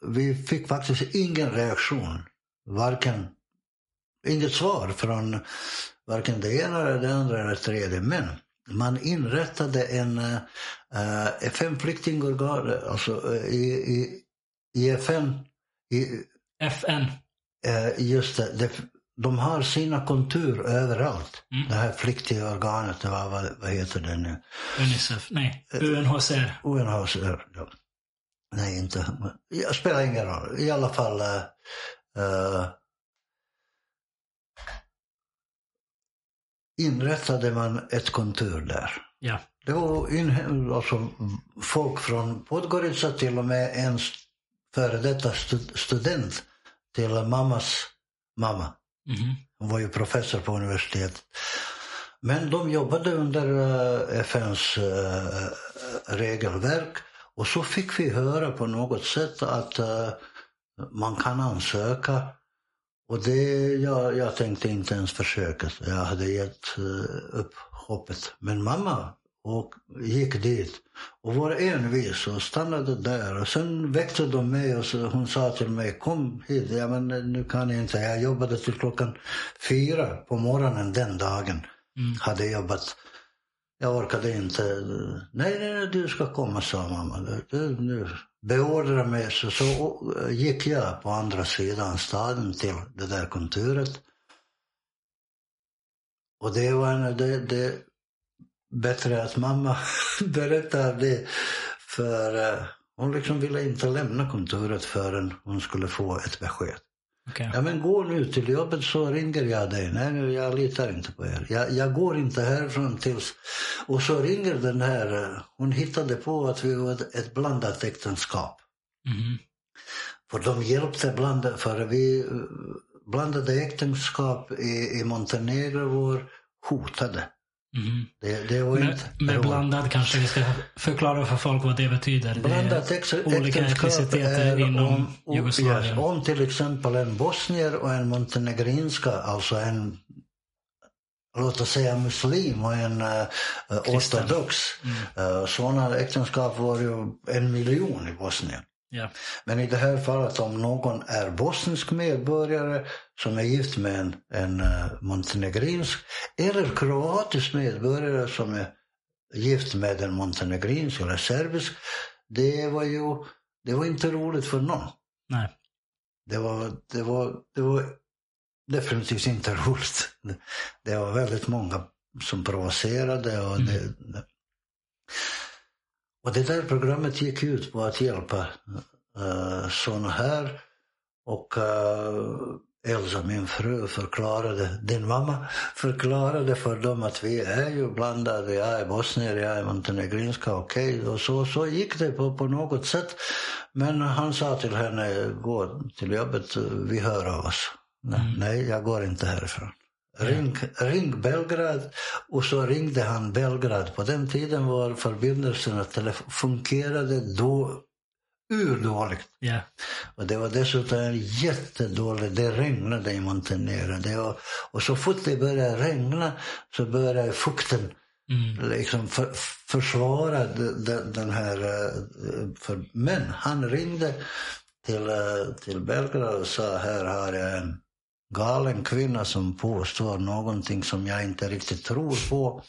vi fick faktiskt ingen reaktion. Varken, inget svar från varken det ena eller det andra eller det tredje. Men man inrättade en uh, FN-flyktingorgan, alltså i, i, i FN. I, FN? just det, det de har sina kontur överallt. Mm. Det här flyktingorganet, vad, vad, vad heter det nu? Unicef, nej, UNHCR. UNHCR, ja. Nej, inte. Det spelar ingen roll. I alla fall. Inrättade man ett kontur där. Ja. Det var in, alltså, folk från Podgorica, till och med en före detta student till mammas mamma. Mm. Hon var ju professor på universitetet. Men de jobbade under uh, eh, FNs uh, eh, regelverk och så fick vi höra på något sätt att uh, man kan ansöka. Och det, jag, jag tänkte inte ens försöka. Jag hade gett upp hoppet. Men mamma och gick dit och var envis och stannade där. Och sen väckte de mig och så, hon sa till mig, kom hit. Ja, men nu kan jag inte. Jag jobbade till klockan fyra på morgonen den dagen. Mm. Hade jobbat. Jag orkade inte. Nej, nej, nej, du ska komma, sa mamma. Du, du beordrade mig. Så, så gick jag på andra sidan staden till det där kontoret. Och det var en, det, det bättre att mamma *laughs* berättade det. För eh, hon liksom ville inte lämna kontoret förrän hon skulle få ett besked. Okay. Ja men gå nu till jobbet så ringer jag dig. Nej, jag litar inte på er. Jag, jag går inte härifrån tills... Och så ringer den här, hon hittade på att vi var ett blandat äktenskap. Mm. För de hjälpte blanda, för vi uh, blandade äktenskap i, i Montenegro var hotade. Mm. Det, det var med, med blandad kanske vi ska förklara för folk vad det betyder. Blandat det är olika etniciteter inom om, Jugoslavien. Yes, om till exempel en bosnier och en montenegrinska, alltså en låt oss säga muslim och en uh, ortodox. Mm. Uh, sådana äktenskap var ju en miljon i Bosnien. Ja. Men i det här fallet om någon är bosnisk medborgare som är gift med en, en uh, montenegrinsk eller kroatisk medborgare som är gift med en montenegrinsk eller serbisk. Det var ju det var inte roligt för någon. Nej. Det var, det var, det var definitivt inte *laughs* roligt. Det var väldigt många som provocerade och mm. det, och det där programmet gick ut på att hjälpa uh, sådana här. Och uh, Elsa, min fru, förklarade, din mamma förklarade för dem att vi är ju blandade. Jag är bosnier, jag är montenegrinska, okej. Okay. Och så, så gick det på, på något sätt. Men han sa till henne, gå till jobbet, vi hör av oss. Mm. nej jag går inte härifrån. Ring, ring Belgrad. Och så ringde han Belgrad. På den tiden var förbindelserna fungerade då urdåligt. Yeah. Och det var dessutom jättedåligt. Det regnade i Montenegro. Det var, och så fort det började regna så började fukten mm. liksom för, försvara den, den här... Eh, för, men han ringde till, eh, till Belgrad och sa här har jag en galen kvinna som påstår någonting som jag inte riktigt tror på.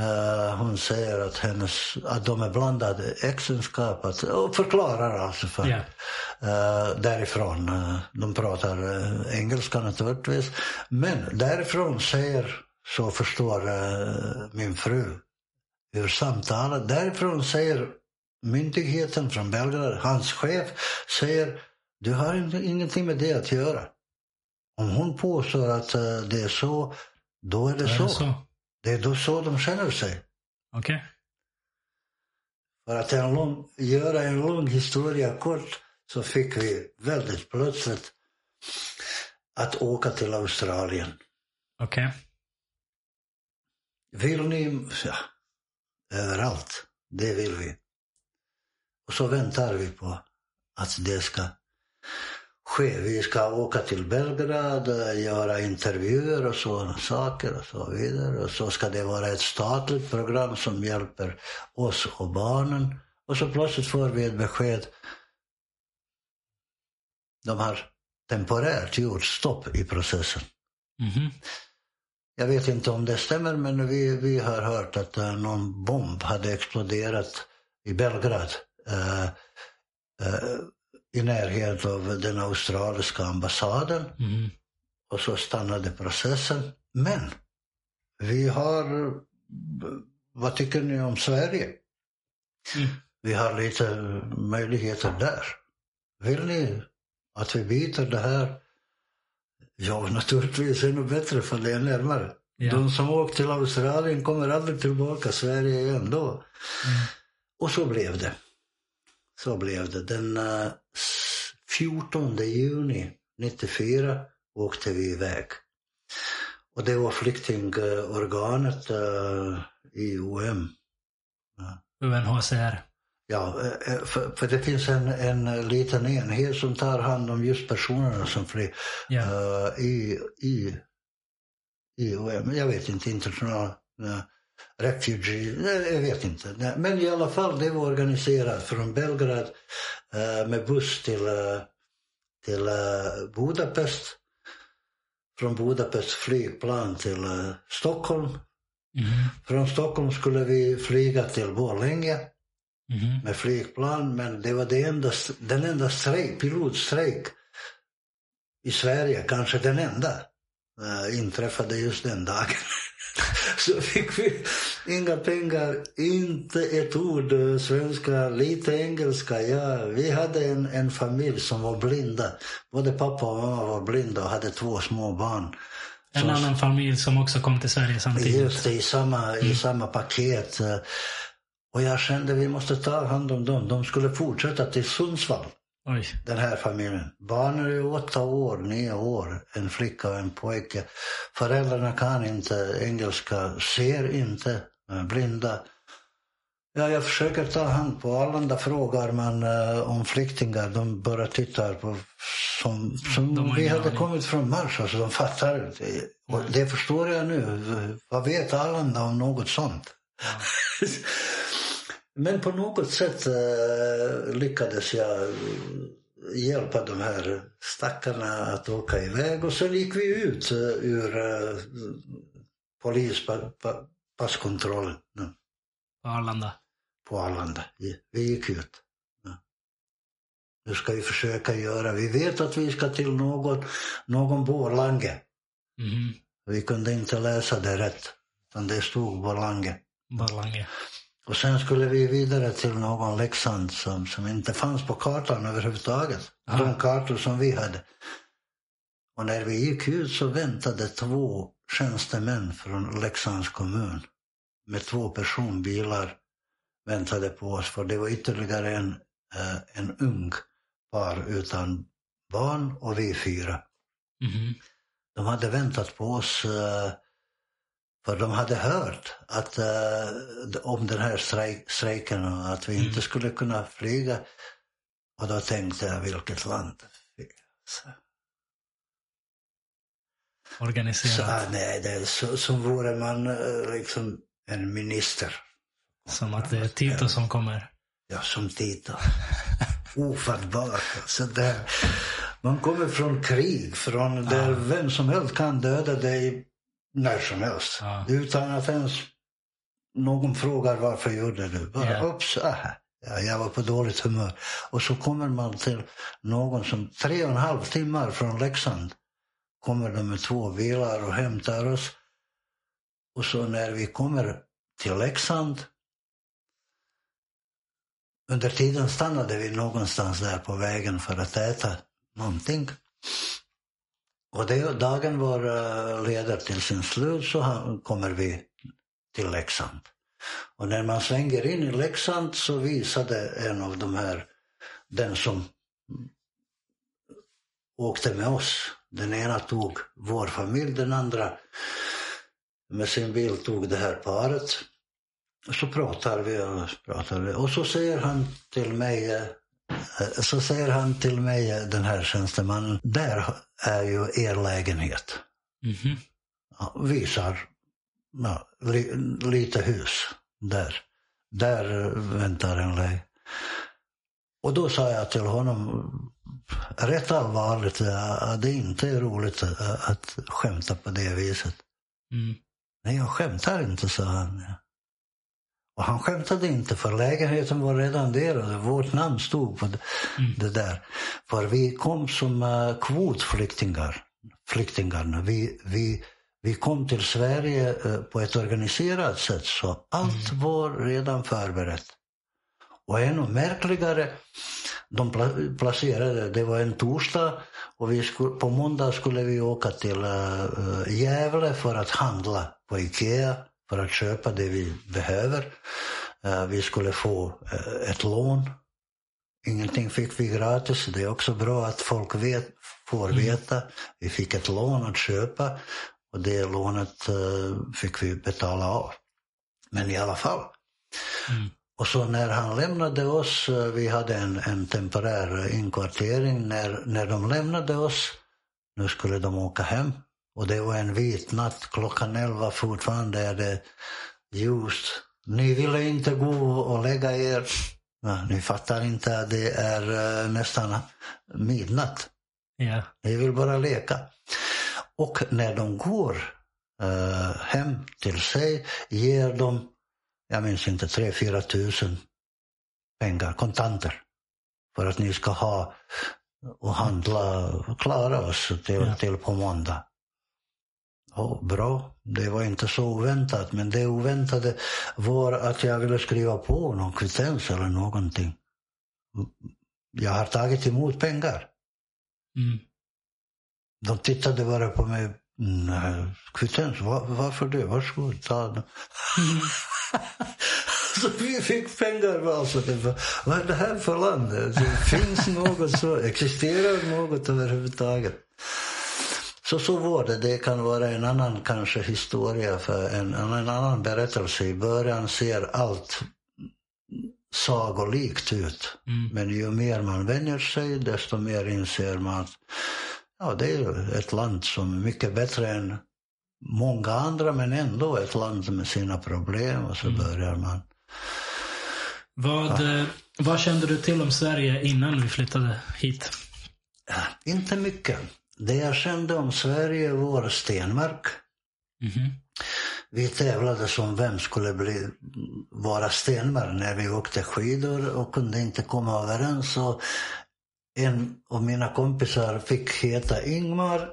Uh, hon säger att, hennes, att de är blandade äktenskap att, och förklarar alltså för, yeah. uh, därifrån. Uh, de pratar uh, engelska naturligtvis. Men därifrån säger, så förstår min fru hur samtalet, därifrån säger myndigheten från Belgrad, hans chef säger du har ingenting med det att göra. Om hon påstår att det är så, då är det, är så. så. Det är då så de känner sig. Okej. Okay. För att en lång, göra en lång historia kort så fick vi väldigt plötsligt att åka till Australien. Okej. Okay. Vill ni? Ja, överallt. Det vill vi. Och så väntar vi på att det ska ske. Vi ska åka till Belgrad, göra intervjuer och sådana saker och så vidare. Och så ska det vara ett statligt program som hjälper oss och barnen. Och så plötsligt får vi ett besked. De har temporärt gjort stopp i processen. Mm -hmm. Jag vet inte om det stämmer men vi, vi har hört att uh, någon bomb hade exploderat i Belgrad. Uh, uh, i närheten av den australiska ambassaden. Mm. Och så stannade processen. Men vi har, vad tycker ni om Sverige? Mm. Vi har lite möjligheter där. Vill ni att vi byter det här? Ja, naturligtvis ännu bättre för det är närmare. Ja. De som åkt till Australien kommer aldrig tillbaka. Sverige är ändå. Mm. Och så blev det. Så blev det. Den 14 eh, juni 94 åkte vi iväg. Och det var flyktingorganet uh, i OM. UNHCR? Ja, eh, för, för, det finns en, en liten enhet som tar hand om just personerna som flyr yeah. uh, i, i, i OM. Jag vet inte, internationella refugee, jag vet inte. Men i alla fall, det var organiserat från Belgrad eh, med buss till, eh, till eh, Budapest. Från Budapest flygplan till Stockholm. Mm. Från Stockholm skulle vi flyga till Borlänge mm. med flygplan, men det var det enda, den enda strejk, pilotstrejk i Sverige, kanske den enda, inträffade just den dagen. *laughs* så fick vi inga pengar, inte ett ord eh, svenska, lite engelska. Ja, vi hade en, en familj som var blinda. Både pappa och mamma var blinda och hade två små barn. En som, annan familj som också kom till Sverige samtidigt. Just det, i samma, mm. i samma paket. Och jag kände att vi måste ta hand om dem. De skulle fortsätta till Sundsvall. Oj. Den här familjen. Barnen är åtta år, nio år. En flicka och en pojke. Föräldrarna kan inte engelska, ser inte, är blinda. Ja, jag försöker ta hand på Arlanda frågar man uh, om flyktingar. De bara tittar på som, som vi hade kommit från Mars. Alltså, de fattar inte. Och det förstår jag nu. Vad vet Arlanda om något sånt? Ja. *laughs* Men på något sätt uh, lyckades jag eh, hjälpa de här stackarna att åka iväg och så gick vi ut uh, ur uh, polispasskontrollen. På Arlanda? På Arlanda. Vi gick ut. Nu ska vi försöka göra. Vi vet att vi ska till någon, någon Borlange. Mm. Vi kunde inte läsa det rätt. Utan det stod Borlange. Borlange. Och sen skulle vi vidare till någon Leksand som, som inte fanns på kartan överhuvudtaget. Aha. De kartor som vi hade. Och när vi gick ut så väntade två tjänstemän från Leksands kommun med två personbilar väntade på oss. För det var ytterligare en, eh, en ung par utan barn och vi fyra. Mm. De hade väntat på oss eh, för de hade hört att, uh, om den här strejk, strejken och att vi mm. inte skulle kunna flyga. Och då tänkte jag, vilket land. Så. Organiserat? Så, nej, det är så, som vore man uh, liksom en minister. Som att det är Tito som kommer? Ja, som Tito. *laughs* Ofattbart. Så där. Man kommer från krig, från där ah. vem som helst kan döda dig när som helst. Ja. Utan att ens någon frågar varför gjorde du? Bara yeah. ups, aha. Ja, jag var på dåligt humör. Och så kommer man till någon som tre och en halv timmar från Leksand kommer de med två bilar och hämtar oss. Och så när vi kommer till Leksand under tiden stannade vi någonstans där på vägen för att äta någonting. Och det, dagen var eh, leder till sin slut så kommer vi till Leksand. Och när man svänger in i Leksand så visade en av de här, den som åkte med oss. Den ena tog vår familj, den andra med sin bil tog det här paret. Så pratar vi och pratar vi. Och så säger han till mig, eh, så säger han till mig, den här tjänstemannen, där är ju er lägenhet. Mm -hmm. ja, visar ja, li, lite hus där. Där väntar en lägenhet. Och då sa jag till honom, rätt allvarligt, att det inte är roligt att skämta på det viset. Mm. Nej, jag skämtar inte, sa han. Och han skämtade inte för lägenheten var redan där och vårt namn stod på det, mm. där. För vi kom som uh, kvotflyktingar. Flyktingarna. Vi, vi, vi kom till Sverige uh, på ett organiserat sätt så allt mm. var redan förberett. Och ännu märkligare, de placerade, det var en torsdag och vi skulle, på måndag skulle vi åka till uh, Gävle för att handla på Ikea för att köpa det vi behöver. Eh, vi skulle få eh, ett lån. Ingenting fick vi gratis. Det är också bra att folk vet, får mm. veta. Vi fick ett lån att köpa och det lånet eh, fick vi betala av. Men i alla fall. Mm. Och så när han lämnade oss, vi hade en, en temporär inkvartering, när, när de lämnade oss, nu skulle de åka hem, och det var en vit natt, klockan elva fortfarande är det ljust. Ni ville inte gå och lägga er. Ja, ni fattar inte att det är uh, nästan midnatt. Yeah. Ni vill bara leka. Och när de går uh, hem till sig ger de, jag minns inte, tre, fyra tusen pengar, kontanter. För att ni ska ha och handla, klara oss till, yeah. till på måndag. Ja, bra. Det var inte så oväntat. Men det oväntade var att jag ville skriva på någon kvittens eller någonting. Jag har tagit emot pengar. Mm. De tittade bara på mig. Nej, kvittens, var, varför det? Varsågod, ta den. Mm. *laughs* så vi fick pengar. Alltså, vad är det här för land? Det finns något så, existerar något överhuvudtaget? Så så var det. Det kan vara en annan kanske historia, för en, en annan berättelse. I början ser allt sagolikt ut. Mm. Men ju mer man vänjer sig, desto mer inser man att ja, det är ett land som är mycket bättre än många andra, men ändå ett land med sina problem. Och så mm. börjar man Vad, ja. vad kände du till om Sverige innan vi flyttade hit? Inte mycket. Det jag kände om Sverige var Stenmark. Mm -hmm. Vi tävlade som vem skulle bli, vara Stenmark när vi åkte skidor och kunde inte komma överens. Och en av mina kompisar fick heta Ingmar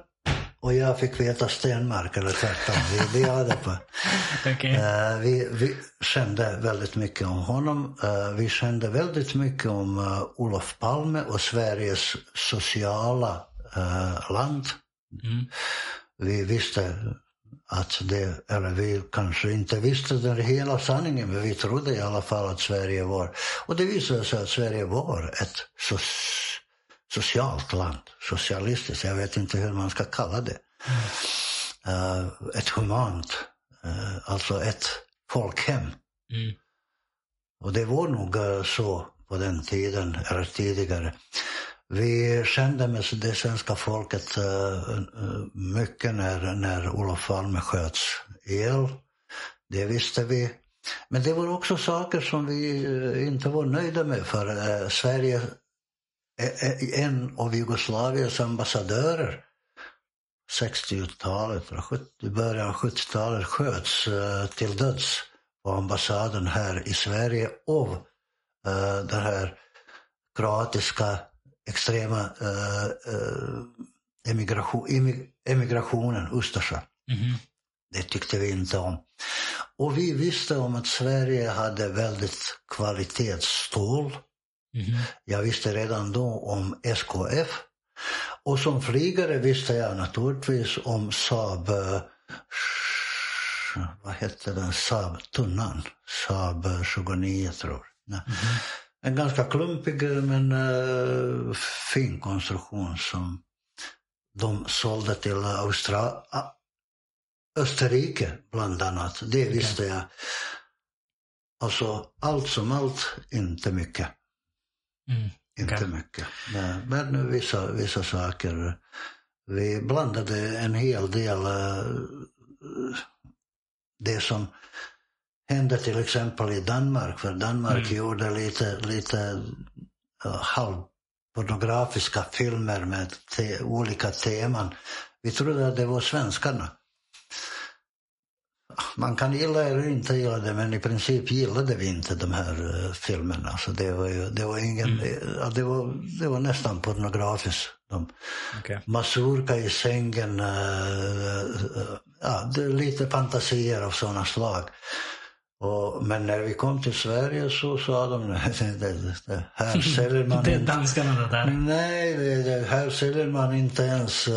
och jag fick veta Stenmark eller tvärtom. Vi, hade på. *laughs* okay. uh, vi, vi kände väldigt mycket om honom. Uh, vi kände väldigt mycket om uh, Olof Palme och Sveriges sociala land. Mm. Vi visste att det, eller vi kanske inte visste den hela sanningen, men vi trodde i alla fall att Sverige var, och det visade sig att Sverige var ett so socialt land, socialistiskt, jag vet inte hur man ska kalla det. Mm. Uh, ett humant, uh, alltså ett folkhem. Mm. Och det var nog uh, så på den tiden, eller tidigare. Vi kände med det svenska folket eh, eh, mycket när, när Olof Palme sköts ihjäl. Det visste vi. Men det var också saker som vi eh, inte var nöjda med för Sverige en av Jugoslaviens ambassadörer 60-talet, början av 70-talet sköts till döds på ambassaden här i Sverige av den här kroatiska extrema uh, emigration, emigrationen, Ustasja. Mm. Det tyckte vi inte om. Och vi visste om att Sverige hade väldigt kvalitetsstål Mm. Jag visste redan då om SKF. Och som flygare visste jag naturligtvis om Saab, eh, vad hette den, Saab-tunnan? Saab 29 tror jag. Mm. En ganska klumpig men uh, fin konstruktion som de sålde till Austra Österrike bland annat. Det visste jag. Alltså allt som allt, inte mycket. Mm. Inte okay. mycket. Men, men vissa, vissa saker. Vi blandade en hel del uh, det som hände till exempel i Danmark. För Danmark mm. gjorde lite, lite halvpornografiska filmer med te olika teman. Vi trodde att det var svenskarna man kan gilla eller inte gilla det, men i princip gillade vi inte de här uh, filmerna. Så det var, ju, det var, ingen, mm. det var, det var nästan pornografiskt. De, okay. Mazurka i sängen, uh, uh, ja, det är lite fantasier av sådana slag. Och, men när vi kom till Sverige så sa de, *laughs* det, det, här *laughs* säljer man Det är danskarna det där. Nej, det, det, här säljer man inte ens uh,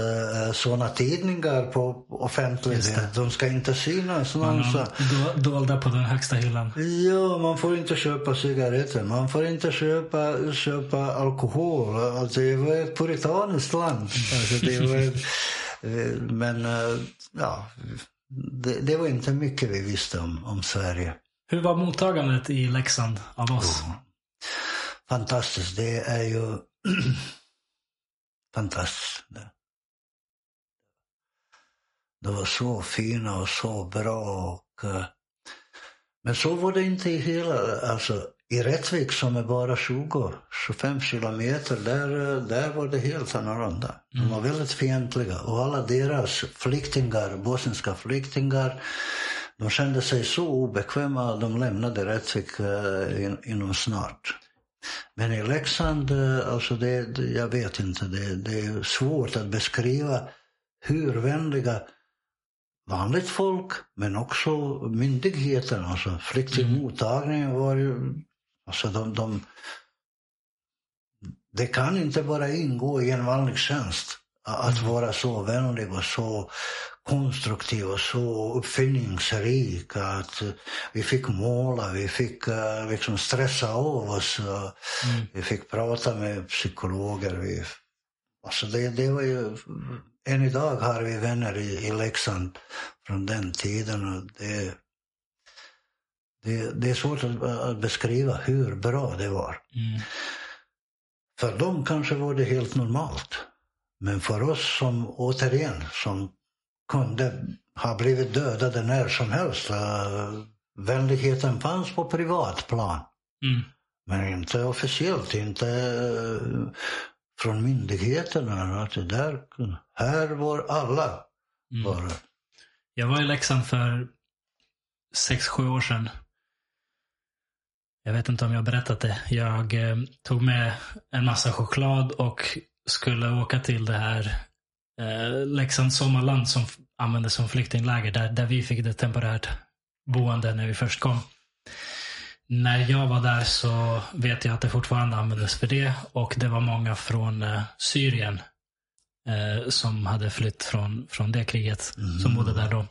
sådana tidningar på offentligt. De ska inte synas någonstans. Mm, dolda på den högsta hyllan. Ja, man får inte köpa cigaretter. Man får inte köpa, köpa alkohol. Alltså, det var ett puritaniskt land. Alltså, det var, *laughs* men uh, ja det, det, var inte mycket vi visste om, om Sverige. Hur var mottagandet i Leksand av oss? Oh. Fantastiskt. Det är ju *clears throat* fantastiskt. Det var så fina och så bra. Och, eh, men så var det inte i hela, alltså i Rättvik som är bara 20-25 kilometer, där, där var det helt annorlunda. De var mm. väldigt fientliga och alla deras flyktingar, bosniska flyktingar, de kände sig så obekväma att de lämnade Rättvik uh, in, inom snart. Men i Leksand, uh, alltså det, jag vet inte, det, det är svårt att beskriva hur vänliga vanligt folk, men också myndigheterna, alltså flyktingmottagningen var ju Alltså de, de, det kan inte bara ingå i en vanlig tjänst att mm. vara så vänlig och så konstruktiv och så uppfinningsrik. Att vi fick måla, vi fick uh, liksom stressa av oss. Uh, mm. Vi fick prata med psykologer. Vi, alltså det, det var ju, än idag har vi vänner i, i Leksand från den tiden. Och det, det, det är svårt att beskriva hur bra det var. Mm. För dem kanske var det helt normalt. Men för oss som, återigen, som kunde ha blivit dödade när som helst. Uh, vänligheten fanns på privat plan. Mm. Men inte officiellt, inte eh, från myndigheterna. Att det där, här var alla. Mm. Bara. Jag var i Leksand för sex sju år sedan. Jag vet inte om jag har berättat det. Jag eh, tog med en massa choklad och skulle åka till det här eh, Leksands sommarland som användes som flyktingläger. Där, där vi fick det temporärt boende när vi först kom. När jag var där så vet jag att det fortfarande användes för det. Och det var många från eh, Syrien eh, som hade flytt från, från det kriget. Som bodde där då.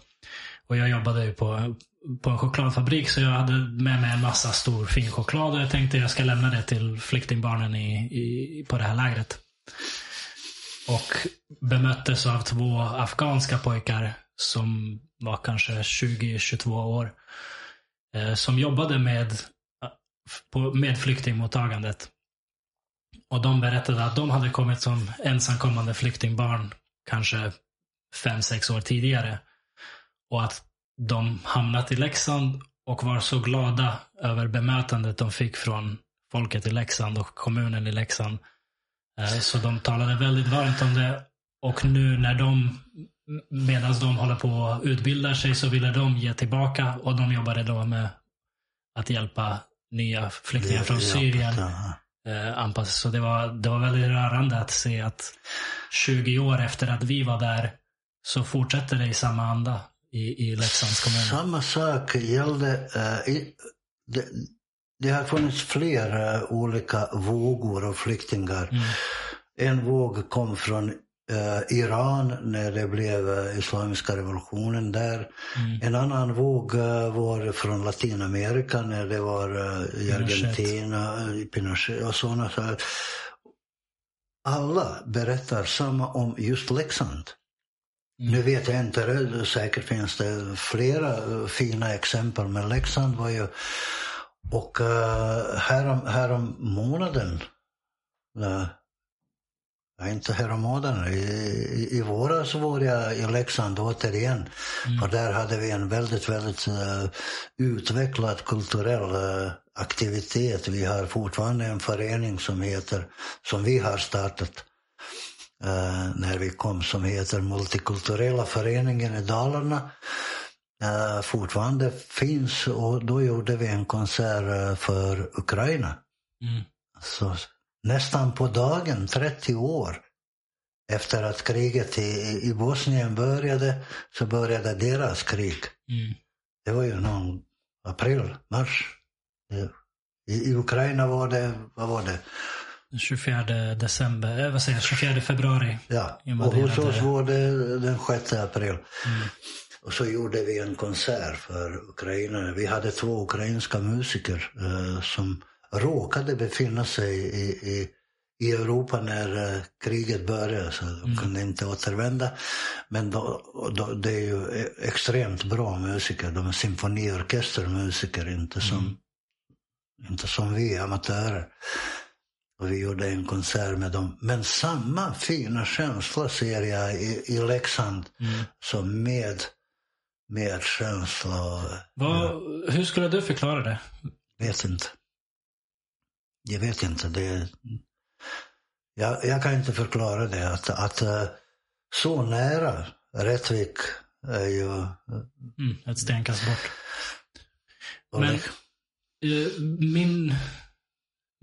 Och jag jobbade ju på, på en chokladfabrik så jag hade med mig en massa stor fin choklad och jag tänkte jag ska lämna det till flyktingbarnen i, i, på det här lägret. Och bemöttes av två afghanska pojkar som var kanske 20-22 år. Eh, som jobbade med, på, med flyktingmottagandet. Och de berättade att de hade kommit som ensamkommande flyktingbarn kanske 5-6 år tidigare. Och att de hamnat i Leksand och var så glada över bemötandet de fick från folket i Leksand och kommunen i Leksand. Eh, Så de talade väldigt varmt om det. Och nu när de, medan de håller på att utbilda sig så ville de ge tillbaka och de jobbade då med att hjälpa nya flyktingar från Syrien eh, anpassas. Så det var, det var väldigt rörande att se att 20 år efter att vi var där så fortsätter det i samma anda i, i Leksands kommun. Samma sak gällde, eh, i, det, det har funnits flera olika vågor av flyktingar. Mm. En våg kom från eh, Iran när det blev eh, islamiska revolutionen där. Mm. En annan våg var från Latinamerika när det var i. Argentina, Pinochet och sådana. Så här. alla berättar samma om just Leksand. Nu vet jag inte, det, säkert finns det flera eh, fina exempel, men Leksand var ju... Och uh, härom, härom månaden, uh, ja, inte härom månaden, i, i, i våras var jag i Leksand återigen. Mm. Och där hade vi en väldigt, väldigt eh, utvecklad kulturell eh, aktivitet. Vi har fortfarande en förening som heter, som vi har startat eh, när vi kom, som heter Multikulturella föreningen i Dalarna. Eh, fortfarande finns och då gjorde vi en konsert eh, för Ukraina. Mm. Så nästan på dagen, 30 år efter att kriget i, i Bosnien började, så började deras krig. Mm. Det var ju någon april, mars. Det- I, I Ukraina var det, vad var det? 24 december, eh, vad säger jag, 24 februari. Ja, och hos oss var det den 6 april. Mm. Och så gjorde vi en konsert för ukrainare. Vi hade två ukrainska musiker eh, som råkade befinna sig i, i, i Europa när eh, kriget började, så de Mm. kunde inte återvända. Men då, då, det är ju e- extremt bra musiker. De är symfoniorkestermusiker, inte som, Mm. inte som vi amatörer. Och vi gjorde en konsert med dem. Men samma fina känsla ser jag i, i Leksand Mm. som med, med känsla. och- Vad, Hur skulle du förklara det? Vet inte. Jag vet inte. Det, jag, jag kan inte förklara det. Att, att eh, så nära Rättvik är ju... Mm, ett stenkast bort. Men- Eh, Min,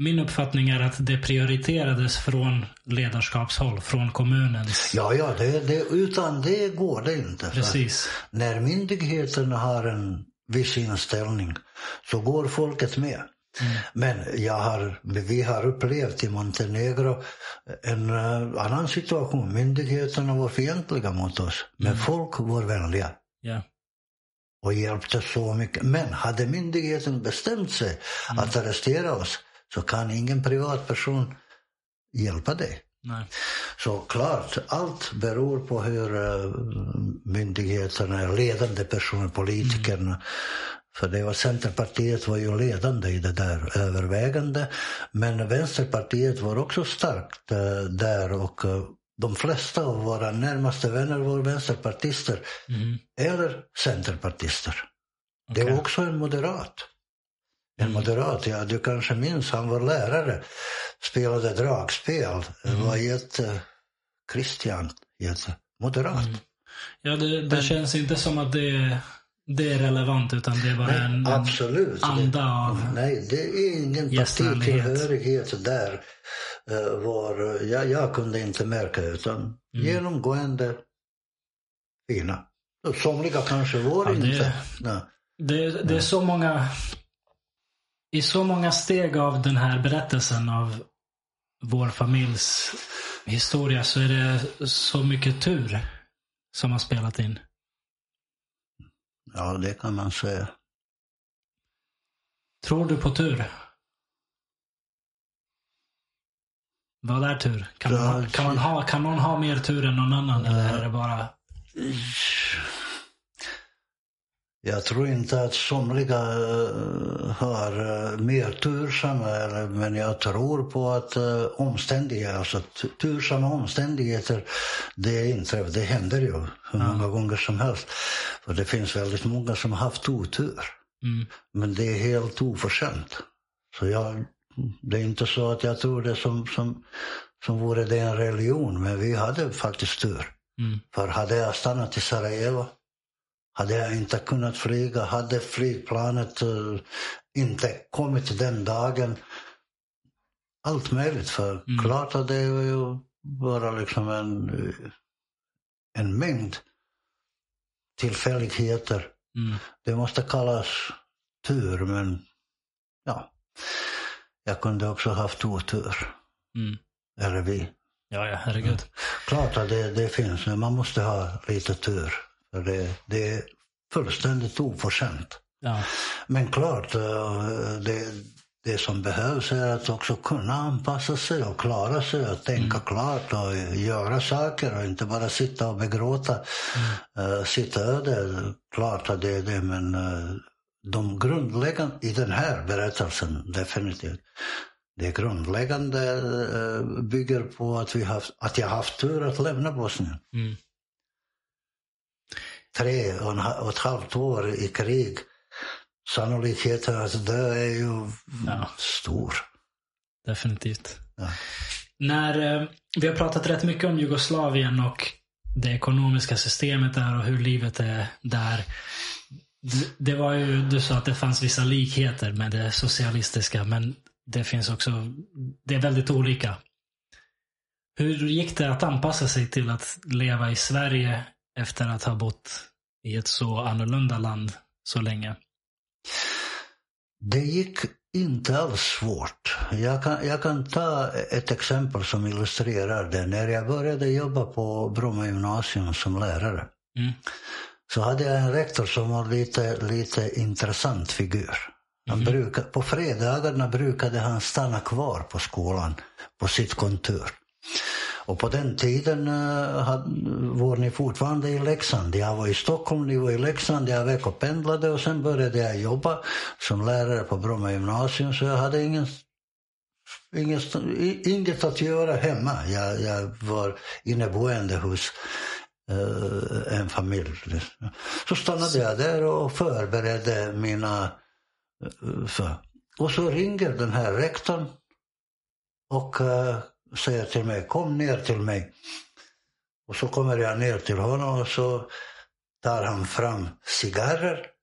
min uppfattning är att det prioriterades från ledarskapshåll, från kommunens. Ja, ja, det, det, utan det går det inte. Precis. När myndigheterna har en viss inställning så går folket med. Mm. Men jag har, vi har upplevt i Montenegro en eh, annan situation. Myndigheterna var fientliga mot oss, men Mm. folk var vänliga Ja. och hjälpte så mycket. Men hade myndigheten bestämt sig Mm. att arrestera oss så kan ingen privatperson hjälpa dig. Nej. Så klart, allt beror på hur eh, myndigheterna, ledande personer, politikerna. För det var Centerpartiet var ju ledande i det där övervägande. Men Vänsterpartiet var också starkt eh, där och eh, de flesta av våra närmaste vänner var vänsterpartister Mm. eller centerpartister. Det var också en moderat. En moderat, ja du kanske minns, han var lärare. Spelade dragspel. Mm. Var jätte... Christian, jätte moderat. Mm. Ja, det, det Men, känns inte som att det, det är relevant utan det är bara nej, en, absolut. anda av Nej, det är ingen partitillhörighet där. Uh, var, jag, jag kunde inte märka utan mm. genomgående fina. Somliga kanske var ja, det, inte. Nej. Det, det är så många i så många steg av den här berättelsen av vår familjs historia så är det så mycket tur som har spelat in. Ja, det kan man säga. Tror du på tur? Vad är tur? Kan, man, kan, man ha, kan någon ha mer tur än någon annan? Eller är det bara... Jag tror inte att somliga eh, har uh, mer tursamma, men jag tror på att uh, omständigheter, alltså tursamma omständigheter, det inträffar, det händer ju hur många gånger som helst. För det finns väldigt många som har haft otur. Mm. Men det är helt oförtjänt. Så jag, det är inte så att jag tror det som, som, som vore det en religion, men vi hade faktiskt tur. Mm. För hade jag stannat i Sarajevo hade jag inte kunnat flyga, hade flygplanet uh, inte kommit den dagen. Allt möjligt. För mm. klart att det är ju bara liksom en, en mängd tillfälligheter. Mm. Det måste kallas tur, men ja. Jag kunde också haft otur. Mm. Eller vi. Ja, ja, herregud. Klart att det, det finns, men man måste ha lite tur. För det, det är fullständigt oförskämt. Ja. Men klart, eh, det, det som behövs är att också kunna anpassa sig och klara sig och tänka mm. klart och göra saker och inte bara sitta och begråta mm. uh, sitt öde. Klart att det är det, men uh, de grundläggande i den här berättelsen, definitivt. Det grundläggande uh, bygger på att, vi haft, att jag haft tur att lämna Bosnien. Mm tre och ett halvt år i krig. Sannolikheten att dö är ju ja. stor. Definitivt. Ja. När, eh, vi har pratat rätt mycket om Jugoslavien och det ekonomiska systemet där och hur livet är där. Det var ju, du sa att det fanns vissa likheter med det socialistiska men det finns också, det är väldigt olika. Hur gick det att anpassa sig till att leva i Sverige efter att ha bott i ett så annorlunda land så länge? Det gick inte alls svårt. Jag kan, jag kan ta ett exempel som illustrerar det. När jag började jobba på Bromma gymnasium som lärare mm. så hade jag en rektor som var lite, lite intressant figur. Han mm. brukade, på fredagarna brukade han stanna kvar på skolan på sitt kontor. Och på den tiden uh, var ni fortfarande i Leksand. Jag var i Stockholm, ni var i Leksand. Jag veckopendlade och sen började jag jobba som lärare på Bromma gymnasium. Så jag hade ingen, inget, inget att göra hemma. Jag, jag var inneboende hos uh, en familj. Så stannade jag där och förberedde mina... Eh, uh, för. Och så ringer den här rektorn och säger till mig, kom ner till mig. Och så kommer jag ner till honom och så tar han fram cigarrer. *laughs*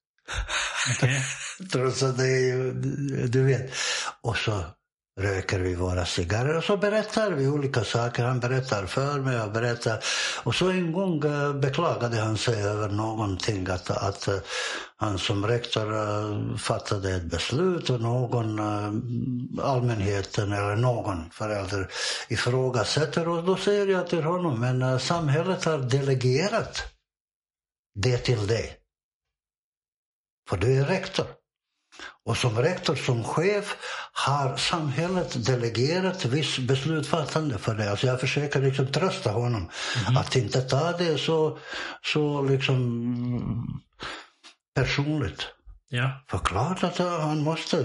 Okay. Trots att det är du vet. Och så röker vi våra cigarrer och så berättar vi olika saker. Han berättar för mig och berättar. Och så en gång eh, beklagade han sig över någonting. Att, att eh, han som rektor eh, fattade ett beslut och någon, allmänheten eller någon förälder ifrågasätter. Och då säger jag till honom, men samhället har delegerat det till dig. För du är rektor. Och som rektor, som chef, har samhället delegerat viss beslutsfattande för det. Alltså jag försöker liksom trösta honom. Mm. Att inte ta det så, så liksom personligt. Ja. För klart att han måste.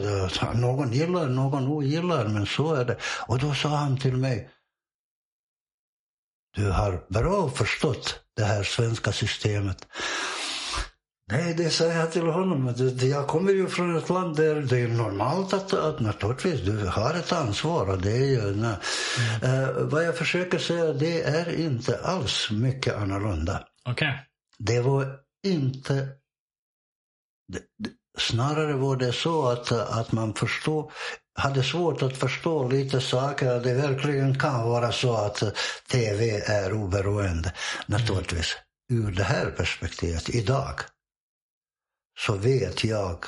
Någon gillar, någon ogillar, men så är det. Och då sa han till mig. Du har bra förstått det här svenska systemet. Nej, det säger jag till honom. Jag kommer ju från ett land där det är normalt att, att naturligtvis du har ett ansvar. Och det är ju, mm. uh, vad jag försöker säga, det är inte alls mycket annorlunda. Okay. Det var inte... Det, det, snarare var det så att, att man förstår, hade svårt att förstå lite saker. Det verkligen kan vara så att tv är oberoende, naturligtvis. Mm. Ur det här perspektivet, idag så vet jag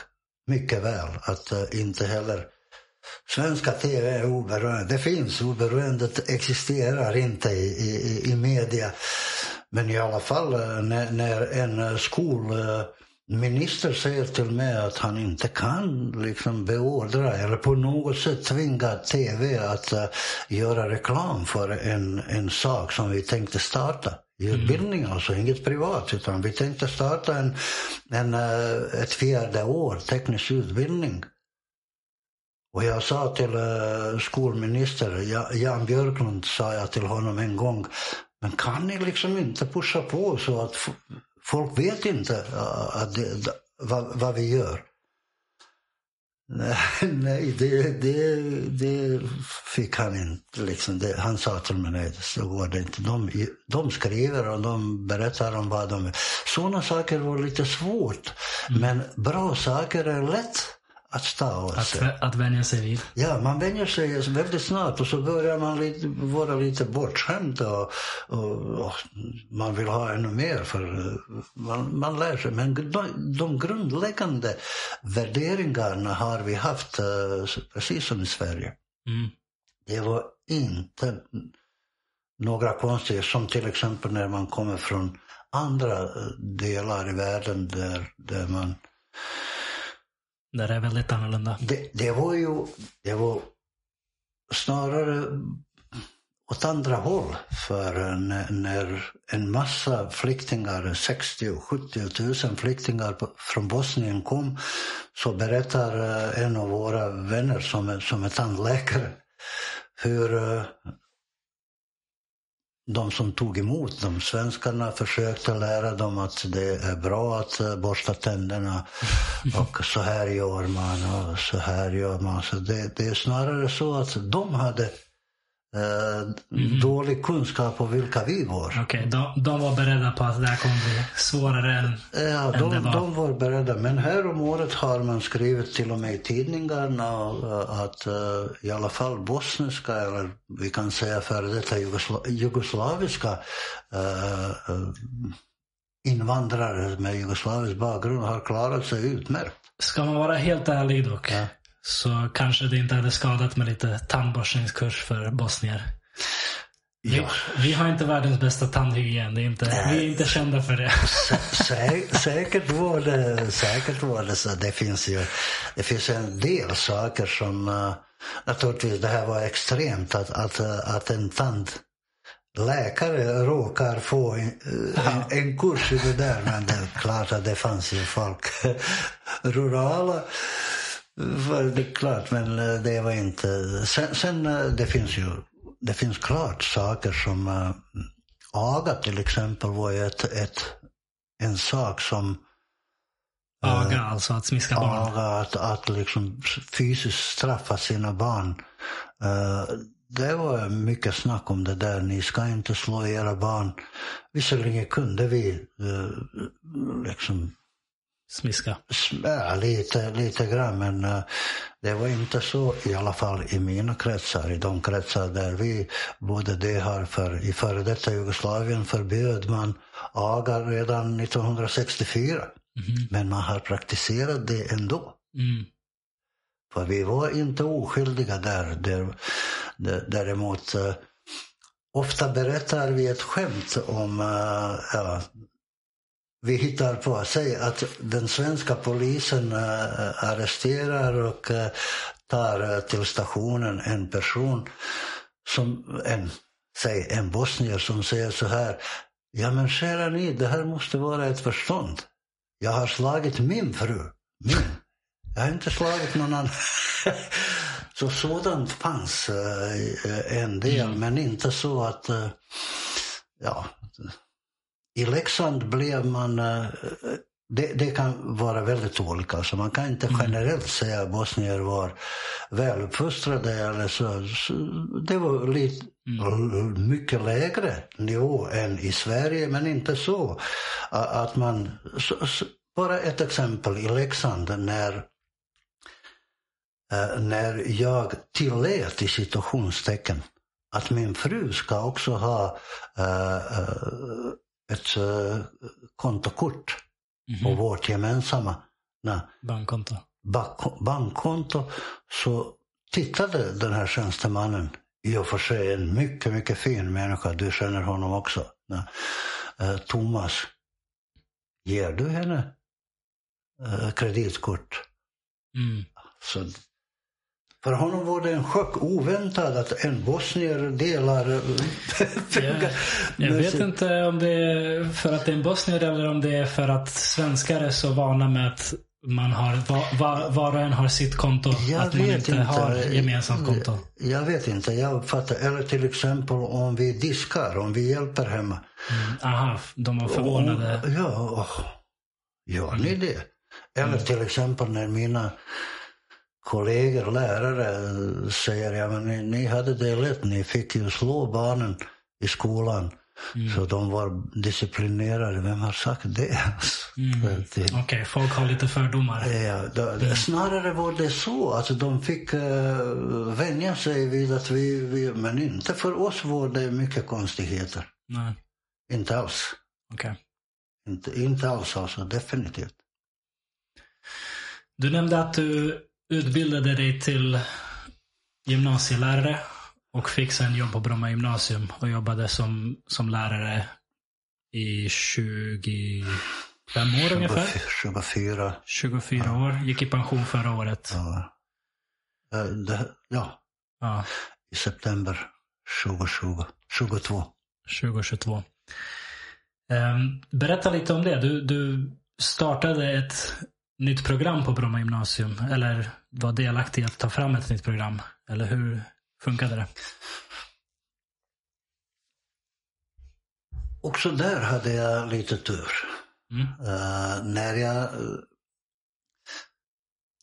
mycket väl att eh, inte heller svenska tv är oberoende. Det finns, oberoendet existerar inte i, i, i media. Men i alla fall eh, när, när en eh, skolminister säger till mig att han inte kan liksom beordra eller på något sätt tvinga tv att göra reklam för en, en sak som vi tänkte starta utbildning, mm. alltså inget privat. Utan vi tänkte starta en, en, eh, ett fjärde år teknisk utbildning. Och jag sa till uh, skolminister Jan Björklund, sa jag till honom en gång, men kan ni liksom inte pusha på så att folk vet inte uh, att det, vad, vad vi gör? Nej, det, det, det fick han inte. Liksom. Det, han sa till mig, nej, så går det inte. De, de skriver och de berättar om vad de... Sådana saker var lite svårt. Mm. Men bra saker är lätt att stava sig. Att, att vänja sig vid. Ja, man vänjer sig väldigt snabbt och så börjar man lite, vara lite bortskämd och, och, och, man vill ha ännu mer för man, man lär sig. Men de, de grundläggande värderingarna har vi haft eh, precis som i Sverige. Mm. Det var inte några konstigheter som till exempel när man kommer från andra delar i världen där, där man det är väldigt annorlunda. Det, det var ju det var snarare åt andra håll. För när en massa flyktingar, 60 70 tusen flyktingar från Bosnien kom så berättar eh, en av våra vänner som är, som är tandläkare hur eh, de som tog emot dem, svenskarna, försökte lära dem att det är bra att eh, borsta tänderna. *laughs* Och så här gör man och så här gör man. Så det, det är snarare så att de hade mm. dålig kunskap om vilka vi var. Okej, okay, de, de, var beredda på att det här kommer bli svårare än, ja, än de, det var? de var beredda. Men här om året har man skrivit till och med i tidningarna att uh, i alla fall bosniska, eller vi kan säga före detta jugosla jugoslaviska invandrare med jugoslavisk bakgrund har klarat sig utmärkt. Ska man vara helt ärlig dock, ja så kanske det inte hade skadat med lite tandborstningskurs för bosnier. Vi, ja. vi, har inte världens bästa tandhygien. Det är inte, vi är inte kända för det. Sä, säkert, var det, säkert var det så. Det finns ju det finns en del saker som... Uh, naturligtvis, det här var extremt att, att, att en tandläkare råkar få en, en, en kurs i det där. Men det är klart att det fanns ju folk, *laughs* rurala det är klart, men eh, det var inte... Sen, sen eh, det finns ju det finns klart saker som... Äh, aga till exempel var ju ett, ett, en sak som... Aga, äh, alltså att smiska barn? Aga, att, att liksom fysiskt straffa sina barn. Äh, det var mycket snack om det där. Ni ska inte slå era barn. Visserligen kunde vi liksom smiska? Ja, lite, lite grann, men uh, det var inte så i alla fall i mina kretsar. I de kretsar där vi bodde, det har för, i före detta Jugoslavien förbjöd man aga redan 1964. Mm. Men man har praktiserat det ändå. Mm. För vi var inte oskyldiga där. där, där däremot uh, Ofta berättar vi ett skämt om uh, ja, vi hittar på. Säg att den svenska polisen äh, arresterar och äh, tar äh, till stationen en person, som en, säg en bosnier som säger så här. Ja men kära ni, det här måste vara ett förstånd. Jag har slagit min fru. Min. Jag har inte slagit någon annan. *laughs* så sådant fanns en del, mm. men inte så att ja, i Leksand blev man, eh, det, det, kan vara väldigt olika. Så man kan inte generellt säga att bosnier var väluppfostrade. Eller så. så det var lite, mm. mycket lägre nivå än i Sverige, men inte så. Att man, så, så, bara ett exempel i Leksand när eh, när jag tillät i situationstecken att min fru ska också ha uh, ett uh, kontokort mm -hmm. på vårt gemensamma bankkonto. Bank, bankkonto. Så tittade den här tjänstemannen, i och för sig en mycket, mycket fin människa, du känner honom också. Na, uh, Thomas, ger du henne kreditkort? Mm. Så för honom var det en chock, oväntat att en bosnier delar jag, jag vet inte om det är för att det är en bosnier eller om det är för att svenskar är så vana med att man har, var, var, och en har sitt konto. Jag att man inte, inte har gemensamt konto. Jag vet inte, jag uppfattar. Eller till exempel om vi diskar, om vi hjälper hemma. Mm, aha, de var förvånade. Och, ja, gör ni det? Eller mm. till exempel när mina kollegor, lärare säger ja men ni, ni hade det lätt, ni fick ju slå barnen i skolan. Mm. Så de var disciplinerade. Vem har sagt det? Mm. *laughs* Okej, okay, folk har lite fördomar. Ja, då, mm. Snarare var det så att de fick uh, vänja sig vid att vi, vi, Men inte för oss var det mycket konstigheter. Nej. Inte alls. Okay. Inte, inte alls alltså, definitivt. Du nämnde att du utbildade dig till gymnasielärare och fick sen jobb på Bromma gymnasium och jobbade som, som lärare i 25 år 20, ungefär. 24. 24 ja. år. Gick i pension förra året. Ja. Det, ja. ja. I september 2020. 22. 2022. Um, berätta lite om det. Du, du startade ett nytt program på Bromma gymnasium? Eller var delaktig i att ta fram ett nytt program? Eller hur funkade det? Också där hade jag lite tur. Mm. Uh, när jag... Uh,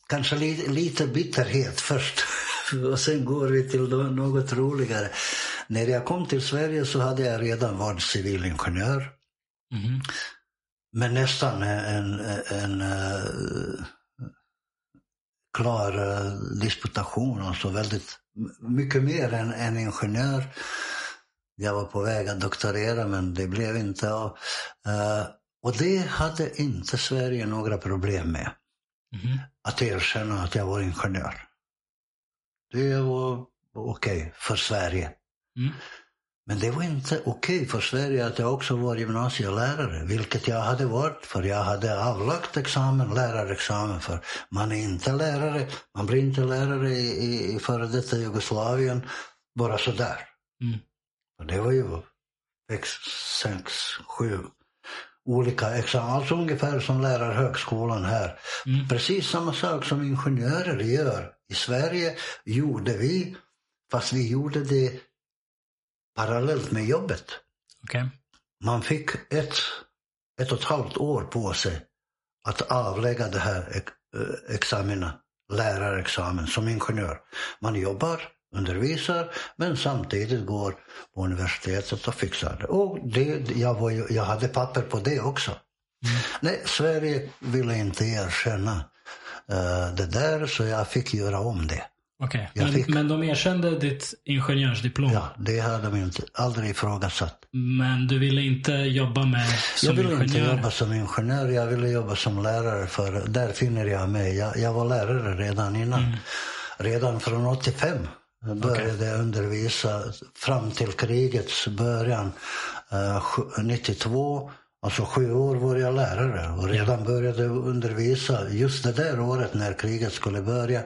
kanske li, lite bitterhet först. *laughs* och sen går vi till något roligare. När jag kom till Sverige så hade jag redan varit civilingenjör. Mm. Men nästan en, en, en uh, klar uh, disputation, alltså väldigt mycket mer än en ingenjör. Jag var på väg att doktorera men det blev inte av. Uh, och det hade inte Sverige några problem med. Mm. Att erkänna att jag var ingenjör. Det var okej okay för Sverige. Mm. Men det var inte okej okay för Sverige att jag också var gymnasielärare, vilket jag hade varit för jag hade avlagt examen, lärarexamen. För man är inte lärare, man blir inte lärare i, i, före detta Jugoslavien bara sådär. Mm. Och det var ju sex, sex, sju olika examen, alltså ungefär som lärarhögskolan här. Mm. Precis samma sak som ingenjörer gör. I Sverige gjorde vi, fast vi gjorde det parallellt med jobbet. Okay. Man fick ett, ett och ett halvt år på sig att avlägga det här eh, examina, lärarexamen som ingenjör. Man jobbar, undervisar men samtidigt går på universitetet och fixar det. Och det, jag, var, jag hade papper på det också. Mm. Nej, Sverige ville inte erkänna uh, det där så jag fick göra om det. Okej, okay. men, men de erkände ditt ingenjörsdiplom? Ja, det hade de inte, aldrig ifrågasatt. Men du ville inte jobba med som Jag ville ingenjör? inte jobba som ingenjör, jag ville jobba som lärare för där finner jag mig. Jag, jag var lärare redan innan. Mm. Redan från 85 började okay. jag undervisa fram till krigets början. Uh, 92 Alltså sju år var jag lärare och redan började undervisa just det där året när kriget skulle börja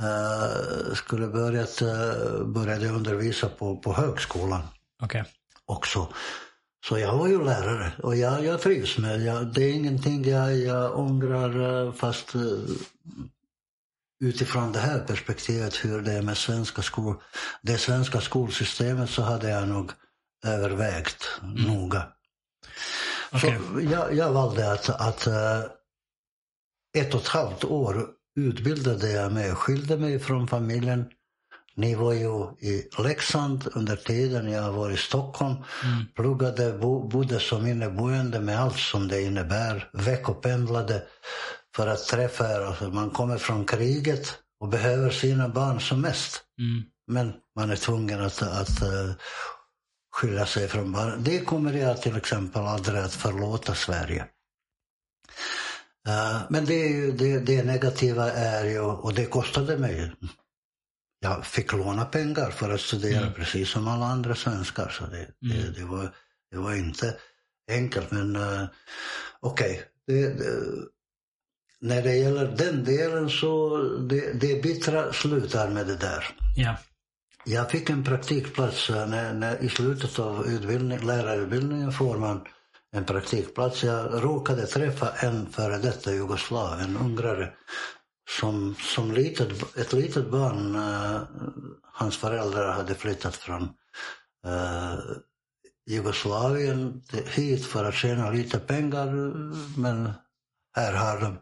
uh, skulle börjat, uh, började undervisa på, på högskolan okay. också. Så jag var ju lärare och jag, jag trivs med det. Det är ingenting jag, jag ångrar uh, fast uh, utifrån det här perspektivet hur det är med svenska skol, det svenska skolsystemet så hade jag nog övervägt mm. noga. Okej. Så jag, jag valde att, att eh, ett och ett halvt år utbildade jag mig, skilde mig från familjen. Ni var ju i Leksand under tiden jag var i Stockholm. Mm. Pluggade, bo, bodde som inneboende med allt som det innebär. Veckopendlade för att träffa er. Alltså man kommer från kriget och behöver sina barn som mest. Mm. Men man är tvungen att, att uh, skilja sig från barnen. Det kommer jag till exempel aldrig att förlåta Sverige. Eh, men det, är ju, det, det negativa är ju, och det kostade mig. Jag fick låna pengar för att studera Mm. precis som alla andra svenskar. Så det, Mm. det, var, det var inte enkelt. Men uh, okej, det, när det gäller den delen så det, det bittra slutar med det där. Ja. Jag fick en praktikplats eh, när, när, i slutet av utbildning, lärarutbildningen får man en praktikplats. Jag råkade träffa en före detta jugoslav, en ungrare, som, som litet, ett litet barn, eh, hans föräldrar hade flyttat från eh, Jugoslavien hit för att tjäna lite pengar, men här har de,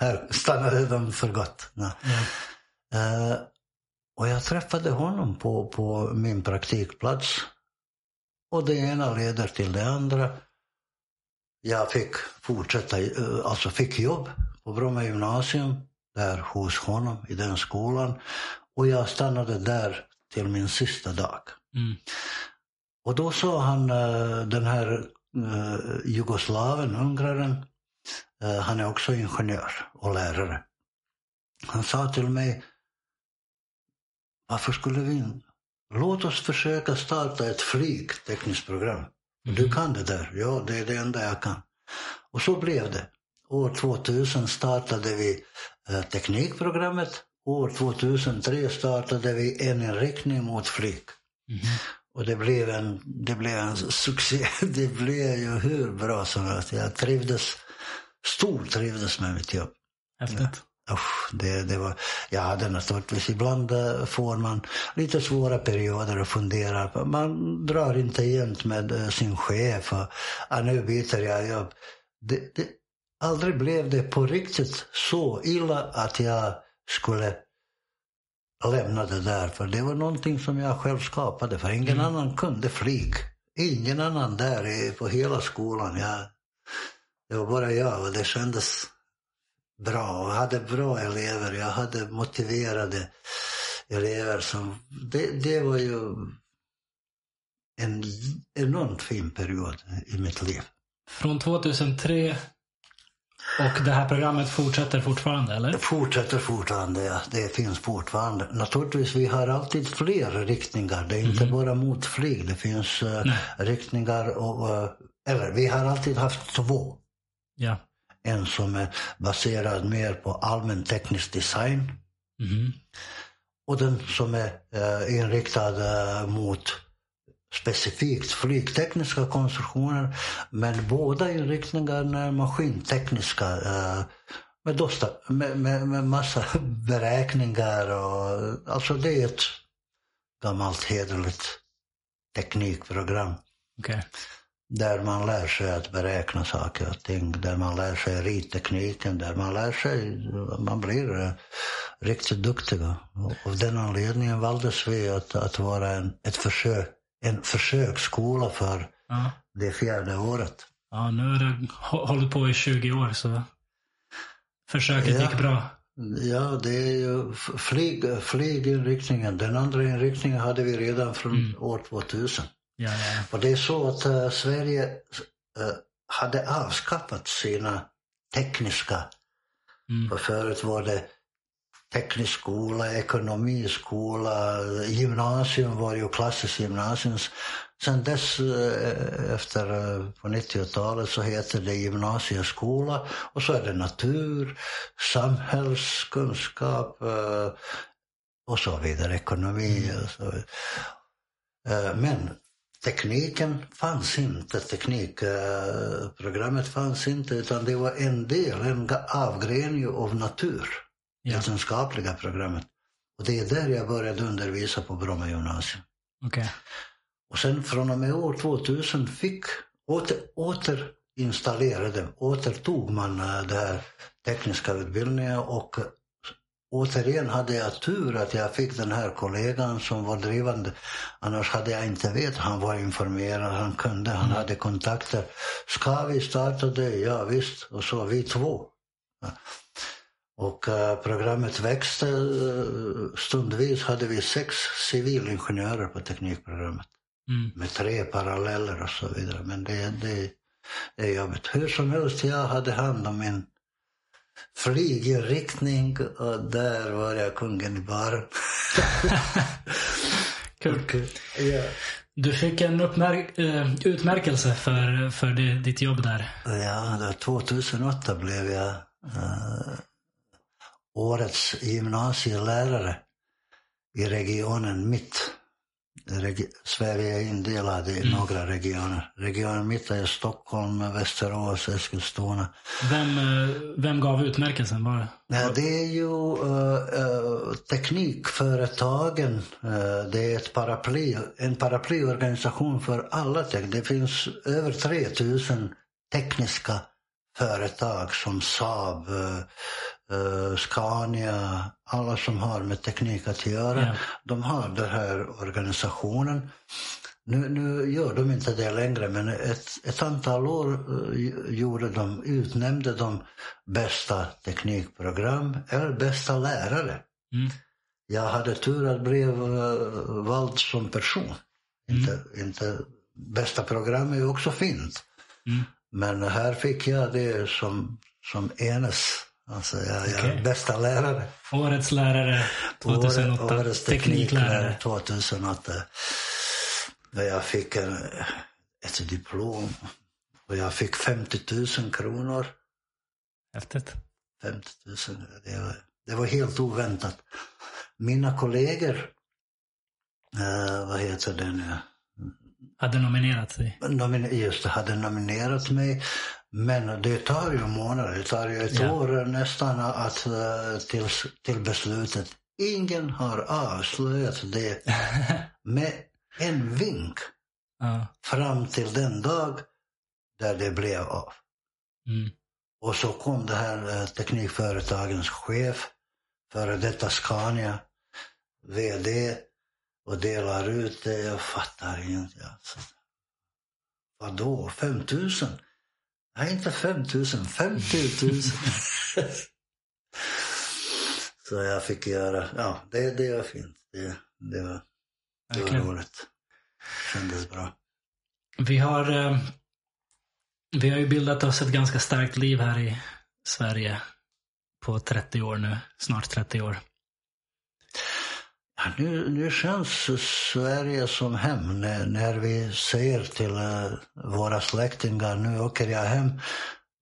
här stannade de för gott. Ja. Eh, och jag träffade honom på, på min praktikplats. Och det ena leder till det andra. Jag fick fortsätta, eh, alltså fick jobb på Bromma gymnasium, där hos honom i den skolan. Och jag stannade där till min sista dag. Mm. Och då sa han, eh, den här eh, jugoslaven, ungraren, han är också ingenjör och lärare. Han sa till mig, varför skulle vi Låt oss försöka starta ett flygtekniskt program. Du kan det där? Ja, det är det enda jag kan. Och så blev det. År 2000 startade vi eh, teknikprogrammet. År 2003 startade vi en inriktning mot flyg. Mhm. Och det blev en, det blev en succé. *laughs* Det blev ju hur bra som helst. Jag trivdes, stortrivdes med mitt jobb. Häftigt. Usch, det, det var, jag hade naturligtvis, ibland eh, får man lite svåra perioder och funderar på, man drar inte jämt med eh, sin chef och ah, nu byter jag jobb. Det, det, aldrig blev det på riktigt så illa att jag skulle lämna det där, för det var någonting som jag själv skapade, för ingen Mm. annan kunde flyg. Ingen annan där på hela skolan. Jag, det var bara jag och det kändes bra och hade bra elever. Jag hade motiverade elever. som Det, det var ju en enormt fin period i mitt liv. Från 2003 och det här programmet fortsätter fortfarande, eller? Det fortsätter fortfarande, ja. det finns fortfarande. Naturligtvis, vi har alltid fler riktningar. Det är inte bara mot flyg. Det finns Nej. riktningar och, eh, eller vi har alltid haft två. Ja. En som är baserad mer på allmän teknisk design Mhm. och den som är eh, inriktad eh, mot specifikt flygtekniska konstruktioner. Men båda inriktningarna är maskintekniska eh, med, dosta, med, med, med massa *laughs* beräkningar. Och, alltså det är ett gammalt hederligt teknikprogram Okej. Där man lär sig att beräkna saker och ting, där man lär sig rittekniken, där man lär sig, man blir eh, riktigt duktiga. Och av den anledningen valdes vi att, att vara en, ett försök, en försöksskola för Ja. det fjärde året. ja, nu har hå- hållit på i 20 år så försöket Ja. gick bra. Ja, det är ju flyg, flyginriktningen. Den andra inriktningen hade vi redan från Mm. år 2000. Ja, ja. Och det är så att eh, Sverige eh, hade avskaffat sina tekniska Mm. För förut var det teknisk skola, ekonomiskola, gymnasium var ju klassiskt gymnasium. Sen dess, eh, efter på 90-talet, så heter det gymnasieskola och så är det natur, samhällskunskap och så vidare, ekonomi och så vidare. Men tekniken fanns inte, teknikprogrammet fanns inte, utan det var en del, en avgrening av natur, Ja. vetenskapliga programmet. Och det är där jag började undervisa på Bromma gymnasium. Okej. Och sen från och med år 2000 fick åter, återinstallerade, återtog man eh, den här tekniska utbildningen och återigen hade jag tur att jag fick den här kollegan som var drivande. Annars hade jag inte vetat. Han var informerad, han kunde, han hade kontakter. Ska vi starta det? Ja visst. Och så vi två. Och uh, programmet växte. Stundvis hade vi sex civilingenjörer på teknikprogrammet. Mm. Med tre paralleller och så vidare. Men det, det, det är jobbigt. Hur som helst, jag hade hand om min flygelriktning och där var jag kungen i baren. *laughs* Kul. Och, ja. Du fick en uppmärk eh, utmärkelse för, för ditt jobb där. Ja, 2008 blev jag uh, årets gymnasielärare i regionen Mitt. Sverige är indelat i mm. några regioner. Regionen mitt är Stockholm, Västerås, Eskilstuna. Vem, eh, vem gav utmärkelsen? Var det? det är ju uh, Teknikföretagen. Uh, det är ett paraply, en paraplyorganisation för alla. Det finns över 3000 tekniska företag som Saab, uh, Scania, alla som har med teknik att göra. Yeah. De har den här organisationen. Nu, nu gör de inte det längre men ett, ett antal år uh, gjorde de, utnämnde de bästa teknikprogram eller bästa lärare. Mm. Jag hade tur att bli uh, vald som person. Mm. Inte, inte, bästa program är ju också fint. Mm. Men här fick jag det som, som enes Alltså jag, jag är bästa lärare. Årets lärare 2008. Årets tekniklärare 2008. Jag fick en, ett diplom och jag fick 50 000 kronor. Häftigt. 50 000. Det var, det var helt oväntat. Mina kollegor, eh, vad heter det nu? Hade nominerat dig? Just det, hade nominerat mig. Men det tar ju månader, det tar ju ett ja. år nästan att, eh, till, till beslutet. Ingen har avslöjat det *laughs* med en vink ja. fram till den dag där det blev av. Mm. Och så kom det här eh, teknikföretagens chef, före detta Scania, VD och delar ut det. Jag fattar inte. Alltså. Vadå, 5000? Nej, inte 5 000, 50 000. så jag fick göra, ja, det, det var fint. Det, det var, det var roligt. Kändes bra. Vi har, eh, vi har ju bildat oss ett ganska starkt liv här i Sverige på 30 år nu, snart 30 år. Nu, nu känns Sverige som hem när, när vi säger till uh, våra släktingar nu åker jag hem.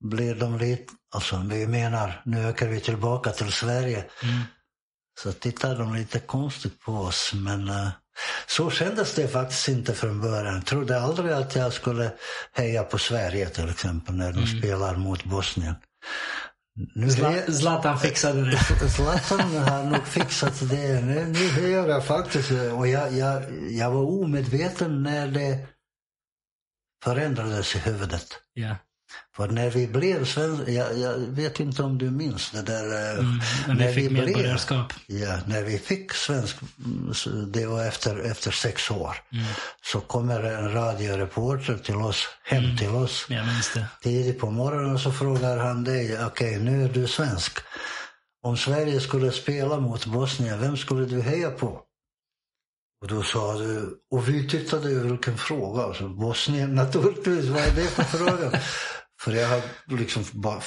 Blir de lite, alltså vi menar nu åker vi tillbaka till Sverige. Mm. Så tittar de lite konstigt på oss. Men uh, så kändes det faktiskt inte från början. Jag trodde aldrig att jag skulle heja på Sverige till exempel när de mm. spelar mot Bosnien. Nu Zlatan fixade det. *laughs* Zlatan har nog fixat det. Nu, nu hör jag faktiskt, och jag, jag, jag var omedveten när det förändrades i huvudet. Yeah. För när vi blev svenskar, jag, jag, vet inte om du minns det där. Eh, mm, när, vi fick vi medborgarskap. Ja, när vi fick svensk, det var efter, efter sex år. Mm. Så kommer en radioreporter till oss, hem mm. till oss. Jag minns det. Tidigt på morgonen så frågar han dig, okej okay, nu är du svensk. Om Sverige skulle spela mot Bosnien, vem skulle du heja på? Och då sa du, och vi tittade över vilken fråga. Alltså, Bosnien naturligtvis, vad är det för fråga? För jag har liksom bara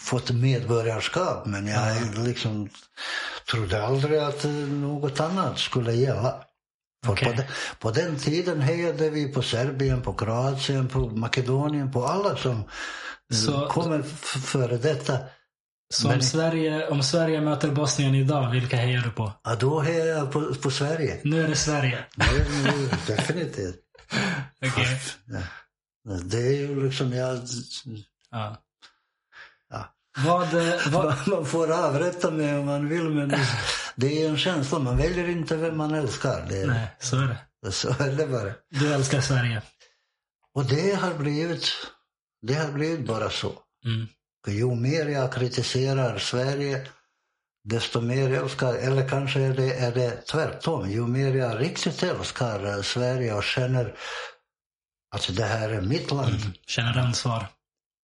fått medborgarskap men jag liksom trodde aldrig att något annat skulle gälla. Okay. På, den, på, den tiden hejade vi på Serbien, på Kroatien, på Makedonien, på alla som Så, kommer före detta. Så men, om, Sverige, om Sverige möter Bosnien idag, vilka hejar du på? Ja, då hejar jag på, på Sverige. Nu är det Sverige? Nu, nu, *laughs* definitivt. okay. Ja. Det är ju liksom, jag... Ja. ja. Vad, eh, *laughs* vad... Man får avrätta mig om man vill men *laughs* det är en känsla. Man väljer inte vem man älskar. Det Nej, så är det. Så är det bara. Du älskar Sverige? Och det har blivit, det har blivit bara så. Mm. Ju mer jag kritiserar Sverige, desto mer älskar, eller kanske är det, är det tvärtom. Ju mer jag riktigt älskar eh, Sverige och känner att det här är mitt land, Mm. Känner ansvar.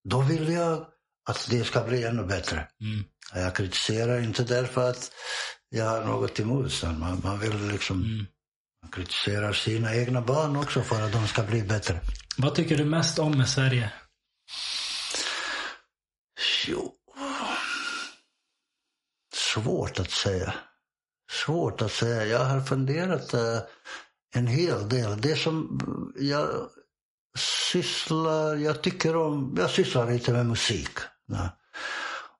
då vill jag att det ska bli ännu bättre. Mm. Jag kritiserar inte därför att jag har något emot man, man vill liksom Mm. man kritiserar sina egna barn också för att de ska bli bättre. Vad tycker du mest om med Sverige? Jo. Svårt att säga. Svårt att säga. Jag har funderat eh, en hel del. Det som jag sysslar, jag tycker om, jag sysslar lite med musik. Ja.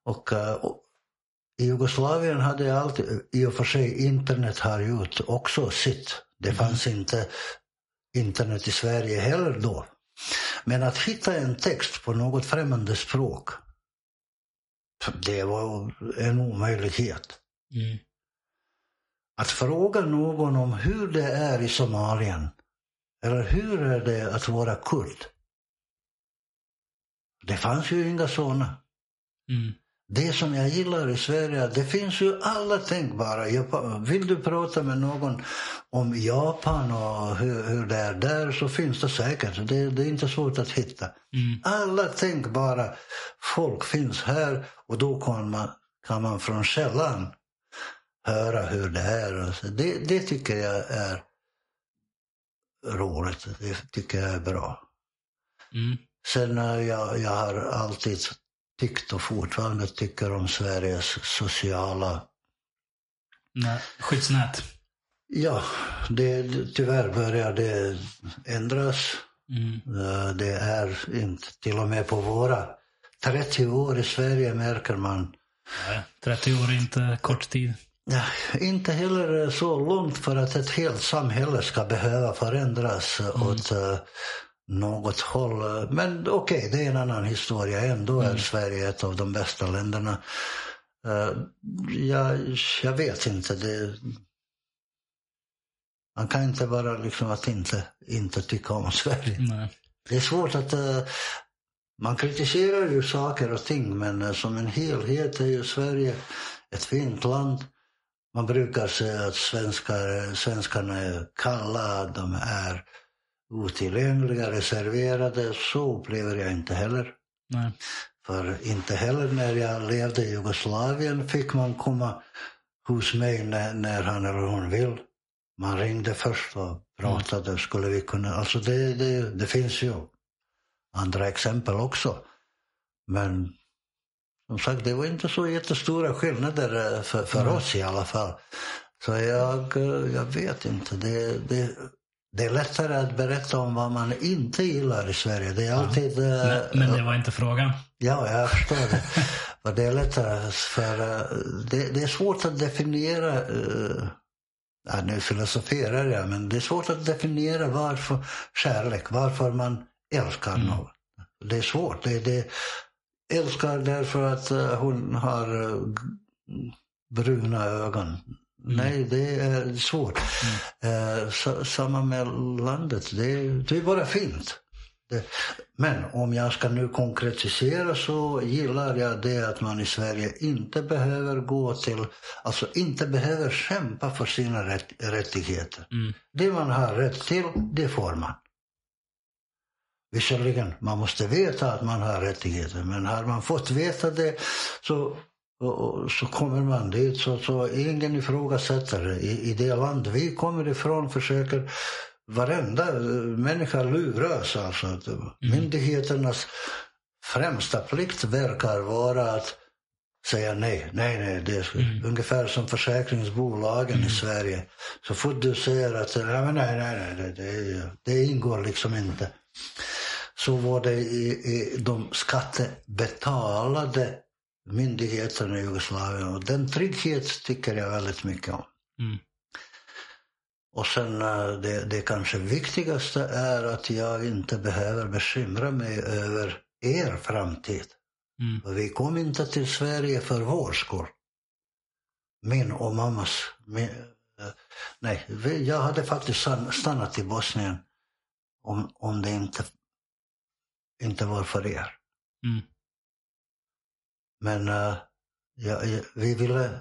Och, eh, och i Jugoslavien hade jag alltid, i och för sig internet har gjort också sitt. Det fanns inte internet i Sverige heller då. Men att hitta en text på något främmande språk, det var en omöjlighet. Mm. Att fråga någon om hur det är i Somalien, eller hur är det att vara kurd? Det fanns ju inga sådana. Mm. Det som jag gillar i Sverige, det finns ju alla tänkbara. Japan- Vill du prata med någon om Japan och hur, hur det är där så finns det säkert. Det, det är inte svårt att hitta. Mm. Alla tänkbara folk finns här och då kan man, kan man från källan höra hur det är. Och så Det, det tycker jag är roligt. Det tycker jag är bra. Mm. Sen eh, jag, jag har alltid tyckt och fortfarande tycker om Sveriges sociala... Nej. Skyddsnät. Ja, det, tyvärr börjar det ändras. Mm. Eh, Det är inte, till och med på våra 30 år i Sverige märker man Nej, 30 år är inte kort tid. Inte heller så långt för att ett helt samhälle ska behöva förändras åt eh, något håll. Men okej, det är en annan historia. Ändå är Sverige ett av de bästa länderna. Eh, jag, jag vet inte. Det, man kan inte bara liksom att inte, inte tycka om Sverige. Nej. Det är svårt att... eh, man kritiserar ju saker och ting men eh, som en helhet är ju Sverige ett fint land. Man brukar säga att svenskar, svenskarna är kalla, de är otillgängliga, reserverade. Så upplever jag inte heller. Nej. För inte heller när jag levde i Jugoslavien fick man komma hos mig när, när han eller hon vill. Man ringde först och pratade. Skulle vi kunna... Alltså det, det, det finns ju andra exempel också. Men som sagt, det var inte så jättestora skillnader eh, för, för Mm. oss i alla fall. Så jag, eh, jag vet inte. Det, det, det är lättare att berätta om vad man inte gillar i Sverige. Det är alltid... eh, Men, men det var inte frågan. Ja, jag förstår det. *laughs* För det är lättare, för det, det är svårt att definiera, ja, nu filosoferar jag, men det är svårt att definiera varför kärlek, varför man älskar Mm. Det är svårt. Det, det älskar därför att eh, hon har eh, bruna ögon. Nej, det är svårt. Eh, sa- samma med landet, det, det är bara fint. Det, men om jag ska nu konkretisera så gillar jag det att man i Sverige inte behöver gå till, alltså inte behöver kämpa för sina rätt, rättigheter. Mm. Det man har rätt till, det får man. Visserligen, man måste veta att man har rättigheter, men har man fått veta det så, så kommer man dit. Så, så ingen ifrågasätter det. I, I det land vi kommer ifrån försöker varenda eh, människa luras. Alltså. Att Myndigheternas främsta plikt verkar vara att säga nej, nej, nej. Det är Mm. ungefär som försäkringsbolagen i Sverige. Så fort du säger att nej, nej, nej, nej det, det ingår liksom inte. Så var det i, i de skattebetalade myndigheterna i Jugoslavien. Och den trygghet tycker jag väldigt mycket om. Mm. Och sen eh, det, det kanske viktigaste är att jag inte behöver bekymra mig över er framtid. Mm. Vi kom inte till Sverige för vår skull. Min och mammas. Min, eh, nej, jag hade faktiskt stan- stannat i Bosnien om, om det inte inte var för er. Mm. Men uh, ja, vi ville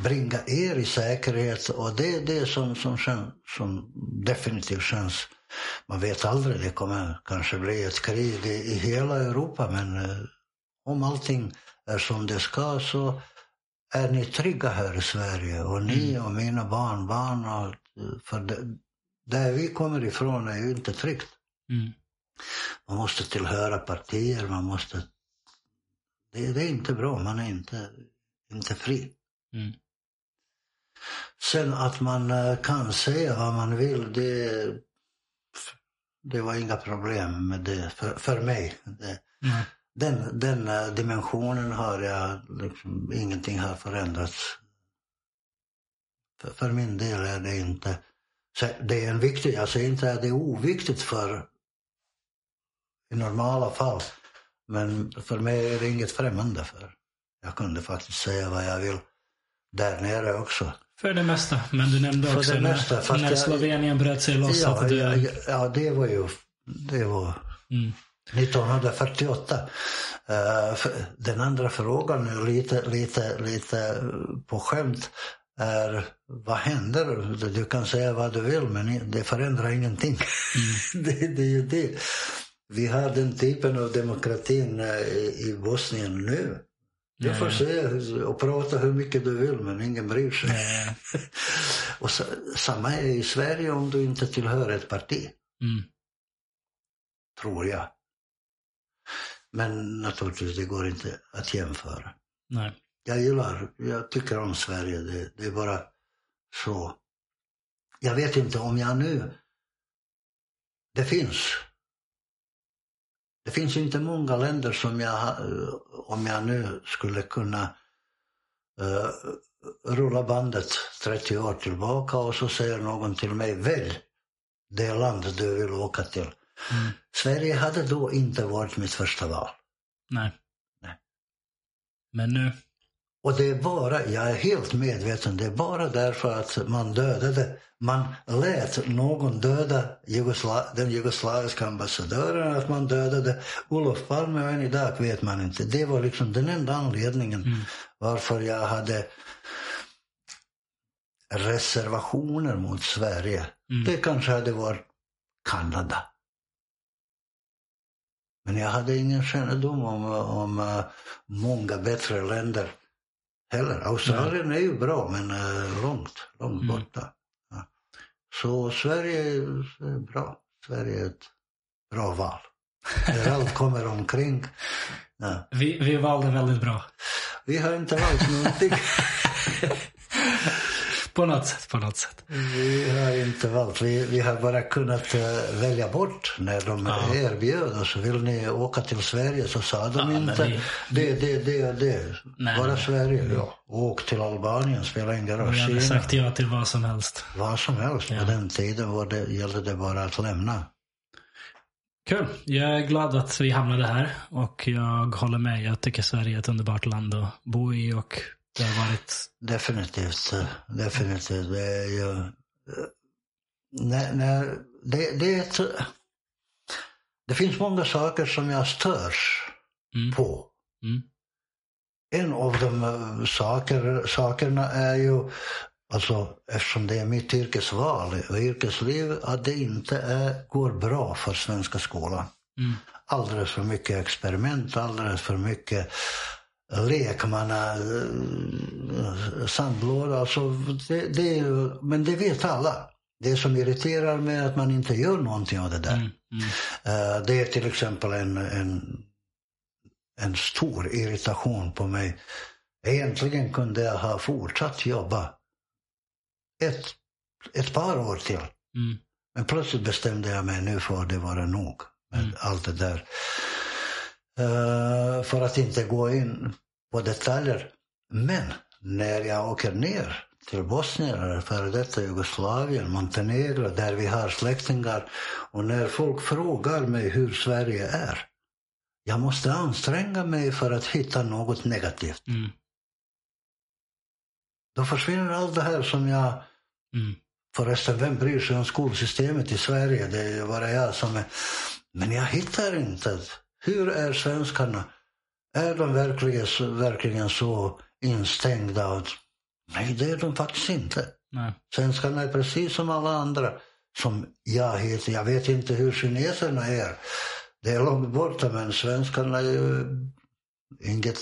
bringa er i säkerhet och det är det som, som, känns, som definitivt känns man vet aldrig, det kommer kanske bli ett krig i, i hela Europa men uh, om allting är som det ska så är ni trygga här i Sverige och ni mm. och mina barnbarn. Och, för det, där vi kommer ifrån är ju inte tryggt. Mm. Man måste tillhöra partier, man måste... Det, det är inte bra, man är inte, inte fri. Mm. Sen att man eh, kan säga vad man vill, det, det var inga problem med det för, för mig. Det, mm. den, den eh, dimensionen har jag, liksom, ingenting har förändrats. För, för min del är det inte, så det är en viktig, jag säger inte att det är oviktigt för i normala fall. Men för mig är det inget främmande för. Jag kunde faktiskt säga vad jag vill där nere också. För det mesta. Men du nämnde för också det när, mesta, när jag, Slovenien bröt sig loss ja, att du... Ja, ja, det var ju det var mm. 1948. Uh, den andra frågan, är lite, lite, lite på skämt, är vad händer? Du kan säga vad du vill men det förändrar ingenting. Mm. *laughs* det, det är ju det. Vi har den typen av demokratin eh, i, Bosnien nu. Du får säga och prata hur mycket du vill men ingen bryr sig. *laughs* Och så, samma är i Sverige om du inte tillhör ett parti, mm. tror jag. Men naturligtvis, det går inte att jämföra. Nej. Jag gillar, jag tycker om Sverige. Det, det är bara så. Jag vet inte om jag nu... Det finns. Det finns inte många länder som jag, om jag nu skulle kunna uh, rulla bandet 30 år tillbaka och så säger någon till mig, välj det land du vill åka till. Mm. Sverige hade då inte varit mitt första val. Nej. Nej. Men nu. Och det är bara, jag är helt medveten, det är bara därför att man dödade, man lät någon döda Jugosla, den jugoslaviska ambassadören, att man dödade Olof Palme och än idag vet man inte. Det var liksom den enda anledningen Mm. varför jag hade reservationer mot Sverige. Mm. Det kanske hade varit Kanada. Men jag hade ingen kännedom om, om uh, många bättre länder heller. Australien är ju bra, men uh, långt, långt Mm. borta. Ja. Så Sverige är bra. Sverige är ett bra val. Där allt *laughs* kommer omkring. Ja. Vi, vi valde väldigt bra. Vi har inte valt någonting. *laughs* På något sätt. På något sätt. Vi har inte valt. Vi, vi har bara kunnat eh, välja bort när de Ja. erbjöd oss. Vill ni åka till Sverige så sa de Ja, inte vi- det, det, det och det. Nej, bara nej. Sverige. Ja. Åk till Albanien, spela ingen roll. Vi hade Kina, sagt ja till vad som helst. vad som helst. Ja. På den tiden var det, gällde det bara att lämna. Kul. Jag är glad att vi hamnade här och jag håller med. Jag tycker Sverige är ett underbart land att bo i och det har varit... Definitivt. Definitivt. Det är ju... eh, När, när, det, det, är ett, det finns många saker som jag störs Mm. på. Mm. En av de eh, saker, sakerna är ju, alltså eftersom det är mitt yrkesval och yrkesliv, att det inte är, går bra för svenska skolan. Mm. Alldeles för mycket experiment, alldeles för mycket lekmanna, eh, sandlåda. Alltså det, det är men det vet alla. Det som irriterar mig är att man inte gör någonting av det där. Mm. Mm. Eh, Det är till exempel en, en, en stor irritation på mig. Egentligen kunde jag ha fortsatt jobba ett, ett par år till. Mm. Men plötsligt bestämde jag mig, nu får det vara nog med Mm. allt det där. Eh, för att inte gå in på detaljer. Men när jag åker ner till Bosnien, eller före detta Jugoslavien, Montenegro, där vi har släktingar. Och när folk frågar mig hur Sverige är. Jag måste anstränga mig för att hitta något negativt. Mm. Då försvinner allt det här som jag Mm. Förresten, vem bryr sig om skolsystemet i Sverige? Det är bara jag som är Men jag hittar inte. Hur är svenskarna? Är de verkligen, verkligen så instängda? Nej, det är de faktiskt inte. Nej. Svenskarna är precis som alla andra som jag heter. Jag vet inte hur kineserna är. Det är långt borta, men svenskarna är ju inget,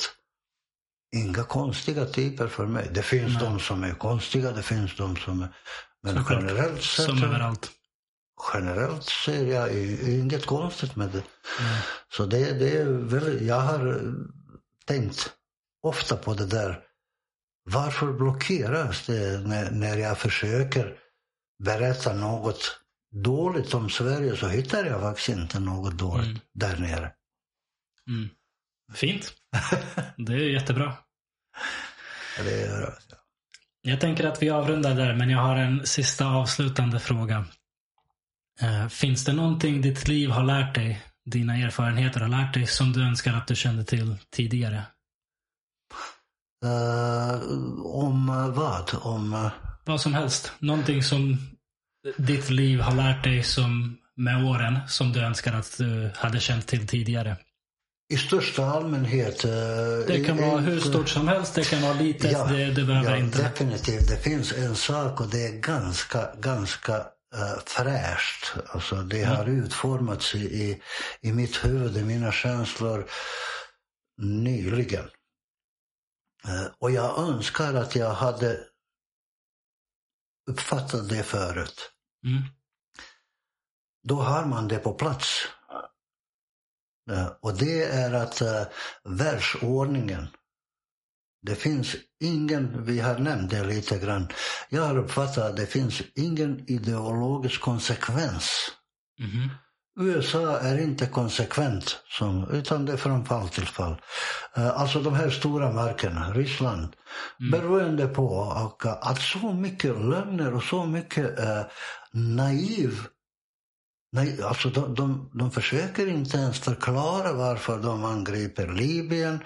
inga konstiga typer för mig. Det finns Nej. de som är konstiga, det finns de som är... Men själv- generellt sett, Som överallt. Generellt ser jag inget konstigt med det. Nej. Så det, det är väldigt, jag har eh, tänkt ofta på det där. Varför blockeras det när, när jag försöker berätta något dåligt om Sverige så hittar jag faktiskt inte något dåligt Mm. där nere. Mm. Fint. *laughs* Det är jättebra. Det är, Jag tänker att vi avrundar där, men jag har en sista avslutande fråga. Eh, finns det någonting ditt liv har lärt dig, dina erfarenheter har lärt dig, som du önskar att du kände till tidigare? eh, om eh, vad? Om... eh, Vad som helst. Någonting som ditt liv har lärt dig som med åren, som du önskar att du hade känt till tidigare. I största allmänhet. Det kan vara hur stort som helst, det kan vara litet, Ja, det, det behöver ja, inte. definitivt. Det finns en sak och det är ganska, ganska uh, fräscht. Alltså det Mm. har utformats i, i, i mitt huvud, i mina känslor nyligen. Eh, och jag önskar att jag hade uppfattat det förut. Mm. Då har man det på plats. Eh, Och det är att världsordningen, det finns ingen, vi har nämnt det lite grann, jag har uppfattat att det finns ingen ideologisk konsekvens. Mhm. USA är inte konsekvent, som, utan det är från fall till fall. Eh, Alltså de här stora markerna, Ryssland, Mm. beroende på och, att så mycket lögner och så mycket eh, naiv Nej, alltså de, de, de försöker inte ens förklara varför de angriper Libyen,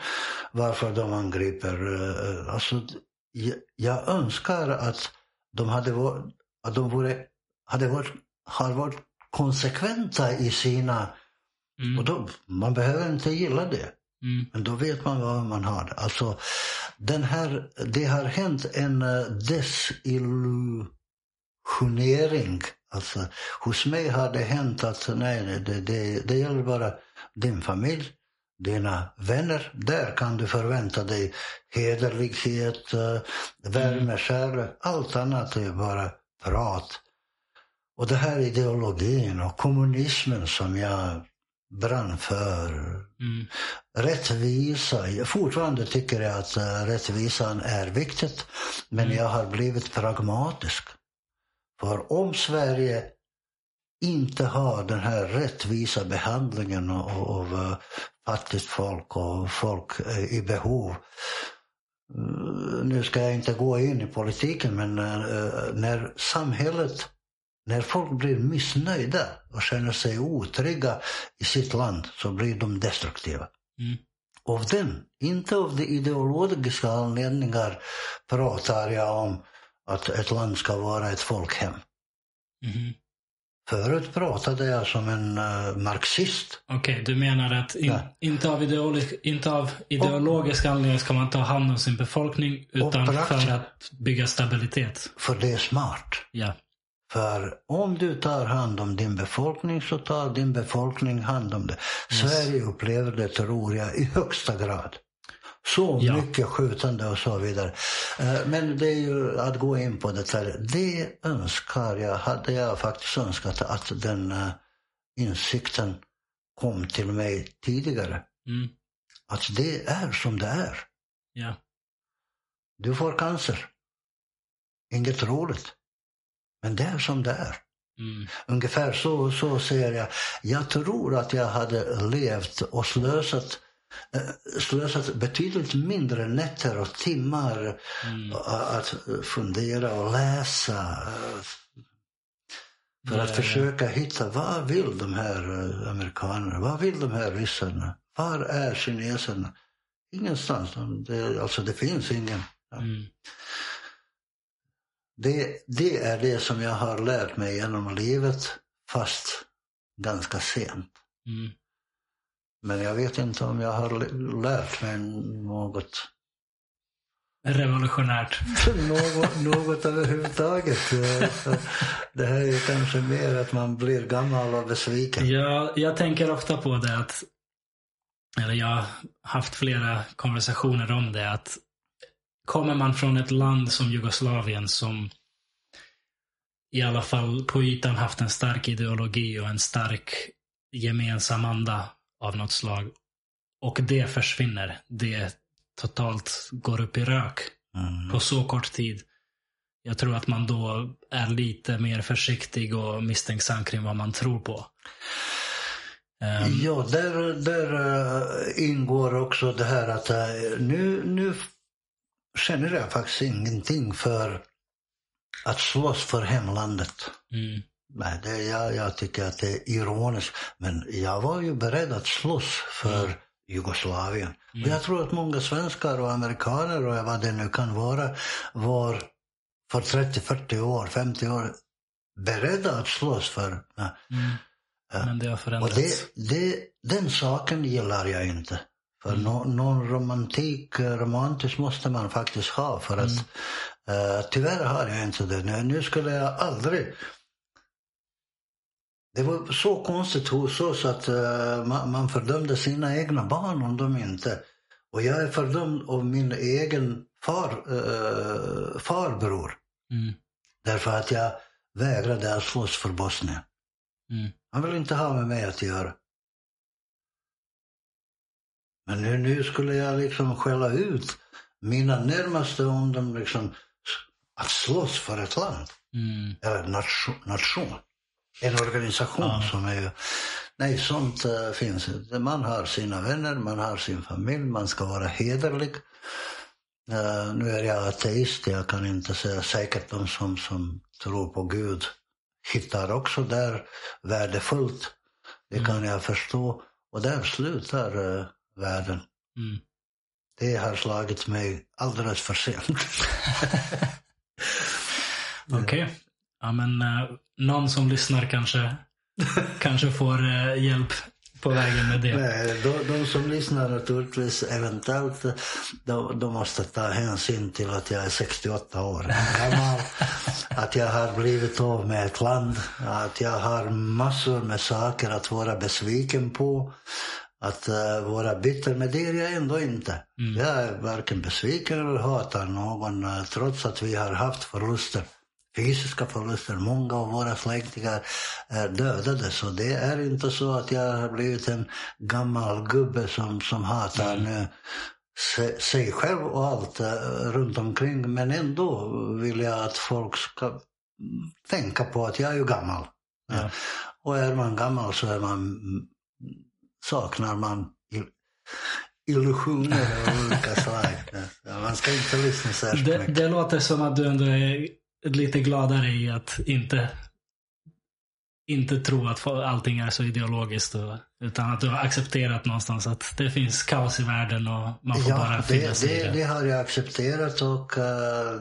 varför de angriper... eh, Alltså, jag, jag önskar att de hade varit, att de vore, hade varit, har varit konsekventa i sina... Mm. Och då, man behöver inte gilla det, Mm. men då vet man vad man har. Alltså, den här, det har hänt en eh, desillusionering. Alltså, hos mig har det hänt att nej, det, det, det gäller bara din familj, dina vänner. Där kan du förvänta dig hederlighet, eh, värme, kärlek. Allt annat är bara prat. Och det här ideologin och kommunismen som jag brann för. Mm. Rättvisa. Fortfarande tycker jag att eh, rättvisan är viktigt. Men Mm. jag har blivit pragmatisk. För om Sverige inte har den här rättvisa behandlingen av, eh, fattigt folk och folk eh, i behov. Eh, Nu ska jag inte gå in i politiken men när samhället, när folk blir missnöjda och känner sig otrygga i sitt land så blir de destruktiva. Mm. Av den, inte av de ideologiska anledningar pratar jag om att ett land ska vara ett folkhem. Mhm. Förut pratade jag som en eh, marxist. Okej, du menar att in, Ja. inte, av inte av ideologisk anledning ska man ta hand om sin befolkning utan för att bygga stabilitet. För det är smart. Ja. För om du tar hand om din befolkning så tar din befolkning hand om det. Sverige upplever det, tror jag, i högsta grad. Så Ja. mycket skjutande och så vidare. Eh, Men det är ju att gå in på det här. Det önskar jag, hade jag faktiskt önskat att den eh, insikten kom till mig tidigare. Mm. Att det är som det är. Ja. Du får cancer. Inget roligt. Men det är som det är. Mm. Ungefär så, så ser jag. Jag tror att jag hade levt och slösat, slösat betydligt mindre nätter och timmar Mm. a- att fundera och läsa. eh, För att försöka hitta, vad vill de här eh, amerikanerna? Vad vill de här ryssarna? Var är kineserna? Ingenstans. Det, alltså det finns ingen. Mm. Det, det är det som jag har lärt mig genom livet, fast ganska sent. Mm. Men jag vet inte om jag har lärt mig något, Revolutionärt. *laughs* något, något överhuvudtaget. Det här är kanske mer att man blir gammal och besviken. Jag, jag tänker ofta på det att, eller jag har haft flera konversationer om det, att kommer man från ett land som Jugoslavien som i alla fall på ytan haft en stark ideologi och en stark gemensam anda av något slag och det försvinner, det totalt går upp i rök Mm. på så kort tid. Jag tror att man då är lite mer försiktig och misstänksam kring vad man tror på. Ehm, Ja, där, där eh, ingår också det här att eh, nu, nu känner jag faktiskt ingenting för att slåss för hemlandet. mm, Nej, det, jag, jag tycker att det är ironiskt. Men jag var ju beredd att slåss för Jugoslavien. Mm. Och jag tror att många svenskar och amerikaner och vad det nu kan vara var för 30, 40 år, 50 år beredda att slåss för. ja. mm. Men det har Och förändrats. det, det, den saken gillar jag inte. För Mm. nå, någon romantik, eh, romantiskt måste man faktiskt ha för att Mm. eh, tyvärr har jag inte det. Nu, nu skulle jag aldrig det var så konstigt hos oss att eh, man, man fördömde sina egna barn om de inte. Och jag är fördömd av min egen far, eh, farbror. Mm, Därför att jag vägrade att slåss för Bosnien. mm, Han vill inte ha med mig att göra. Men nu, nu skulle jag liksom skälla ut mina närmaste om dem liksom att slåss för ett land. mm, Eller nation. nation. En organisation Ja. som är... Nej, sånt eh, finns inte. Man har sina vänner, man har sin familj, man ska vara hederlig. Eh, nu är jag ateist, jag kan inte säga säkert de som, som tror på Gud hittar också där värdefullt. Det kan jag förstå. Och där slutar uh, världen. mm. Det har slagit mig alldeles för sent. *laughs* Okej. *laughs* Ja, men eh, någon som lyssnar kanske, *laughs* kanske får eh, hjälp på vägen med det. Nej, de, de som lyssnar naturligtvis eventuellt, de, de måste ta hänsyn till att jag är 68 år gammal. *laughs* att jag har blivit av med ett land. Att jag har massor med saker att vara besviken på. Att uh, vara bitter, men det är jag ändå inte. Mm. Jag är varken besviken eller hatar någon trots att vi har haft förluster. Fysiska förluster. Många av våra släktingar är dödade. Så det är inte så att jag har blivit en gammal gubbe som, som hatar nu se, sig själv och allt eh, runt omkring. Men ändå vill jag att folk ska mm, tänka på att jag är ju gammal. Ja. Och är man gammal så är man, mm, saknar man il- illusioner av olika *laughs* slag. Man ska inte lyssna särskilt Det, mycket. det låter som att du ändå är lite gladare i att inte, inte tro att allting är så ideologiskt. Och, utan att du har accepterat någonstans att det finns kaos i världen och man får bara Ja, finna det, sig i det, det. det har jag accepterat och eh,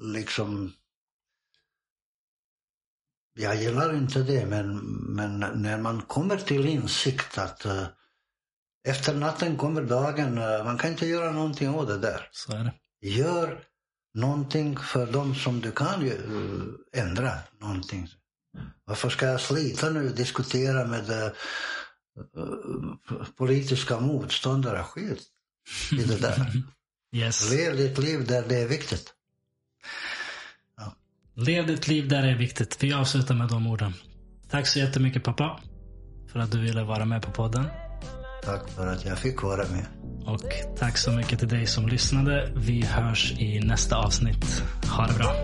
liksom jag gillar inte det, men, men när man kommer till insikt att eh, efter natten kommer dagen, eh, man kan inte göra någonting åt det där. Så är det. Gör någonting för dem som du kan ju, eh, ändra någonting. Varför ska jag slita nu och diskutera med eh, politiska motståndare? Skit i det där. *laughs* Yes. Lev ditt liv där det är viktigt. Lev ditt liv där det är viktigt. Vi avslutar med de orden. Tack så jättemycket pappa. För att du ville vara med på podden. Tack för att jag fick vara med. Och tack så mycket till dig som lyssnade. Vi hörs i nästa avsnitt. Ha det bra.